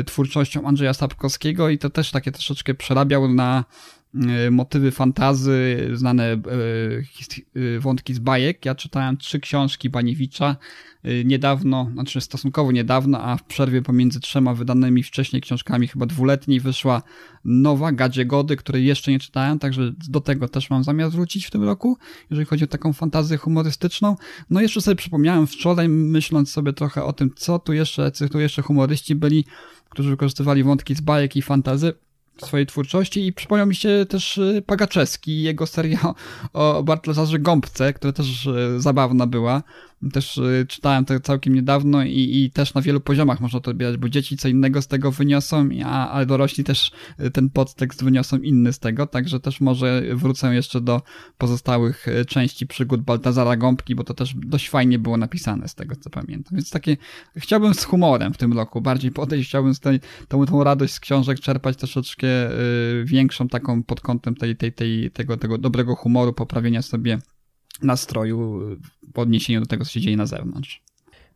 twórczością Andrzeja Sapkowskiego i to też takie troszeczkę przerabiał na y, motywy fantazy, znane y, wątki z bajek. Ja czytałem trzy książki Baniewicza niedawno, znaczy stosunkowo niedawno, a w przerwie pomiędzy trzema wydanymi wcześniej książkami, chyba dwuletniej, wyszła nowa Gadzie Gody, której jeszcze nie czytałem, także do tego też mam zamiar wrócić w tym roku, jeżeli chodzi o taką fantazję humorystyczną. No jeszcze sobie przypomniałem wczoraj, myśląc sobie trochę o tym, co tu jeszcze, co tu jeszcze humoryści byli, którzy wykorzystywali wątki z bajek i fantazy swojej twórczości i przypomniał mi się też y, Pagaczewski i jego seria o Bartloszarze Gąbce, która też y, zabawna była. Też y, czytałem to całkiem niedawno i, i też na wielu poziomach można to odbierać, bo dzieci co innego z tego wyniosą, a, a dorośli też y, ten podtekst wyniosą inny z tego, także też może wrócę jeszcze do pozostałych y, części przygód Baltazara Gąbki, bo to też dość fajnie było napisane z tego co pamiętam. Więc takie chciałbym z humorem w tym roku bardziej podejść, chciałbym z tej, tą, tą radość z książek czerpać troszeczkę większą taką pod kątem tej, tej, tej, tego, tego dobrego humoru, poprawienia sobie nastroju w odniesieniu do tego, co się dzieje na zewnątrz.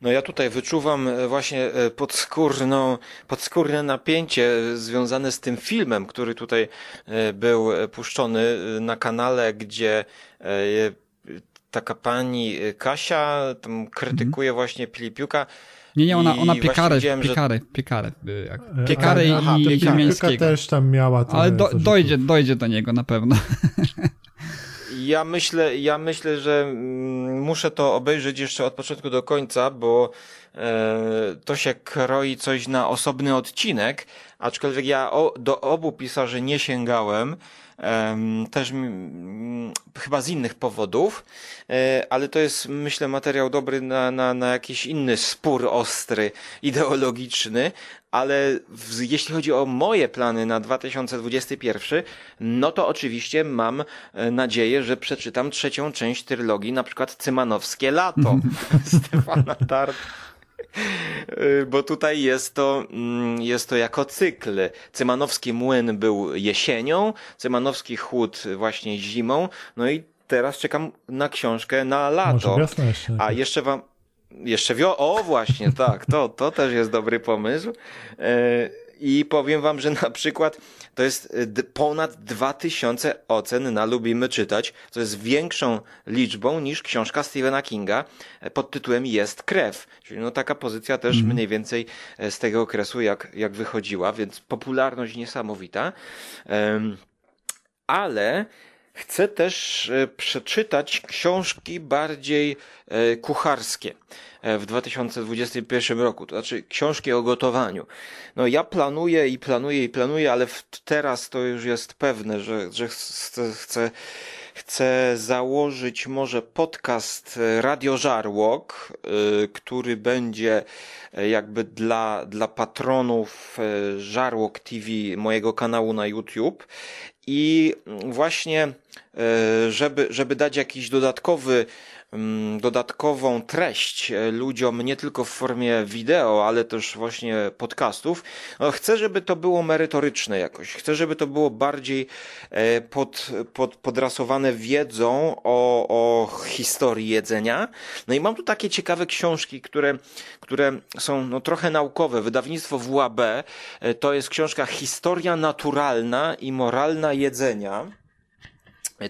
No ja tutaj wyczuwam e, właśnie e, podskórną, podskórne napięcie związane z tym filmem, który tutaj e, był puszczony na kanale, gdzie taka pani Kasia tam krytykuje mhm. właśnie Pilipiuka. Nie, nie, ona, ona piekarę, piekarę, piekarę, piekarę i Ziemiańskiego. też tam miała. Ale do, dojdzie, dojdzie do niego na pewno. <laughs> Ja myślę, ja myślę, że mm, muszę to obejrzeć jeszcze od początku do końca, bo e, to się kroi coś na osobny odcinek, aczkolwiek ja do obu pisarzy nie sięgałem też chyba z innych powodów, e, ale to jest myślę materiał dobry na, na, na jakiś inny spór ostry, ideologiczny, ale w, jeśli chodzi o moje plany na 2021, no to oczywiście mam e, nadzieję, że przeczytam trzecią część trylogii, na przykład Cymanowskie Lato <laughs> <laughs> Stefana Tart. <laughs> Bo tutaj jest to, mm, jest to jako cykl. Cymanowski młyn był jesienią, Cymanowski chłód właśnie zimą, no i teraz czekam na książkę na lato. Może jeszcze. A jeszcze wam, jeszcze wio, o właśnie, tak, to, to też jest dobry pomysł. Y, i powiem wam, że na przykład to jest y, ponad 2000 ocen na Lubimy Czytać, co jest większą liczbą niż książka Stephena Kinga e, pod tytułem Jest krew. Czyli no taka pozycja też mm. mniej więcej e, z tego okresu jak, jak wychodziła, więc popularność niesamowita. Um, ale Chcę też e, przeczytać książki bardziej kucharskie w 2021 roku, to znaczy książki o gotowaniu. No ja planuję i planuję i planuję, ale teraz to już jest pewne, że, że chcę, chcę, chcę założyć może podcast Radio Żarłok, który będzie jakby dla, dla patronów Żarłok TV mojego kanału na YouTube i właśnie e, żeby, żeby dać jakiś dodatkowy, dodatkową treść e, ludziom, nie tylko w formie wideo, ale też właśnie podcastów, no chcę, żeby to było merytoryczne jakoś. Chcę, żeby to było bardziej e, pod, pod, podrasowane wiedzą o, o historii jedzenia. No i mam tu takie ciekawe książki, które, które są no, trochę naukowe. Wydawnictwo WAB to jest książka Historia naturalna i moralna jedzenia.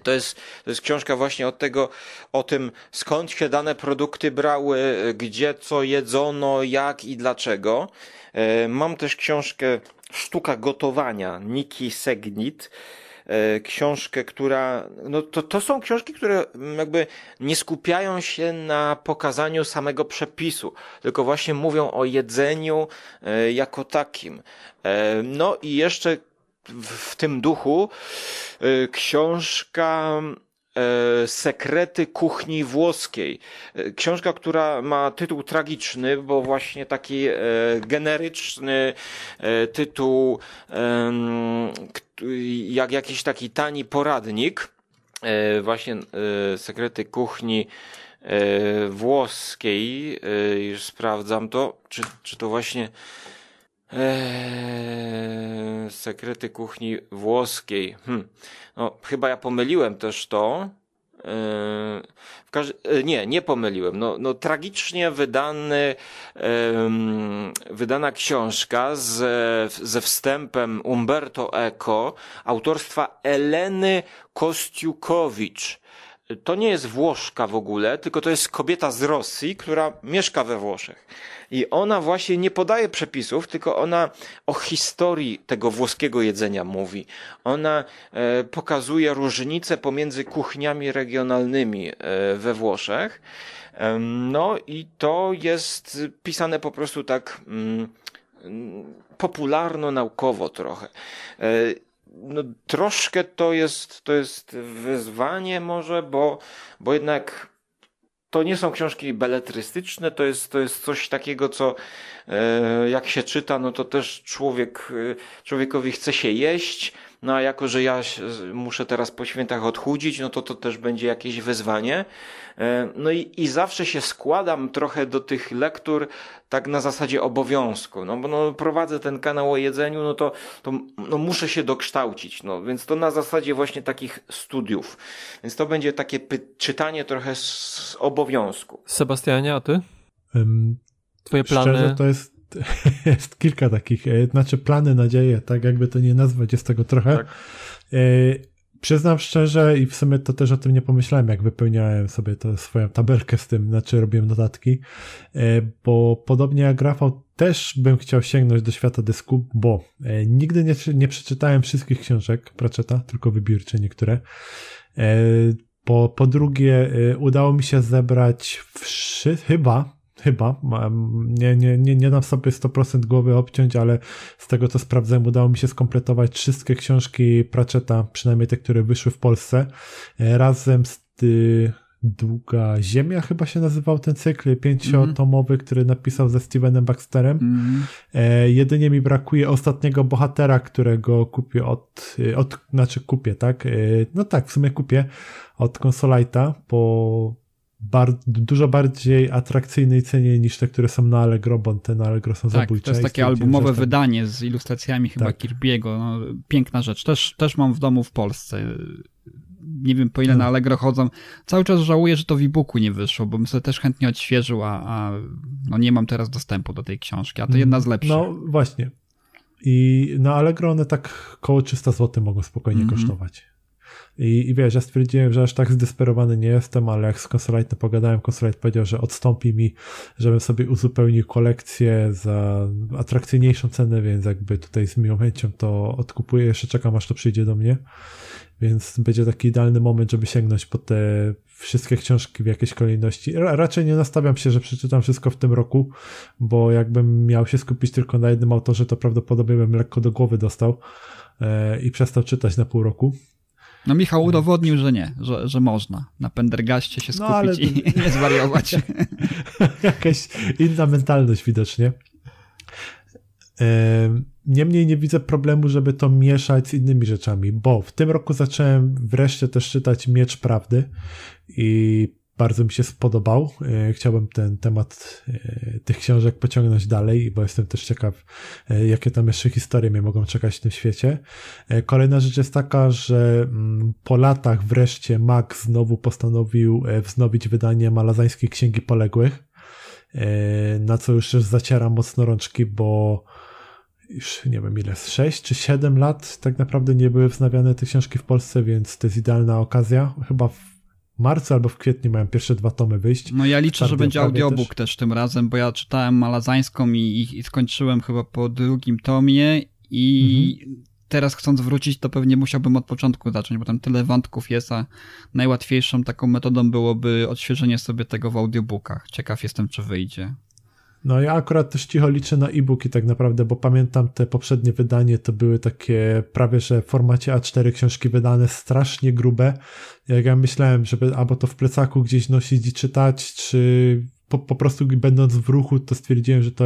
To jest, to jest książka właśnie od tego, o tym, skąd się dane produkty brały, gdzie co jedzono, jak i dlaczego. E, mam też książkę Sztuka gotowania Niki Segnit. E, książkę, która, no to, to są książki, które jakby nie skupiają się na pokazaniu samego przepisu, tylko właśnie mówią o jedzeniu e, jako takim. No i jeszcze w tym duchu y, książka e, Sekrety kuchni włoskiej. E, książka, która ma tytuł tragiczny, bo właśnie taki e, generyczny tytuł, jak jakiś taki tani poradnik. Właśnie Sekrety kuchni włoskiej. Już sprawdzam to, czy, czy to właśnie Eee, sekrety kuchni włoskiej. Hm. No, chyba ja pomyliłem też to. Eee. E, nie, nie pomyliłem. No, no tragicznie wydany, wydana książka z, ze wstępem Umberto Eco autorstwa Eleny Kostiukowicz to nie jest Włoszka w ogóle, tylko to jest kobieta z Rosji, która mieszka we Włoszech. I ona właśnie nie podaje przepisów, tylko ona o historii tego włoskiego jedzenia mówi. Ona e, pokazuje różnice pomiędzy kuchniami regionalnymi e, we Włoszech. E, no i to jest pisane po prostu tak mm, popularno-naukowo trochę. No, troszkę to jest, to jest wyzwanie może, bo, bo jednak to nie są książki beletrystyczne, to jest, to jest coś takiego, co e, jak się czyta, no to też człowiek, e, człowiekowi chce się jeść, no a jako, że ja muszę teraz po świętach odchudzić, no to to też będzie jakieś wyzwanie. E, no i, i zawsze się składam trochę do tych lektur tak na zasadzie obowiązku, no bo no, prowadzę ten kanał o jedzeniu, no to, to no, muszę się dokształcić, no więc to na zasadzie właśnie takich studiów. Więc to będzie takie czytanie trochę z obowiązku. Sebastianie, a ty? Um, Twoje plany? Szczerze, to jest <laughs> jest kilka takich, e, znaczy plany, nadzieje, tak jakby to nie nazwać, jest tego trochę. Tak. E, przyznam szczerze i w sumie to też o tym nie pomyślałem, jak wypełniałem sobie to swoją tabelkę z tym, znaczy robiłem notatki, e, bo podobnie jak Rafał też bym chciał sięgnąć do świata dysku, bo nigdy nie, nie przeczytałem wszystkich książek Pratchetta, tylko wybiórcze niektóre. Po, po drugie, udało mi się zebrać wszy, chyba Chyba. Nie, nie, nie, nie dam sobie 100% głowy obciąć, ale z tego co sprawdzałem, udało mi się skompletować wszystkie książki Pratchetta, przynajmniej te, które wyszły w Polsce, e, razem z ty, Długa Ziemia chyba się nazywał ten cykl, pięciotomowy, mm -hmm. który napisał ze Stevenem Baxterem. Mm -hmm. e, jedynie mi brakuje ostatniego bohatera, którego kupię od, e, od znaczy kupię, tak? E, no tak, w sumie kupię od Consolite'a po bar dużo bardziej atrakcyjnej cenie niż te, które są na Allegro, bo te na Allegro są tak, zabójcze. to jest takie albumowe wydanie z ilustracjami chyba tak. Kirby'ego. No, piękna rzecz. Też, też mam w domu w Polsce. Nie wiem po ile no. na Allegro chodzą. Cały czas żałuję, że to w e-booku nie wyszło, bo bym sobie też chętnie odświeżył, a, a no nie mam teraz dostępu do tej książki, a to jedna z lepszych. No właśnie. I na Allegro one tak koło 300 zł mogą spokojnie mm -hmm. kosztować. I, I wiesz, ja stwierdziłem, że aż tak zdesperowany nie jestem, ale jak z Consolite pogadałem, Consolite powiedział, że odstąpi mi, żebym sobie uzupełnił kolekcję za atrakcyjniejszą cenę, więc jakby tutaj z miłą chęcią to odkupuję, jeszcze czekam aż to przyjdzie do mnie. Więc będzie taki idealny moment, żeby sięgnąć po te wszystkie książki w jakiejś kolejności. raczej nie nastawiam się, że przeczytam wszystko w tym roku, bo jakbym miał się skupić tylko na jednym autorze, to prawdopodobnie bym lekko do głowy dostał e, i przestał czytać na pół roku. No Michał udowodnił, że nie, że, że można na Pendergaście się no, skupić no, ale... i nie zwariować. <laughs> Jakaś inna mentalność widocznie. Niemniej nie widzę problemu, żeby to mieszać z innymi rzeczami, bo w tym roku zacząłem wreszcie też czytać Miecz Prawdy i bardzo mi się spodobał. E, chciałbym ten temat e, tych książek pociągnąć dalej, bo jestem też ciekaw, e, jakie tam jeszcze historie mnie mogą czekać w tym świecie. Kolejna rzecz jest taka, że mm, po latach wreszcie Mac znowu postanowił wznowić wydanie malazańskiej Księgi Poległych, na co już zacieram mocno rączki, bo już nie wiem ile, 6 czy 7 lat tak naprawdę nie były wznawiane te książki w Polsce, więc to jest idealna okazja. Chyba marcu albo w kwietniu mają pierwsze dwa tomy wyjść. No ja liczę, że będzie audiobook też. też. tym razem, bo ja czytałem malazańską i, i, i skończyłem chyba po drugim tomie i mhm. teraz chcąc wrócić, to pewnie musiałbym od początku zacząć, bo tam tyle wątków jest, a najłatwiejszą taką metodą byłoby odświeżenie sobie tego w audiobookach. Ciekaw jestem, czy wyjdzie. No ja akurat też cicho liczę na e-booki tak naprawdę, bo pamiętam te poprzednie wydanie to były takie prawie, że w formacie A4 książki wydane strasznie grube. Jak ja myślałem, żeby albo to w plecaku gdzieś nosić i czytać, czy po, po prostu będąc w ruchu, to stwierdziłem, że to,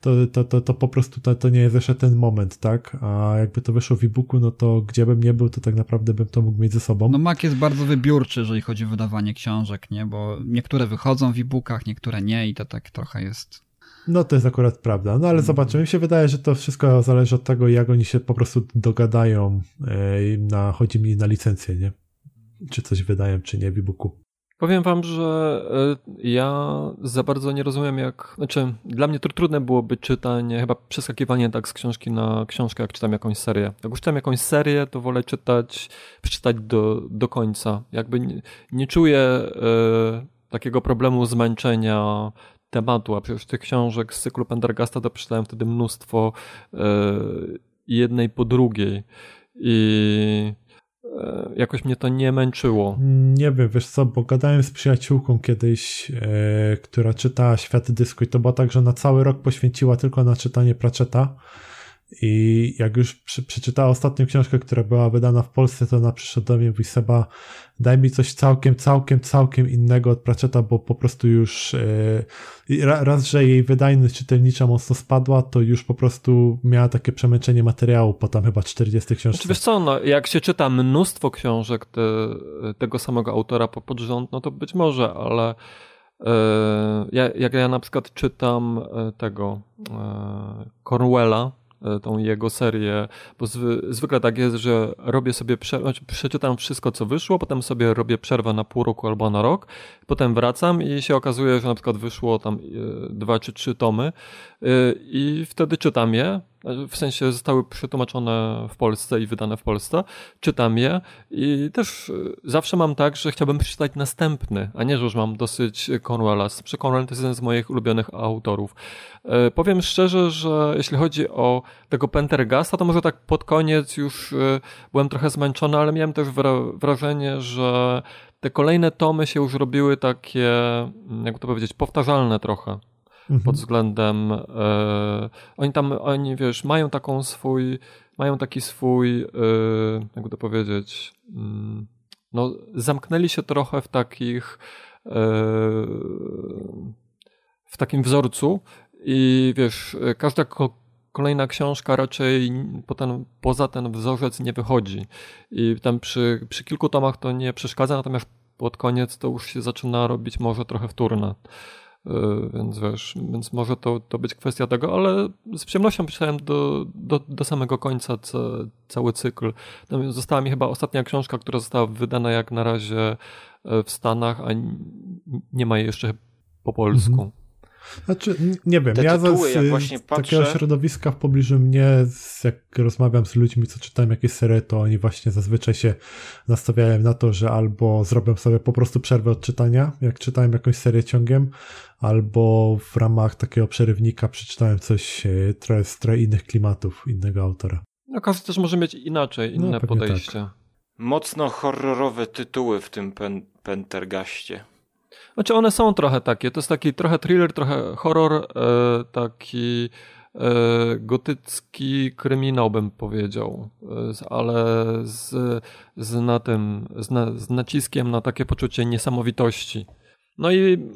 to, to, to, to po prostu to, to nie jest jeszcze ten moment, tak? A jakby to wyszło w e-booku, no to gdzie bym nie był, to tak naprawdę bym to mógł mieć ze sobą. No Mac jest bardzo wybiórczy, jeżeli chodzi o wydawanie książek, nie? Bo niektóre wychodzą w e-bookach, niektóre nie i to tak trochę jest no to jest akurat prawda. No ale mhm. zobaczymy. Mi się wydaje, że to wszystko zależy od tego, jak oni się po prostu dogadają. Na, chodzi mi na licencję, nie? Czy coś wydają, czy nie w e-booku. Powiem wam, że e, ja za bardzo nie rozumiem jak, znaczy dla mnie to trudne byłoby czytanie, chyba przeskakiwanie tak z książki na książkę, jak czytam jakąś serię. Jak już czytam jakąś serię, to wolę czytać, przeczytać do, do końca. Jakby nie, nie czuję e, takiego problemu zmęczenia tematu, a przecież tych książek z cyklu Pendergasta to przeczytałem wtedy mnóstwo e, jednej po drugiej i e, jakoś mnie to nie męczyło. Nie wiem, wiesz co, bo gadałem z przyjaciółką kiedyś, e, która czytała Świat Dysku i to było tak, że na cały rok poświęciła tylko na czytanie Pratchetta I jak już przy, przeczytała ostatnią książkę, która była wydana w Polsce, to ona przyszła do mnie i mówi, daj mi coś całkiem, całkiem, całkiem innego od Pratchetta, bo po prostu już yy, raz, że jej wydajność czytelnicza mocno spadła, to już po prostu miała takie przemęczenie materiału po tam chyba 40 książkach. Znaczy wiesz co, no, jak się czyta mnóstwo książek te, tego samego autora po pod rząd, no to być może, ale yy, jak ja na przykład czytam e, tego Cornwella, E, tą jego serię, bo zwy, zwykle tak jest, że robię sobie, prze, znaczy przeczytam wszystko, co wyszło, potem sobie robię przerwę na pół roku albo na rok, potem wracam i się okazuje, że na przykład wyszło tam e, dwa czy trzy tomy e, i wtedy czytam je, w sensie zostały przetłumaczone w Polsce i wydane w Polsce, czytam je i też zawsze mam tak, że chciałbym przeczytać następny, a nie, że już mam dosyć Cornwella. Cornwell to jest jeden z moich ulubionych autorów. E, powiem szczerze, że jeśli chodzi o tego Pentergasta, to może tak pod koniec już e, byłem trochę zmęczony, ale miałem też wrażenie, że te kolejne tomy się już robiły takie, mm, jak to powiedzieć, powtarzalne trochę. Mhm. Pod względem. E, oni tam, oni wiesz, mają taką swój, mają taki swój, e, jak to powiedzieć, mm, no, zamknęli się trochę w takich. E, w takim wzorcu, i wiesz, każda ko kolejna książka raczej potem, poza ten wzorzec nie wychodzi. I tam przy, przy kilku tomach to nie przeszkadza, natomiast pod koniec to już się zaczyna robić może trochę wtórne. Yy, więc wiesz, więc może to, to być kwestia tego, ale z przyjemnością pisałem do, do, do samego końca ca, cały cykl. No, została mi chyba ostatnia książka, która została wydana jak na razie e, w Stanach, a nie ma jej jeszcze po polsku. Mhm. Znaczy, nie wiem, Te ja tytuły, z, właśnie patrzę... takiego środowiska w pobliżu mnie, jak rozmawiam z ludźmi, co czytają jakieś serie, to oni właśnie zazwyczaj się nastawiają na to, że albo zrobią sobie po prostu przerwę od czytania, jak czytałem jakąś serię ciągiem, albo w ramach takiego przerywnika przeczytałem coś e, trochę z trochę innych klimatów, innego autora. No każdy też może mieć inaczej, inne no, podejście. Tak. Mocno horrorowe tytuły w tym pen Pentergaście. Znaczy one są trochę takie, to jest taki trochę thriller, trochę horror, e, taki e, gotycki kryminał bym powiedział, e, ale z, z, na tym, z, na, z naciskiem na takie poczucie niesamowitości. No i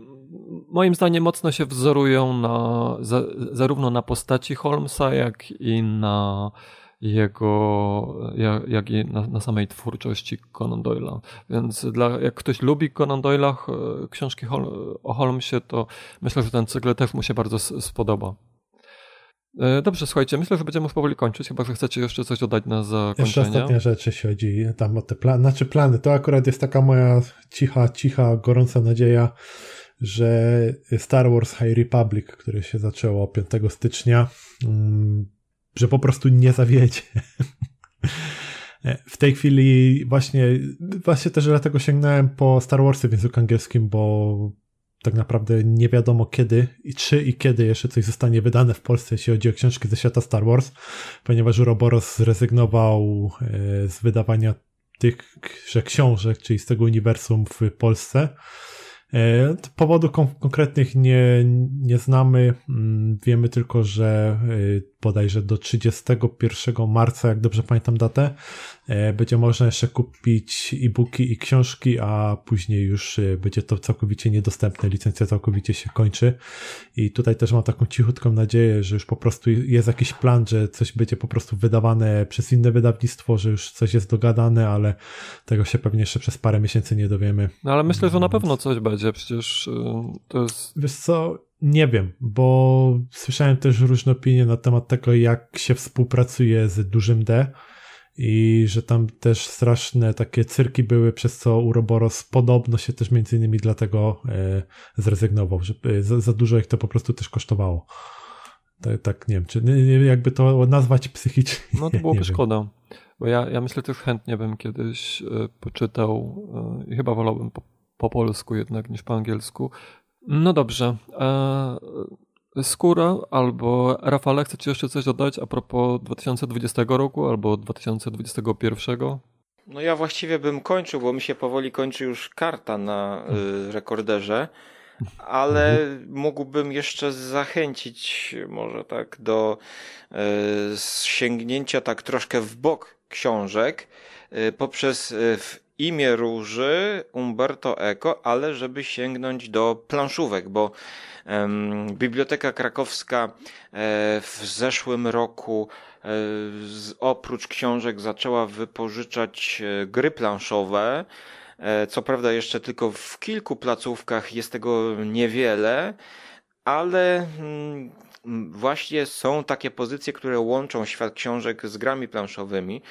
moim zdaniem mocno się wzorują na, za, zarówno na postaci Holmesa, jak i na jego, jak, jak i na, na, samej twórczości Conan Doyle'a. Więc dla, jak ktoś lubi Conan Doyle'a, książki Hol, o Holmesie, to myślę, że ten cykl też mu się bardzo spodoba. E, dobrze, słuchajcie, myślę, że będziemy już powoli kończyć, chyba że chcecie jeszcze coś dodać na zakończenie. Jeszcze ostatnia rzecz, jeśli chodzi tam o te plany, znaczy plany, to akurat jest taka moja cicha, cicha, gorąca nadzieja, że Star Wars High Republic, które się zaczęło 5 stycznia, mm, że po prostu nie zawiedzie. W tej chwili właśnie, właśnie też dlatego sięgnąłem po Star Warsy w języku angielskim, bo tak naprawdę nie wiadomo kiedy i czy i kiedy jeszcze coś zostanie wydane w Polsce, jeśli chodzi o książki ze świata Star Wars, ponieważ Uroboros zrezygnował e, z wydawania tych książek, czyli z tego uniwersum w Polsce. E, powodów konkretnych nie, nie znamy. Mm, wiemy tylko, że e, bodajże do 31 marca, jak dobrze pamiętam datę, będzie można jeszcze kupić e-booki i książki, a później już będzie to całkowicie niedostępne. Licencja całkowicie się kończy. I tutaj też mam taką cichutką nadzieję, że już po prostu jest jakiś plan, że coś będzie po prostu wydawane przez inne wydawnictwo, że już coś jest dogadane, ale tego się pewnie jeszcze przez parę miesięcy nie dowiemy. No ale myślę, że na pewno coś będzie, przecież y, to jest... Wiesz co, nie wiem, bo słyszałem też różne opinie na temat tego, jak się współpracuje z dużym D i że tam też straszne takie cyrki były, przez co Uroboros podobno się też między innymi dlatego e, zrezygnował, że e, za, za, dużo ich to po prostu też kosztowało. Tak, tak nie wiem, czy jakby to nazwać psychicznie. No to <laughs> byłoby szkoda, bo ja, ja myślę też chętnie bym kiedyś e, poczytał i chyba wolałbym po, po polsku jednak niż po angielsku no dobrze. E, Skóra albo Rafale, chcecie jeszcze coś dodać a propos 2020 roku albo 2021? No ja właściwie bym kończył, bo mi się powoli kończy już karta na y, rekorderze. ale mógłbym jeszcze zachęcić może tak do e, sięgnięcia tak troszkę w bok książek e, poprzez e, w imię róży Umberto Eco, ale żeby sięgnąć do planszówek, bo Biblioteka Krakowska w zeszłym roku oprócz książek zaczęła wypożyczać gry planszowe. E, co prawda jeszcze tylko w kilku placówkach jest tego niewiele, ale mm, właśnie są takie pozycje, które łączą świat książek z grami planszowymi,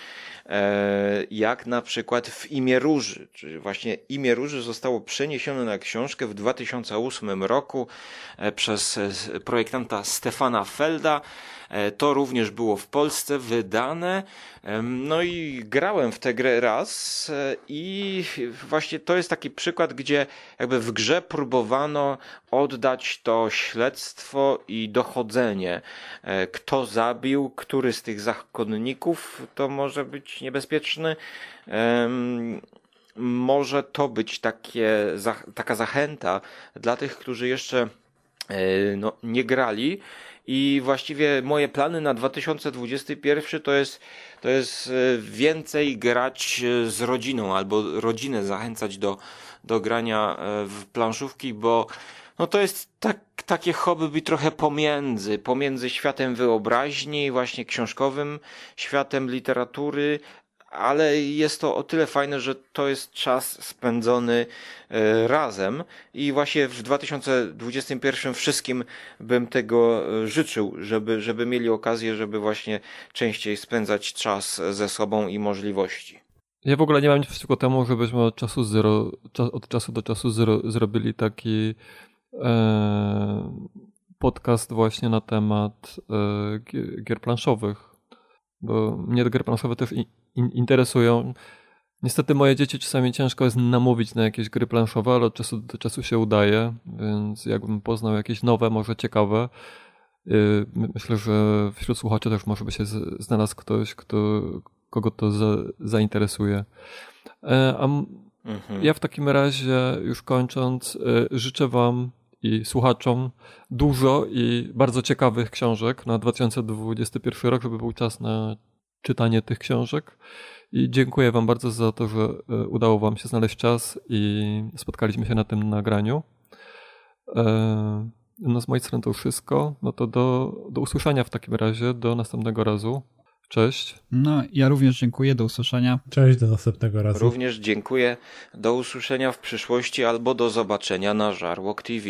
e, jak na przykład w Imię Róży. Czyli właśnie Imię Róży zostało przeniesione na książkę w 2008 roku e, przez projektanta Stefana Felda. E, to również było w Polsce wydane. No i grałem w tę grę raz e, i właśnie to jest taki przykład, gdzie jakby w grze próbowano oddać to śledztwo i dochodzenie. E, kto zabił, który z tych zakonników to może być niebezpieczny może to być takie, taka zachęta dla tych, którzy jeszcze no, nie grali i właściwie moje plany na 2021 to jest, to jest e, więcej grać e, z rodziną albo rodzinę zachęcać do, do grania e, w planszówki, bo no to jest tak, takie hobby trochę pomiędzy, pomiędzy światem wyobraźni, właśnie książkowym, światem literatury, ale jest to o tyle fajne, że to jest czas spędzony e, razem i właśnie w 2021 wszystkim bym tego e, życzył, żeby, żeby mieli okazję, żeby właśnie częściej spędzać czas ze sobą i możliwości. Ja w ogóle nie mam nic przeciwko temu, żebyśmy od czasu zero, od czasu do czasu zero, zrobili taki e, podcast właśnie na temat e, gier planszowych. Bo mnie gry planszowe też in, interesują. Niestety moje dzieci czasami ciężko jest namówić na jakieś gry planszowe, ale od czasu do czasu się udaje, więc jakbym poznał jakieś nowe, może ciekawe, y, myślę, że wśród słuchaczy też może by się znalazł ktoś, kto, kogo to za, zainteresuje. E, a mhm. ja w takim razie, już kończąc, y, życzę Wam i słuchaczom dużo i bardzo ciekawych książek na 2021 rok, żeby był czas na czytanie tych książek. I dziękuję Wam bardzo za to, że e, udało Wam się znaleźć czas i spotkaliśmy się na tym nagraniu. E, no z mojej strony to wszystko. No to do, do usłyszenia w takim razie, do następnego razu. Cześć. No, ja również dziękuję, do usłyszenia. Cześć, do następnego razu. Również dziękuję, do usłyszenia w przyszłości albo do zobaczenia na Żarłok TV.